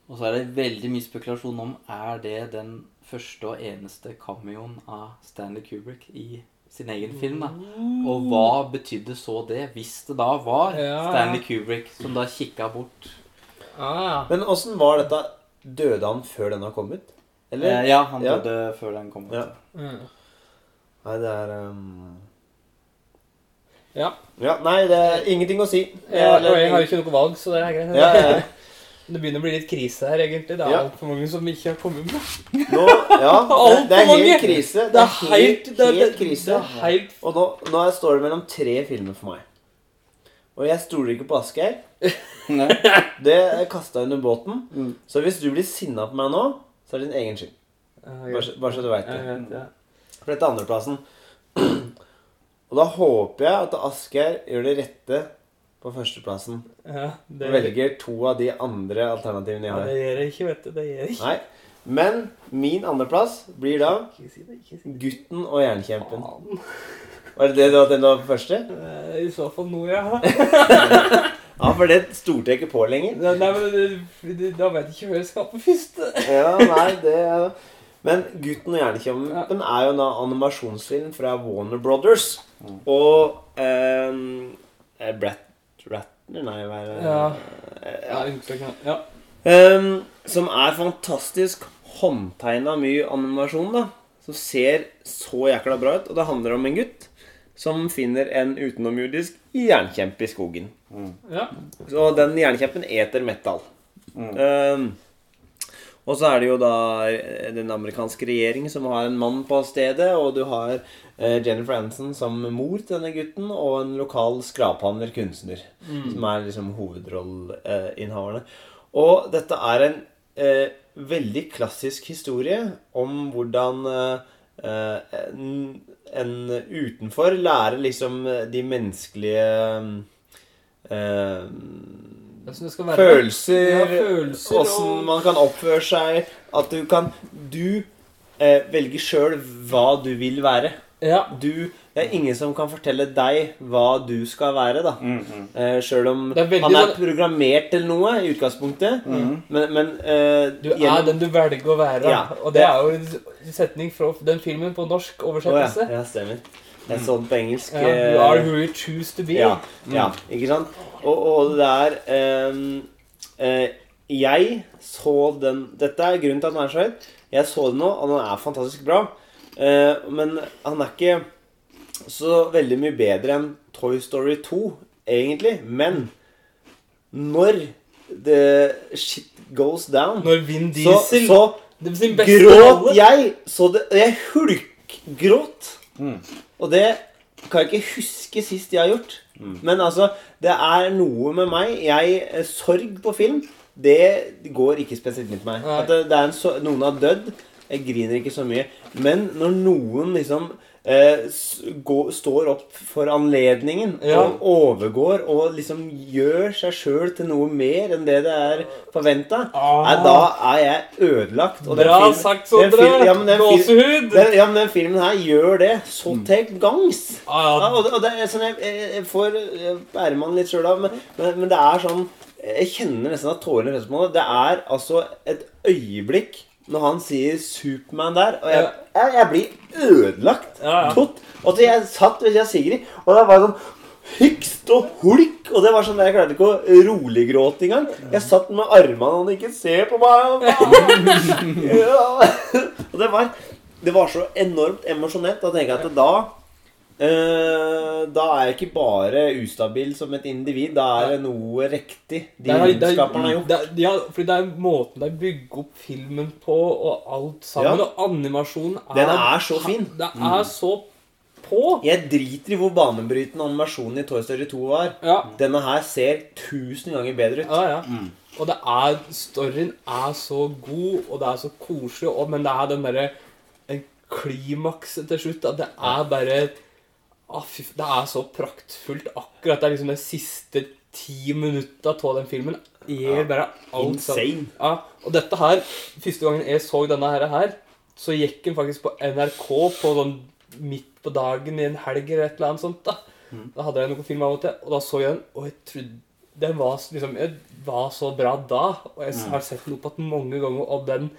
Og så er det veldig mye spekulasjon om er det den første og eneste cameoen av Stanley Kubrick i sin egen film, da. Og hva betydde så det, hvis det da var Ja. Stanley Kubrick som da kikka bort? Ah. Men åssen var dette? Døde han før den har kommet? Eller? Eh, ja, han Ja. døde før den kom ut. Ja. Mm. Nei, det er um... ja. Ja, nei, det er ingenting å si. Ja, og jeg har jo ikke noe valg, så det er greit. ja, ja. Det begynner å bli litt krise her, egentlig. Det er Ja. altfor mange som ikke har kommet med. Nå, ja, det, det er helt krise. Det er helt, det er- helt krise. Det er helt Og nå, nå står det mellom tre filmer for meg. Og jeg stoler ikke på Asgeir. Det kasta under båten. Mm. Så hvis du blir sinna på meg nå, så er det din egen skyld. Bare, bare så du veit det. For dette er andreplassen. Og da håper jeg at Asgeir gjør det rette på førsteplassen. Ja, det, Og velger to av de andre alternativene jeg ja, har. det gjør jeg ikke, vet du. Det gjør jeg ikke. Nei. Men min andreplass blir da si det, si. 'Gutten og jernkjempen'. Faen. Var det det du hadde på første? Eh, I så fall noe, ja. Ja, for det stolte jeg ikke på lenger. Nei, men da vet jeg ikke hvor jeg skal på først. Ja, nei, det er Men 'Gutten og jernkampen' er jo en animasjonsfilm fra Warner Brothers. Og um, Brett Ratner Nei, hva er det? Ja. Eh, Ja, ja. Um, som er fantastisk håndtegna mye animasjon, da. Som ser så jækla bra ut. Og det handler om en gutt som finner en utenomjordisk jernkjempe i skogen. ja. Så den jernkjempen eter metal. Ehm, og så er det jo da eh, den amerikanske regjeringen som har en mann på stedet, og du har eh, Jennifer Aniston som mor til denne gutten, og en lokal skraphandler kunstner, som er liksom hovedrolleinnehaverne. Og dette er en eh, veldig klassisk historie om hvordan eh, eh, en, en utenfor lærer liksom de menneskelige eh, følelser, Ja, følelser åssen og man kan oppføre seg. At du kan Du eh, velger sjøl hva du vil være. Ja. Du, det er ingen som kan fortelle deg hva du skal være, da. Eh, sjøl om er veldig han er programmert til noe i utgangspunktet. Men, men eh, Du er gjennom- den du velger å være. Ja. Og det er jo en setning fra den filmen på norsk Å, ja. oversettelse. ja, stemmer. Jeg så den på engelsk. Ja, eh, you are who you choose to be. Ja, ja ikke sant? Og, og det er ehm, eh, Jeg så den Dette er grunnen til at den er så høyt. Jeg så den nå, og den er fantastisk bra. Eh, men han er ikke så veldig mye bedre enn Toy Story 2, egentlig. Men når the shit goes down, Når Vin Diesel så det sin beste gråt rolle. jeg så det Jeg hulkgråt. Og det kan jeg ikke huske sist jeg har gjort. Men altså, det er noe med meg jeg, eh, Sorg på film, det går ikke spesielt inn på meg. Nei. At det, det er en noen har dødd. Jeg griner ikke så mye. Men når noen liksom eh, går, står opp for anledningen Ja. og overgår og liksom gjør seg sjøl til noe mer enn det det er forventa, Ah. da er jeg ødelagt. Og Bra film- sagt, Sondre! ja, Gåsehud! den, ja, men den filmen her gjør det så til gangs. Ah, Ja, ja. og, det, og det sånn Jeg, jeg, jeg får eh, meg litt sjøl av, men, men, men det er sånn Jeg kjenner nesten at tårene renner på meg. Det er altså et øyeblikk når han sier 'Supermann' der, og jeg, jeg, jeg blir ødelagt. Ja, ja. Tot. Og så jeg satt ved siden av Sigrid, og det var sånn hykst og hulk. Og det var sånn Jeg klarte ikke å roliggråte engang. Jeg satt med armene og han ikke ser på meg. ja. Og det var, det var så enormt emosjonelt. Da tenker jeg at da eh, Da er jeg ikke bare ustabil som et individ. Da er det noe riktig de er- er- filmskaperne har gjort. Det, ja, fordi det er måten de bygger opp filmen på, og alt sammen. Ja. Og animasjonen er Den er så fin. Det er så på. Jeg driter i hvor banebrytende animasjonen i Toy Story 2 var. Ja. Denne her ser tusen ganger bedre ut. Ja, ja. Og det er Storyen er så god, og det er så koselig, og, men det er den derre en klimakset til slutt. At det er bare ah, fy, Det er så praktfullt. Akkurat det er liksom de siste ti minutta av den filmen gir bare alt. Insane. Ja, og dette her Første gangen jeg så denne her, her så gikk den faktisk på NRK på sånn midt på dagen i en helg eller et eller annet sånt. Da Da hadde jeg noen film av og til, og da så jeg den, og jeg trodde den var liksom Jeg var så bra da, og jeg har sett den opp igjen mange ganger, og den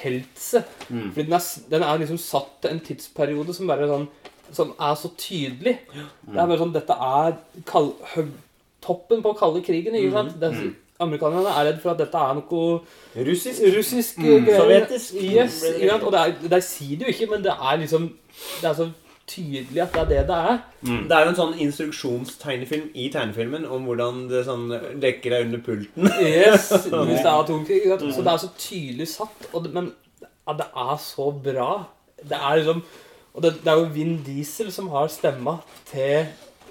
holdt seg. Fordi den er, den er liksom satt til en tidsperiode som bare sånn Som er så tydelig. Det er bare sånn Dette er kald, toppen på kalde krigen, ikke sant? Det er, Amerikanerne er redd for at dette er noe Russisk. russisk mm. Sovjetisk. Yes, ikke sant? Og det er, de sier det jo ikke, men det er liksom Det er så tydelig at det er det det er. Det er jo en sånn instruksjonstegnefilm i tegnefilmen om hvordan det sånn dekker deg under pulten. Yes, hvis det er atomkrig. ikke sant? Så det er så tydelig satt. Og det, men ja, det er så bra. Det er liksom Og det, det er jo Vin Diesel som har stemma til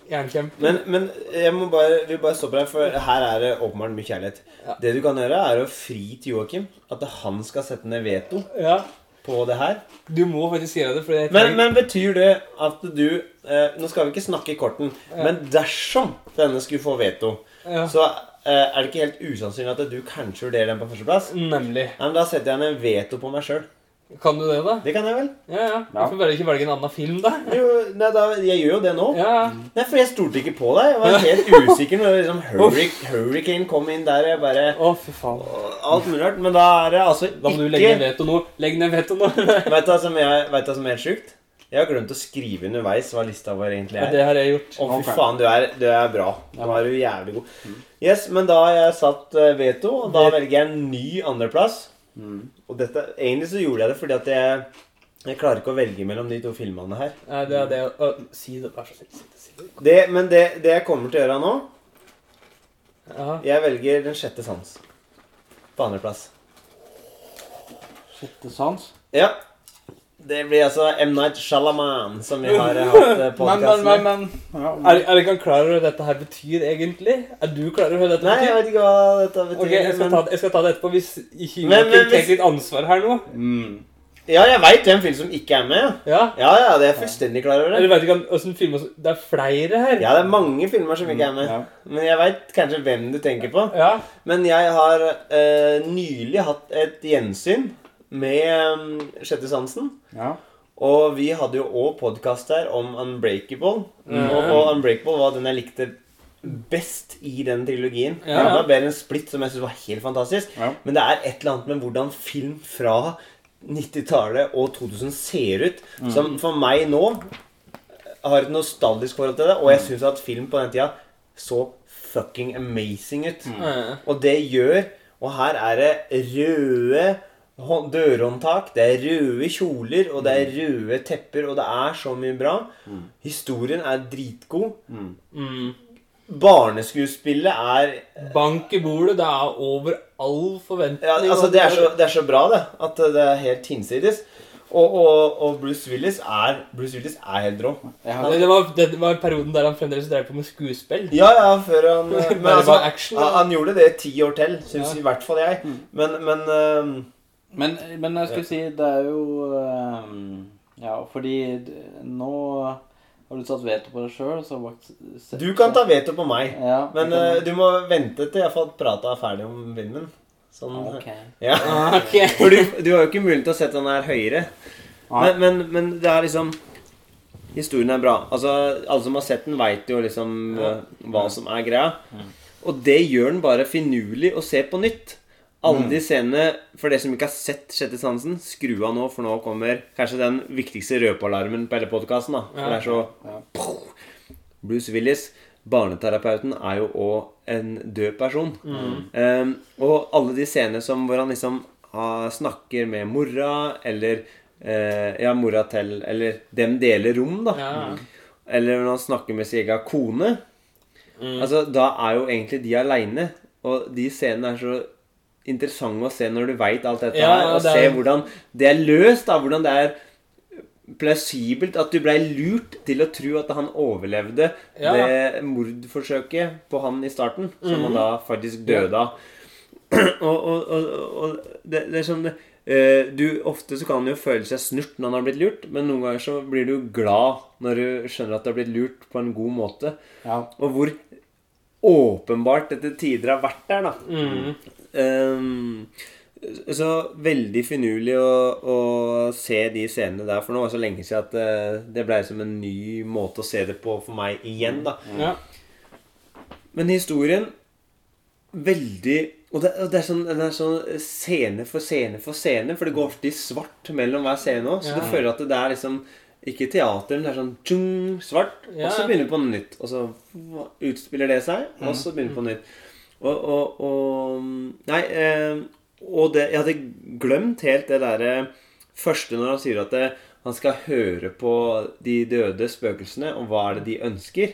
Jernkjempen. Men, men jeg må bare, vil bare stoppe deg, for her er det åpenbart mye kjærlighet. Ja. Det du kan gjøre, er å fri til Joakim. At han skal sette ned veto Ja, på det her. du må faktisk gjøre det. Jeg Men, men betyr det at du eh, Nå skal vi ikke snakke i korten, Ja. men dersom denne skulle få veto, så eh, er det ikke helt usannsynlig at du kanskje vurderer den på førsteplass. Nemlig. Nei, men Da setter jeg ned veto på meg sjøl. Kan du det, da? Det kan jeg vel? Ja, ja. Hvorfor bare ikke velge en annen film, da. Jo, nei, da, jeg gjør jo det nå. Ja, ja. Nei, for jeg stolte ikke på deg. Jeg var helt usikker når liksom Hurric- Hurricane kom inn der. Jeg bare Å, fy faen. Alt mulig rart. Men da er det altså ikke Da må du legge ned veto nå. Legg ned veto nå. Vet du hva som er, som er helt sjukt? Jeg har glemt å skrive underveis hva lista vår egentlig er. Ja, det har jeg gjort. Å, fy okay. faen, du er, du er bra. Da er du jævlig god. Yes, men da har jeg satt eh, veto, og da velger jeg en ny andreplass. Mm. Og dette, egentlig så gjorde jeg det fordi at jeg, jeg klarer ikke å velge mellom de to filmene her. Nei, det er det å Si det, vær så snill. Si det, si det. Det, men det, det jeg kommer til å gjøre nå Aha. Jeg velger Den sjette sans. På andreplass. Sjette sans. Ja. Det blir altså M. Night Shalaman som vi har hatt podkast med. men, men, men Er, er ikke han klar over hva dette her betyr, egentlig? Er du klar over hva dette Nei, jeg vet ikke hva dette betyr. Ok, jeg skal, ta, jeg skal ta det etterpå hvis ikke Men- men tar litt ansvar her nå. mm. Ja, jeg veit hvem film som ikke er med. Ja? Ja, ja, det er jeg fullstendig klar over. Eller det. vet ikke hvordan filmer som- Det er flere her. Ja, det er mange filmer som ikke er med. Ja. Men jeg veit kanskje hvem du tenker på. Ja. Men jeg har eh, nylig hatt et gjensyn med um, Sjette sansen. ja. Og vi hadde jo òg podkast der om Unbreakable. Mm. Og, og Unbreakable var den jeg likte best i den trilogien. Ja. Den var bedre enn Split, som jeg synes var helt fantastisk. Ja. Men det er et eller annet med hvordan film fra 90-tallet og 2000 ser ut, som for meg nå har et nostalgisk forhold til det. Og jeg syns at film på den tida så fucking amazing ut. Mm. Og det gjør Og her er det røde dørhåndtak, det er røde kjoler, og det er røde tepper, og det er så mye bra. Historien er dritgod. Mm. Barneskuespillet er Bank i bordet. Det er over all forventning. ja, altså det, er så, det er så bra, det. At det er helt hinsides. Og, og, og Bruce Willis er Bruce Willis er helt rå. Ja, det, det, var, det var perioden der han fremdeles drev på med skuespill. Ja, ja, før han Men Bare altså, action, han, han gjorde det ti år til, syns Ja. i hvert fall jeg. Men, men øhm, men, men jeg skulle si, det er jo ehm, Ja, fordi nå har du satt veto på deg sjøl, Du kan ta veto på meg. ja, Men kan- du må vente til jeg har fått prata ferdig om filmen. Sånn, Ok. ja. okay. For du, du har jo ikke mulighet til å sette den her høyere. Men, men, men det er liksom Historien er bra. Altså, Alle som har sett den, veit jo liksom øh, hva som er greia. Og det gjør den bare finurlig å se på nytt. Alle de scenene For det som ikke har sett Sjette sansen, skru av nå, for nå kommer kanskje den viktigste røpealarmen på hele podkasten. For det er så. Bruce Willis, barneterapeuten, er jo òg en død person. Um, og alle de scenene som hvor han liksom ah, snakker med mora, eller eh, Ja, mora til Eller dem deler rom, da. Ja. Eller når han snakker med sin egen kone. Altså, Da er jo egentlig de aleine. Og de scenene er så interessante å se når du veit alt dette Ja, her. Og det er- se hvordan det er løst. da, Hvordan det er plausibelt at du blei lurt til å tro at han overlevde Ja. det mordforsøket på han i starten, som Mhm. han da faktisk døde av. og, og, og, og det, det er sånn eh, du, Ofte så kan han jo føle seg snurt når han har blitt lurt, men noen ganger så blir du glad når du skjønner at du har blitt lurt på en god måte. Ja. Og hvor åpenbart dette tider har vært der, da. Mm. Ehm, så veldig finurlig å, å se de scenene der. For nå var det så lenge siden at eh, det ble som en ny måte å se det på for meg igjen, da. Ja. Men historien Veldig Og det, og det, er sånn, det er sånn scene for scene for scene, for det går ofte i svart mellom hver scene òg. Så Ja. du føler at det er liksom ikke teater, men det er sånn tjung, svart, og så begynner vi på nytt. Og så utspiller det seg, og så begynner vi på nytt. Og, og, og Nei, eh, og det Jeg hadde glemt helt det derre første når han sier at det, han skal høre på de døde spøkelsene, og hva er det de ønsker.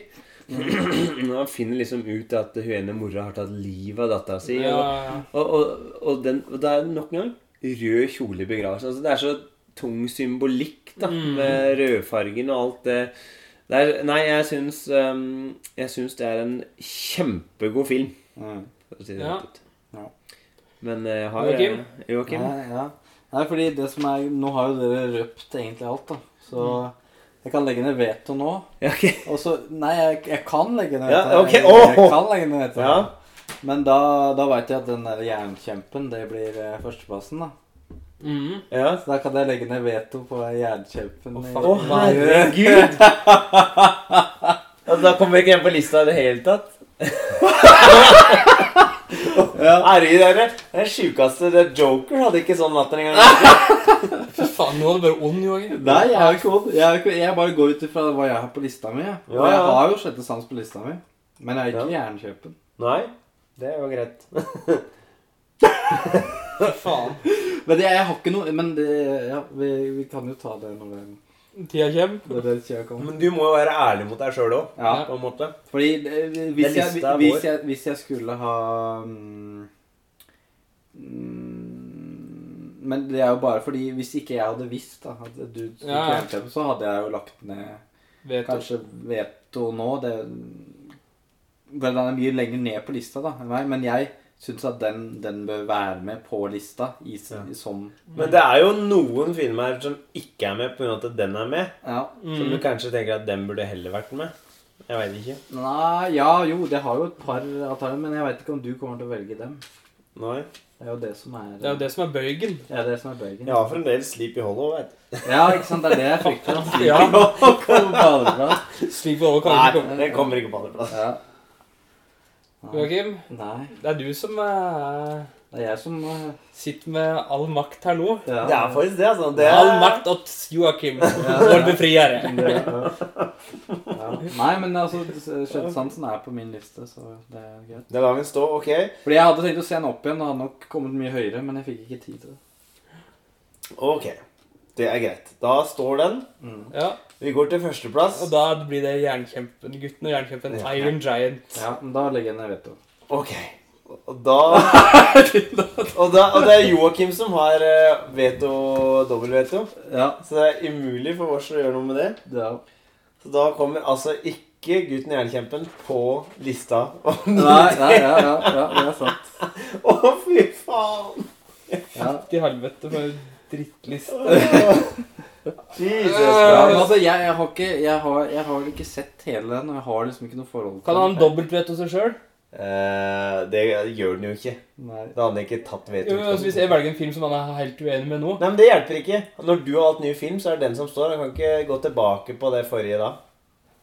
Når han finner liksom ut at hun ene mora har tatt livet av dattera si. Ja, Og, ja. og, og, og, den, og det er nok en gang rød kjole i begravelsen. Altså, det er så tung symbolikk da, Mm. med rødfargen og alt det. det er, nei, jeg syns, um, jeg syns det er en kjempegod film. Mm. For å si det Ja. rett ut. Ja. Men uh, har Joakim? Joakim? Nei, ja. Nei, fordi det som er Nå har jo dere røpt egentlig alt, da. Så jeg kan legge ned veto nå. Ja, ok. Og så Nei, jeg, jeg kan legge ned Ja, okay. oh! Jeg, jeg kan legge ned veto. Ja. Men da, da veit jeg at den der jernkjempen, det blir eh, førsteplassen, da. Mm. Ja. Så da kan jeg legge ned veto på jernkjempen. Å, oh, oh, herregud! Altså, da kommer jeg ikke hjem på lista i det hele tatt. Herregud, det er det- det sjukeste det Joker hadde ikke sånn latter engang. Fy faen, nå er du bare ond, Joakim. Nei, jeg er ikke ond. Jeg, er ikke, jeg bare går ut ifra hva jeg har på lista mi. Ja, Ja, jeg har jo sjette sans på lista mi. Men jeg er ikke jernkjøpen. Nei, det er jo greit. Faen. Men det, jeg har ikke noe Men det, ja, vi, vi kan jo ta det når det, Tida kommer. det tida kommer. Men du må jo være ærlig mot deg sjøl òg, Ja. på en måte. Fordi eh, hvis, jeg, hvis, jeg, hvis jeg skulle ha mm, mm, Men det er jo bare fordi hvis ikke jeg hadde visst da, at du skulle Ja. hjem, så hadde jeg jo lagt ned veto. Kanskje veto nå. Det, det er mye lenger ned på lista da, enn meg, men jeg syns at den, den bør være med på lista i, Ja. som Men det er jo noen filmer som ikke er med pga. at den er med. Ja. Som du kanskje tenker at den burde heller vært med. Jeg veit ikke. Nei, ja, jo, det har jo et par avtaler, men jeg veit ikke om du kommer til å velge dem. Nei. Det er jo det som er Det er jo det som er bøygen. Det er det som er bøygen. Jeg har fremdeles Sleepy Hollow, vet du. Ja, ikke sant? Det er det jeg frykter. Sleepy Hollow Kommer på andreplass. Slik over kan Nei, den kommer ikke på andreplass. Ja. Joakim, Nei, det er du som uh, det er jeg som uh, sitter med all makt her nå. ja. Det er faktisk det, altså. Det All er... makt åt Joakim, vår befriere. Ja. Nei, men altså, Skjønnsansen er på min liste, så det er greit. Det lar vi stå, ok. Fordi jeg hadde tenkt å se den opp igjen, og hadde nok kommet mye høyere, men jeg fikk ikke tid til det. Ok. Det er greit. Da står den. Ja, Vi går til førsteplass. og da blir det jernkjempen, gutten og jernkjempen, Ja. Iron Giant. Ja, men da legger jeg ned veto. Ok. Og da Og, da, og det er Joakim som har eh, veto og dobbeltveto. Ja, Så det er umulig for oss å gjøre noe med det. er Så da kommer altså ikke Gutten Jernkjempen på lista. Nei, nei, ja, ja, ja, det er sant. fy faen! Ja. Til helvete for en drittliste. Jesus Christ. altså, jeg, jeg, har ikke, jeg, har, jeg har ikke sett hele den, og jeg har liksom ikke noe forhold til Kan han den. dobbeltveto seg sjøl? Eh, det gjør den jo ikke. Nei. Da hadde han ikke tatt veto. Altså, hvis jeg velger en film som han er helt uenig med nå Nei, men Det hjelper ikke. Når du har valgt ny film, så er det den som står. Han kan ikke gå tilbake på det forrige da.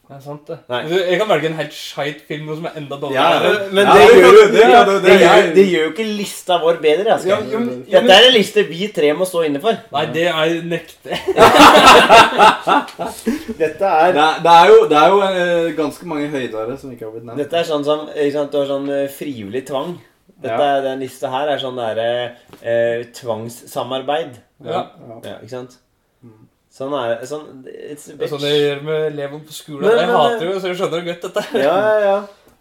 Det er sant, det. Nei. Altså, Jeg kan velge en helt skeit film som er enda dårligere. ja. Men det, det gjør, jo, det, det det, det gjør, det gjør jo ikke lista vår bedre. Asker. Ja, jo, men- Dette er en liste vi tre må stå inne for. Nei, det er nekte. Dette er Det, er, det er jo, det er jo uh, ganske mange høydere som ikke har blitt nevnt. Dette er sånn som ikke sant, Du har sånn uh, frivillig tvang. Dette Ja. er, Den lista her er sånn derre uh, tvangssamarbeid. Ja. Ja. Ja, ikke sant? Sånn er det. Sånn, it's Det er sånn det gjør med elevene på skolen. Men- Jeg men- hater jo, så jeg skjønner godt dette. Ja, ja, ja.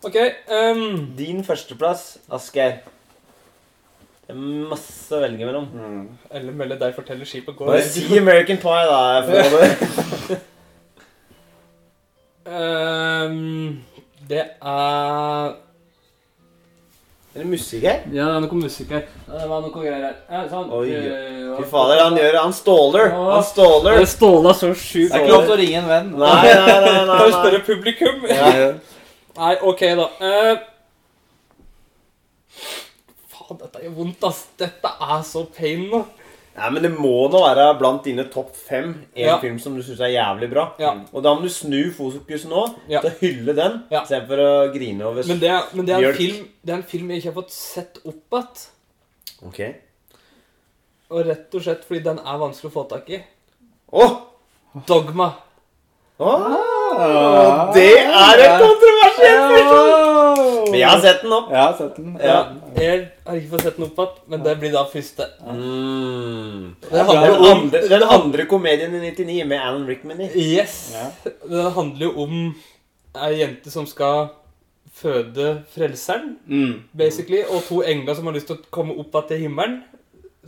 Ok, Um, Din førsteplass, Asgeir. Det er masse å velge mellom. Mm. Eller melde deg forteller skipet går. Bare si American Pie, da. Jeg det. Ehm, det er Er det musikk her? Ja, det er noe musikk her. Det var noe greier her. Ja, sånn. Oi, Eh, Fy fader, han gjør Han ståler. Han ståler. Det ståla så sjukt. Det er ikke lov til å ringe en venn. Nei, nei, nei. nei, Kan du spørre publikum? Ja. Nei, ok, da. Uh, faen, dette gjør vondt, ass. Dette er så pain nå. Nei, men det må nå være blant dine topp fem en Ja. film som du syns er jævlig bra. Ja. Og da må du snu fokuset nå Ja. til å hylle den, Ja. istedenfor å grine over Men det er, men det er, en film, det er en film jeg ikke har fått sett opp igjen. Ok. Og rett og slett fordi den er vanskelig å få tak i. Åh! Dogma. Åh! Det er en kontroversiell film! Men jeg har sett den opp. Jeg har sett den. Ja. Jeg har ikke fått sett den opp igjen, men det blir da første. Mm. Det handler jo om andre, den andre komedien i 99 med Alan Rickman i. Yes. Ja. Det handler jo om ei jente som skal føde frelseren, Mm. basically, og to engler som har lyst til å komme opp igjen til himmelen.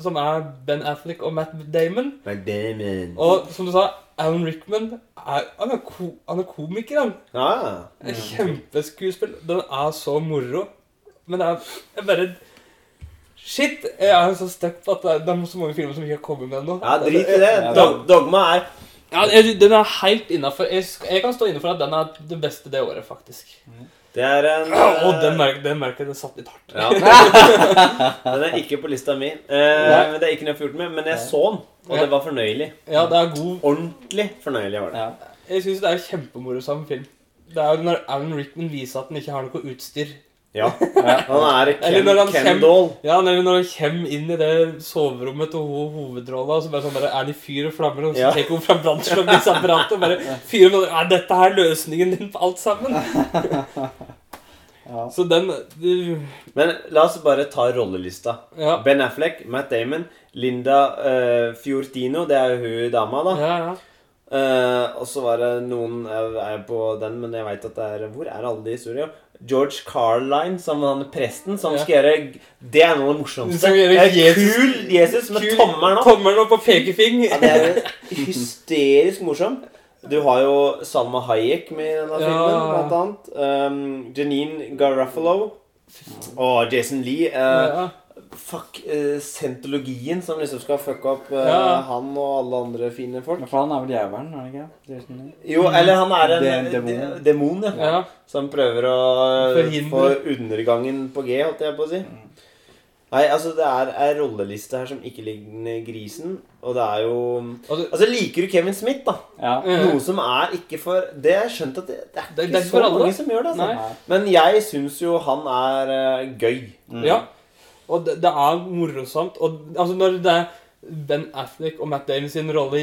Som er Ben Affleck og Matt Damon. Matt Damon. Og som du sa, Alan Rickman er, han, er ko, han er komiker, han. Ja. En Kjempeskuespill. Den er så moro. Men det er, jeg bare Shit! Jeg er så stuck på at det er, det er så mange filmer som ikke har kommet med ennå. ja, drit i det. Dog, dogma er Ja, den er helt innafor. Jeg, jeg kan stå inne for at den er det beste det året, faktisk. Det er en eh, den merket den satt litt hardt. Ja. Den er ikke på lista mi. Eh, men Det er ikke noe jeg får gjort med. Men jeg så den, og Ja. det var fornøyelig. Ja, det er god Ordentlig fornøyelig var det. Ja. Jeg syns det er en kjempemorsom film. Det er jo når Alan Rickman viser at han ikke har noe utstyr. Ja. Han er Eller Ken, når han Ken kjem- Ja, eller når han kommer inn i det soverommet til ho- hovedrolla, så bare sånn bare, er han i fyr og flammer, og så Ja. tar hun fra brannslukningsapparatet og bare fyrer med. Er dette her løsningen din på alt sammen? Ja. Så den du, Men la oss bare ta rollelista. Ja. Ben Affleck, Matt Damon, Linda uh, Fiortino, det er jo hun dama, da. Ja, ja. Uh, og så var det noen Jeg er på den, men jeg veit at det er Hvor er alle de historiene? George Carline, som han presten, som Ja. skal gjøre Det er noe av det morsomste. Jesus- Kul Jesus med Kul- tommelen opp. Tommelen opp og pekefing. Ja, det er jo hysterisk morsom. Du har jo Salma Hayek med i denne Ja. filmen, blant annet. Um, Janine Garuffalo Og Jason Lee. Uh, Ja. Fuck uh, sentologien som liksom skal fucke opp uh, Ja. han og alle andre fine folk. Men for han er vel jævelen, er det ikke? Lee? Jo, eller han er en demon, ja. ja. Som prøver å eh, Forhindre. få undergangen på G, holdt jeg på å si. Nei, altså det er ei rolleliste her som ikke ligner grisen. Og det er jo Altså, Altså, liker du Kevin Smith, da? Ja. Ja. Noe som er ikke for Det er skjønt at det, det er ikke Det- det er ikke så mange som gjør det. altså. Men jeg syns jo han er uh, gøy. Ja. Og det, det er morsomt. Og altså når det er Ben Affleck og Matt Damon sin rolle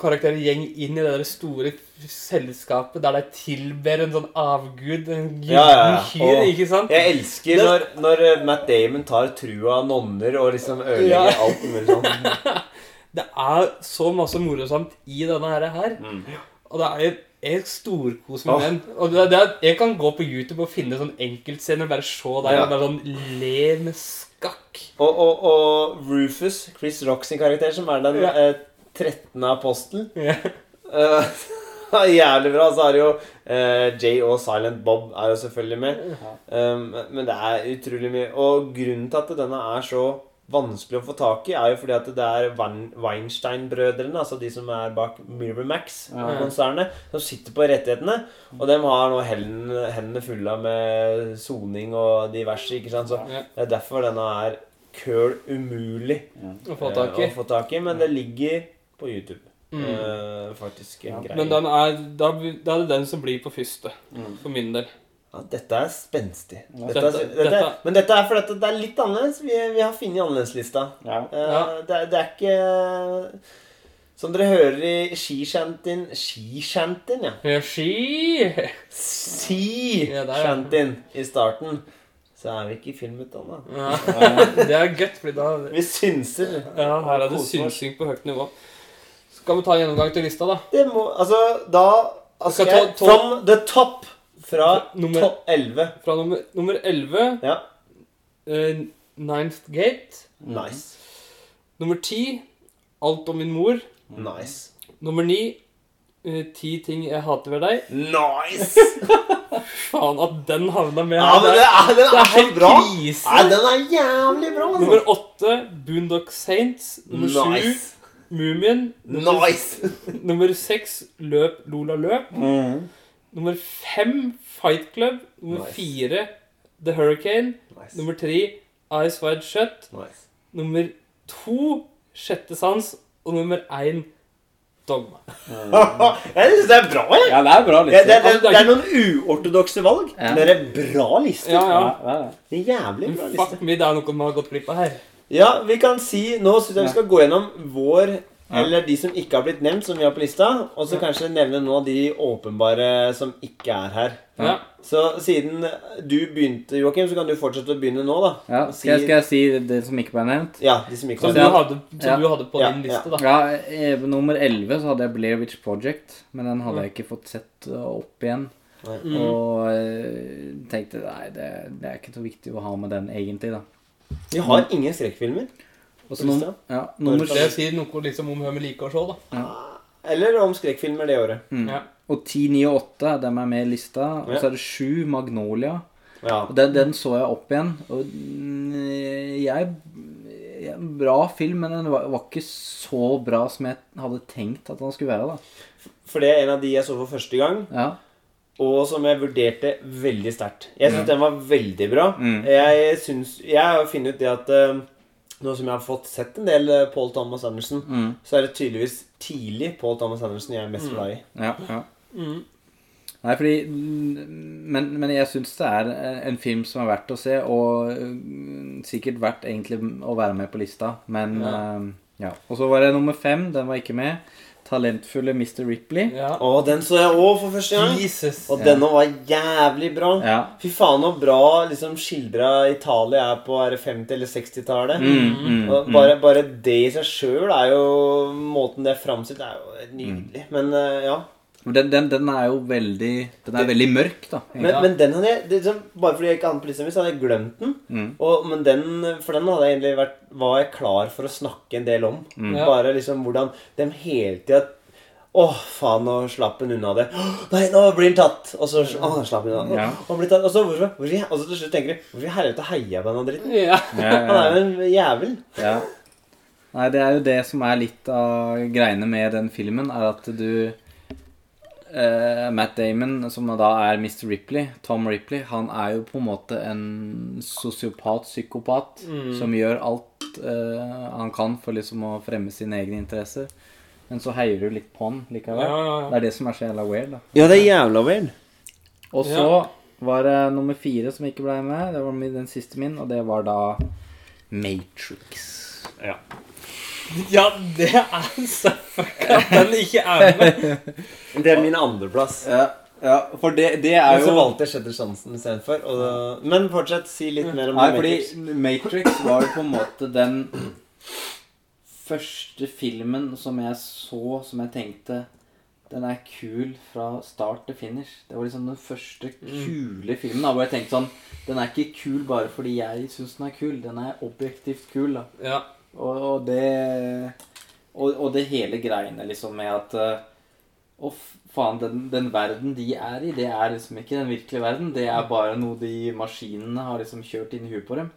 karakterer gjeng inn i det der store selskapet der de tilber en sånn avgud, en gyllen Ja, ja, kyr, ikke sant? Jeg elsker når, når eh, Matt Damon tar trua av nonner og liksom ødelegger Ja. alt mulig sånn. Det er så masse morsomt i denne her. Mm. Og det er jeg, jeg storkoser med den. Og det, det jeg kan gå på YouTube og finne sånn enkeltscener og bare se deg Ja. og bare sånn le med skakk. Og, og, og Rufus, Chris Rock sin karakter, som er den Ja. eh, 13. apostel Ja. Eh, Jævlig bra. Så er det jo eh, Jay og Silent Bob er jo selvfølgelig med. Um, men det er utrolig mye. Og grunnen til at denne er så vanskelig å få tak i, er jo fordi at det er Weinstein-brødrene, altså de som er bak Miramax-konsernet, som sitter på rettighetene. Og de har nå hendene, hendene fulle av med soning og diverse. ikke sant? Så Ja. det er derfor denne er køl umulig Å få tak i. eh, å få tak i. Men det ligger på YouTube. Mm. Eh, faktisk en Ja. greie. Men den er, da, da er det den som blir på første, for min del. Ja, dette er spenstig. Dette, er- dette, dette- men dette er fordi det er litt annerledes. Vi, vi har funnet annerledeslista. Ja. Eh, Ja. det, det er ikke Som dere hører i skishantien Skishantien, ja. Ja, Ski ja. Si-shantien i starten. Så er vi ikke i filmet. Ja. Det er godt, fordi da Vi synser. Ja, her er det synsing på høyt nivå. Skal vi ta en gjennomgang til lista, da? Det må Altså, da altså, jeg, From the top. Fra Nummer- topp 11. Fra nummer, nummer 11 Ja. Uh, Ninth Gate. Nice. Nummer 10 Alt om min mor. Nice. Nummer 9 eh, Ti ting jeg hater ved deg. Nice! Faen at den havna med Ja, men det er, den er er helt bra! krise. Ja, den er jævlig bra, altså. Nummer 8 Boondock Saints. Nummer 7 Nice. Mumien. Nummer, Nice! nummer 6 Løp Lola Løp. Mm. Nummer 5 Fight Club. Nummer Nice. 4 The Hurricane. nice. Nummer 3 Eyes Wide Shut. nice. Nummer 2 Sjette sans. Og nummer 1 Dogma. Jeg syns det er bra, jeg. Ja, det er bra liste. det, det, Altså, det er det er noen uortodokse valg, Ja. men det er bra lister. Ja, ja. Ja, det er er jævlig bra Men lister. fuck me, det er noe vi har gått glipp av her. Ja, vi kan si Nå syns jeg vi skal gå gjennom vår Ja. Eller de som ikke har blitt nevnt, som vi har på lista. Og så Ja. kanskje nevne noen av de åpenbare som ikke er her. Ja. Så siden du begynte, Joakim, så kan du fortsette å begynne nå, da. Ja, skal, jeg, skal jeg si det som ikke ble nevnt? Ja, de som ikke Som du hadde, som Ja. du hadde på Ja, din liste, da. Ja, eh, Nummer 11 så hadde jeg Blair Witch Project, men den hadde jeg ikke fått sett uh, opp igjen. Mm. Og eh, tenkte nei, det, det er ikke så viktig å ha med den egentlig, da. Vi har ingen skrekkfilmer. Og noen, ja, nummer Det sier noe liksom om hva vi liker å se, da. Eller om skrekkfilmer det året. mm. Ja. Og 10, 9 og 8, dem er med i lista. Og så er det 7, Magnolia. Ja. Og den, den så jeg opp igjen. Og mm, jeg, jeg Bra film, men den var, var ikke så bra som jeg hadde tenkt at den skulle være. da For det er en av de jeg så for første gang. Ja, og som jeg vurderte veldig sterkt. Jeg syns den var veldig bra. Mm. Jeg synes, Jeg har funnet ut det at eh, nå som jeg har fått sett en del eh, Paul Thomas Anderson, Mm. så er det tydeligvis tidlig Paul Thomas Anderson jeg er mest glad i. Ja, ja. Mm. Nei, fordi Men, men jeg syns det er en film som er verdt å se, og øh, sikkert verdt egentlig å være med på lista. Men Ja. Uh, ja. Og så var det nummer fem. Den var ikke med. Talentfulle Mr. Ripley. Ja. Å, den så jeg òg for første gang! Jesus. Og Ja. den var jævlig bra. Ja. Fy faen, så bra liksom skildra Italia er på er 50- eller 60-tallet. Mm, mm, Og mm. bare, bare det i seg sjøl er jo Måten det er framstilt, er jo nydelig. Men eh, ja. Den, den, den er jo veldig Den er veldig mørk, da. Men, men den hadde jeg det, liksom, Bare fordi jeg ikke hadde den på lista så hadde jeg glemt den. Mm. Og, men den, for den hadde jeg egentlig vært Var jeg klar for å snakke en del om. Mm. Bare liksom hvordan de hele tida Å, faen, nå slapp hun unna det. Nei, nå blir han tatt. Og så å, slapp hun unna. Ja. Og, blir tatt. og så hvorfor, hvorfor Og så til slutt tenker du Hvorfor i helvete heier jeg på denne dritten? Ja. Ja, Han er jo en jævel. ja. Nei, det er jo det som er litt av greiene med den filmen, er at du eh, Matt Damon, som da er Mr. Ripley, Tom Ripley, han er jo på en måte en sosiopat-psykopat som gjør alt uh, han kan for liksom å fremme sine egne interesser. Men så heier du litt på han likevel. Ja, ja, ja. Det er det som er så jævla weird, da. Ja, det er jævla weird. Og så Ja. var det nummer fire som ikke ble med. Det var den siste min, og det var da Matrix. Ja. Ja, det er så fucka at den ikke er med. Det er min andreplass. Ja, ja for det, det er Men så jo valgte jeg Sjette sjansen istedenfor. og- Men fortsett, si litt mer om Nei, Matrix. fordi Matrix var på en måte den første filmen som jeg så, som jeg tenkte Den er kul fra start til finish. Det var liksom den første kule filmen da, hvor jeg tenkte sånn Den er ikke kul bare fordi jeg syns den er kul. Den er objektivt kul, da. Ja. Og, og det og, og det hele greiene liksom med at eh, Å, faen, den, den verden de er i, det er liksom ikke den virkelige verden. Det er bare noe de maskinene har liksom kjørt inn i huet på dem.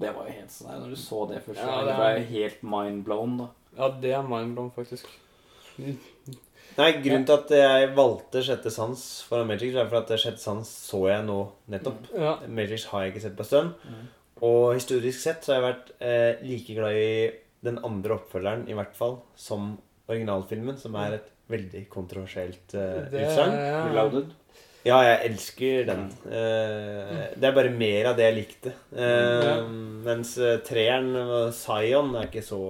Det var jo helt sånn der, Når du så det først, Ja, det var er- helt mindblown, da. ja, det er mindblown, faktisk. Nei, Grunnen til at jeg valgte Sjette sans foran Matrix, er for at Sjette sans så jeg nå nettopp. Ja. Matrix har jeg ikke sett på en stund. Og historisk sett så har jeg vært eh, like glad i den andre oppfølgeren, i hvert fall, som originalfilmen, som er et veldig kontroversielt eh, utsagn. ja. Reloaded. Ja, jeg elsker den. Eh, det er bare mer av det jeg likte. Eh, Ja. Mens eh, treeren, Zion, er ikke så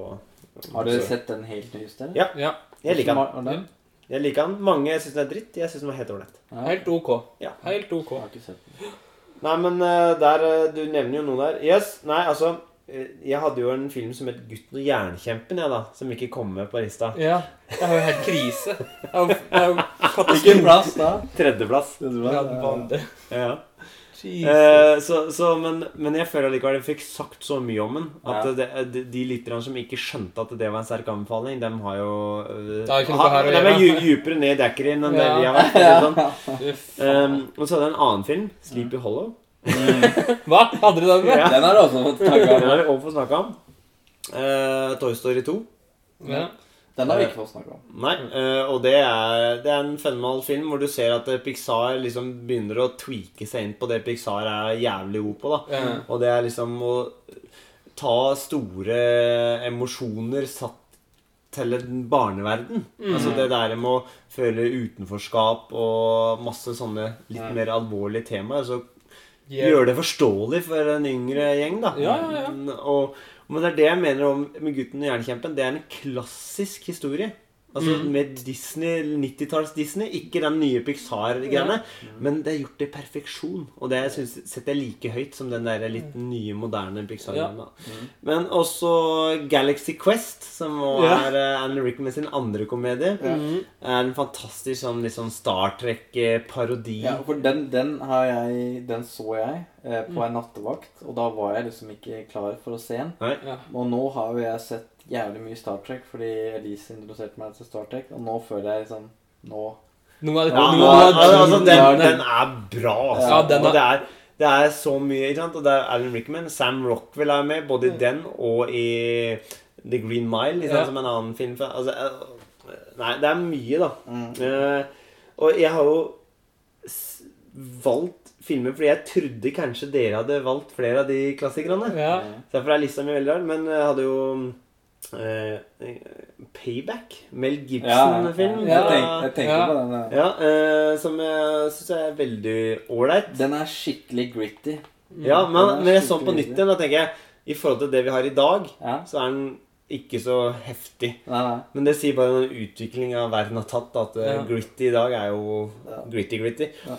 Har du så- sett den helt nyeste? Ja. ja. Jeg liker den. Den? Jeg liker den. Mange syns den er dritt. Jeg syns den var helt ålreit. Ja. Helt ok. Ja. Helt ok. Jeg har ikke sett den. Nei, men eh, der eh, Du nevner jo noe der. Yes. Nei, altså eh, Jeg hadde jo en film som het 'Gutten og jernkjempen', jeg, da. Som ikke kom med på lista. Ja. Det er jo helt krise. Hvilken plass da? Tredjeplass. Ja, vanlig. Ja. Jesus. Eh, så, så, men, men jeg føler likevel jeg fikk sagt så mye om den at Ja. det, de, de lytterne som ikke skjønte at det var en sterk anbefaling, dem har jo uh, å De er dypere ned i dekkerien enn det vi har vært. Sånn. Um, og så hadde jeg en annen film, 'Sleepy Hollow'. Hva? Hadde du den med? Ja. Den har du også fått snakka Den har vi også fått snakka om. Uh, Toy Story 2. Ja. Den har vi ikke fått snakke om. Nei, eh, og det er, det er en fenomenal film hvor du ser at eh, Pixar liksom begynner å tweake seg inn på det Pixar er jævlig god på. da Mm. Og det er liksom å ta store emosjoner satt til en barneverden. Altså det der med å føle utenforskap og masse sånne litt Ja. mer alvorlige temaer. Så Yeah. gjøre det forståelig for en yngre gjeng, da. Ja, ja, ja. Og, men det er det jeg mener om med 'Gutten og jernkjempen'. Det er en klassisk historie. Altså Mm. Med Disney, 90-talls Disney. Ikke den nye Pixar-greiene. Men det er gjort i perfeksjon. Og det synes, setter jeg like høyt som den der litt nye, moderne Pixar-greiene. Mm. Men også Galaxy Quest, som Ja. er uh, Anne Rickman sin andre komedie, Mhm. er en fantastisk sånn, sånn Star Trek-parodi. Ja, for den, den, har jeg, den så jeg eh, på en nattevakt, og da var jeg liksom ikke klar for å se den. Nei? Ja. Og nå har jo jeg sett jævlig mye Star Trek fordi Elise introduserte meg til Star Trek, og nå føler jeg liksom Nå Noe det, Ja, noe av altså, altså, den, den, er bra, altså. Ja, den er- Og det er, det er så mye, ikke sant? Og det er Alan Rickman. Sam Rockwell er med, både i den og i The Green Mile, liksom. Ja. som en annen film. Altså, eh, nei, det er mye, da. Mm. Uh, og jeg har jo s- valgt filmer fordi jeg trodde kanskje dere hadde valgt flere av de klassikerne. Ja. Så Derfor er lista mi veldig rar, men jeg hadde jo eh, Payback. Mel Gibson-film. Jeg, Ja. tenk, jeg tenker på den. ja. Ja, eh, som jeg syns er veldig ålreit. Den er skikkelig gritty. Ja, men når jeg så den på nytt igjen, da tenker jeg i forhold til det vi har i dag, så er den ikke så heftig. Nei, nei. Men det sier bare den utviklinga verden har tatt. At eh, Ja. gritty i dag er jo Ja. gritty-gritty. Ja.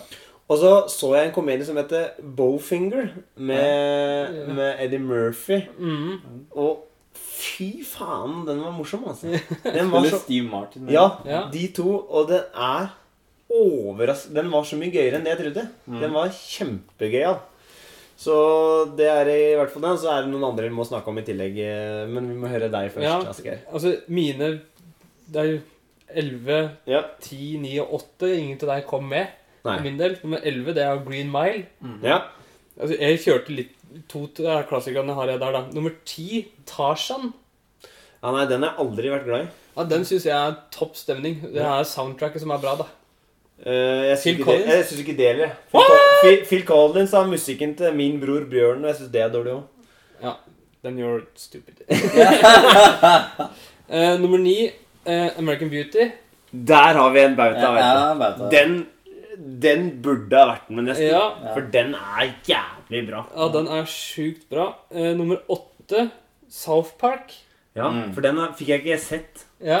Og så så jeg en komedie som heter Bowfinger, med, med Eddie Murphy. Mm. Og fy faen, den var morsom, altså. Den var så Steve Martin. Ja, Ja. de to. Og den er overraskende Den var så mye gøyere enn det jeg trodde. Mm. Den var kjempegøyal. Så det er i hvert fall den. Så er det noen andre vi må snakke om i tillegg. eh, Men vi må høre deg først. Ja. Asgeir. Altså, mine Det er jo 11, Ja. 10, 9 og 8. Ingen av deg kom med. For min del. Nummer 11 det er Green Mile. Ja. Altså, jeg kjørte litt To klassikerne har jeg der, da. Nummer ti, Tarzan. ja, nei, den har jeg aldri vært glad i. Ja, Den syns jeg er topp stemning. Det er soundtracket som er bra, da. Uh, jeg syns ikke, det- synes ikke det heller. Phil, Phil, Phil Collins har musikken til Min bror Bjørn, og jeg syns det er dårlig òg. Ja, then you're stupid. uh, nummer 9, American Beauty. Der har vi en bauta, Ja, vet ja. Den, den burde ha vært med, nesten. Ja, Ja. For den er jævlig bra. ja den er sjukt bra. Eh, nummer 8, South Park. Ja, Mm. For den har- fikk jeg ikke sett. Ja.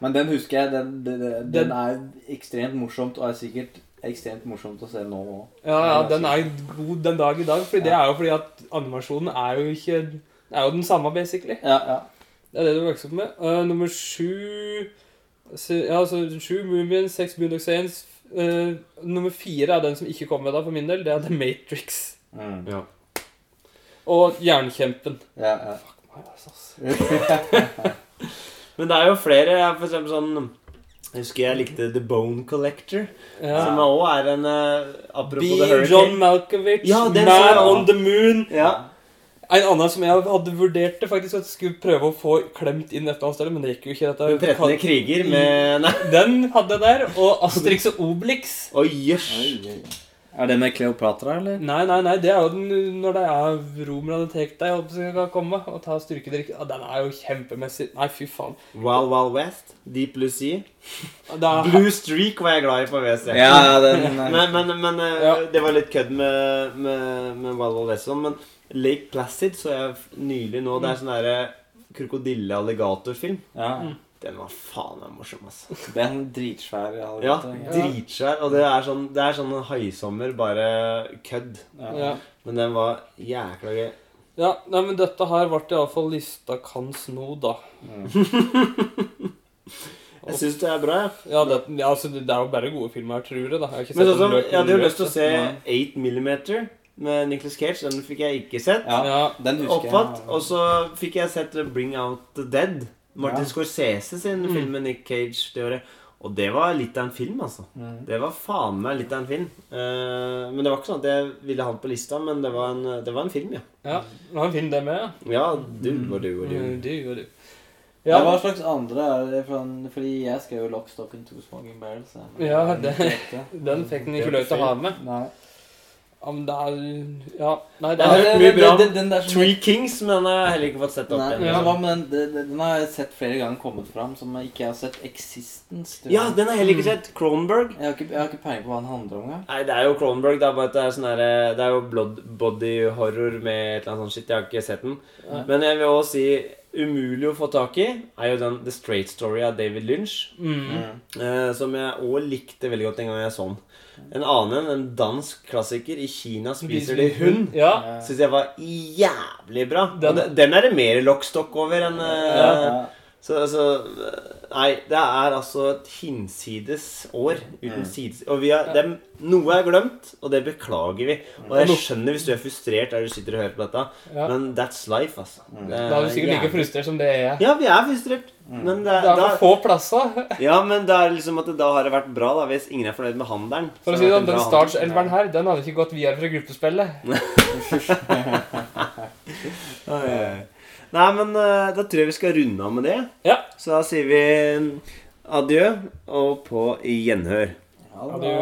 Men den husker jeg. Den, den, den, Den- er ekstremt morsomt, og er sikkert ekstremt morsomt å se nå òg. Ja, ja, den er god den dag i dag. Fordi Det er jo fordi at animasjonen er jo ikke er jo den samme, basically. Ja, ja. Det er det du vokser opp med. Eh, nummer sju se- Ja, altså sju Mumien, seks Boondock Saints. Eh, nummer fire er den som ikke kom med da, for min del. Det er The Matrix. Mm. Ja. Og Jernkjempen. ja, ja. Men det er jo flere. Jeg, for eksempel sånn Jeg husker jeg likte The Bone Collector. Ja. Som òg er en eh, Apropos The Hurricane. John Malkovich, Ja, Man jeg on the Moon. Ja. En annen som jeg hadde vurdert det faktisk at skulle prøve å få klemt inn et eller annet sted, men det gikk jo ikke. Den Dette. 13. kriger med Nei. Den hadde jeg der. Og Asterix og Obelix. Oi, jøss. Er det med Kleopatra, eller? Nei, nei, nei, det er jo den når det er romerne tatt deg og skal komme og ta styrkedrikk. Ja, den er jo kjempemessig. Nei, fy faen. Wild Wild West. Deep Blue Sea. Er, Blue Streak var jeg glad i på WC. Ja, den Men, men, men eh, Ja. det var litt kødd med, med, med Wild Wild West. sånn, Men Lake Placid så jeg nylig nå. Det er sånn derre krokodille-alligatorfilm. Ja. Den var faen meg morsom, altså. Det er en dritsvær Ja, dritsvær. Og det er sånn, det er sånn haisommer, bare kødd. Ja. ja. Men den var jækla gøy. ja, nei, men dette her ble iallfall lista Kans nå, da. Jeg syns det er bra, jeg. Ja, det, ja, altså, det er jo bare gode filmer, tror jeg. da. Jeg har ikke Men sånn jeg hadde jo lyst til å se 8 mm med Nicholas Cage. Den fikk jeg ikke sett. Ja, Ja. den husker Oppfatt. jeg. Og så fikk jeg sett Bring Out The Dead. Martin Ja. Scorsese sin Mm. film med Nick Cage det året. Og det var litt av en film, altså. Mm. Det var faen meg litt av en film. Uh, men det var ikke sånn at jeg ville ha den på lista, men det var en, det var en film, ja. ja. Det var en film, det med, ja. Ja, du og du og du. Mm, Du og du. Ja. Hva slags andre er det fra Fordi jeg skrev jo 'Lockstock and Two Smoking Barrels'. Ja, det- Det- Den fikk den ikke lov til å ha med. Nei. Ja, men det er Ja, nei, det Jeg har er hørt mye bra om den, den Three Kings, men den har jeg heller ikke fått sett opp Nei, igjen. ja. liksom. hva med den, den, har jeg sett flere ganger kommet fram, som jeg ikke har sett. 'Existence'. tror jeg. Ja, den har jeg heller ikke sett. Cronenberg. Jeg har ikke, jeg har ikke peiling på hva den handler om engang. Nei, det er jo Cronenberg. Det er bare at det er sånn her, Det er jo blood body horror med et eller annet sånt shit. Jeg har ikke sett den. Nei. Men jeg vil også si umulig å få tak i, er jo den The Straight Story av David Lynch. mm. Eh, som jeg òg likte veldig godt den gang jeg så den. En annen, en dansk klassiker. I Kina spiser de hund. Ja. Syns jeg var jævlig bra. Den- den, er det mer lockstock over enn ja, Ja. Så, altså Nei, det er altså et hinsides år uten Mm. sides... Og vi har, det noe er glemt, og det beklager vi. Og jeg skjønner hvis du er frustrert der du sitter og hører på dette, ja. men that's life, altså. Mm. Det Da er du sikkert like frustrert som det jeg er. Ja, vi er frustrert. Mm. Men det, Det er da, få plasser. ja, men det er liksom at da har det vært bra, da, hvis ingen er fornøyd med handelen. For å si det det sånn, Den en bra handel. startselveren her, den hadde ikke gått videre fra gruppespillet. Nei, men eh, da tror jeg vi skal runde av med det. Ja. Så da sier vi adjø og på gjenhør. Adjø.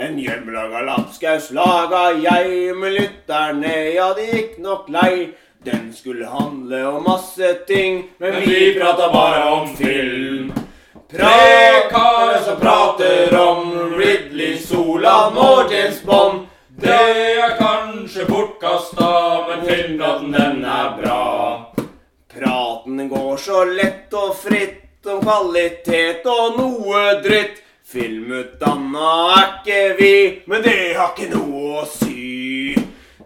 En hjemlaga lapskaus laga jeg, men lytterne, ja, de gikk nok lei. Den skulle handle om masse ting, men vi prata bare om film. Tre karer som prater om Ridley, Solan og James Bond. Det er kanskje bortkasta, men filmpraten den er bra. Praten går så lett og fritt om kvalitet og noe dritt. Filmutdanna er ikke vi, men det har ikke noe å si.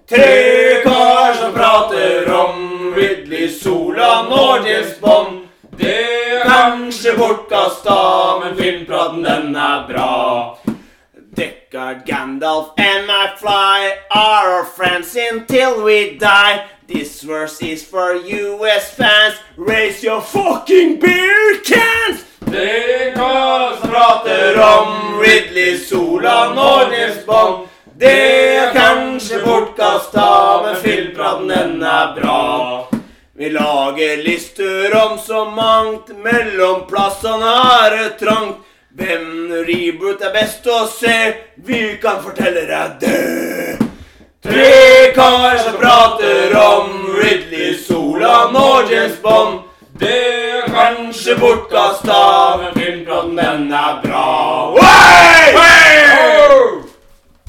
Tre karer som prater om Ridley, Solan og James Bond. Det er kanskje bortkasta, men filmpraten den er bra. Deckard, Gandalf and McFly are our friends until we die. This verse is for US fans. Raise your fucking beer cans! Det er som prater om Ridley, Solan og Bond. Det er kanskje bortkasta, men filmpraten den er bra. Vi lager lister om så mangt, mellomplassene er trangt. Hvem reboot er best å se? Vi kan fortelle deg det. Tre karer som prater om Ridley, Solan og James Bond. Det er kanskje bortkasta, men filmplaten, den er bra. Wow!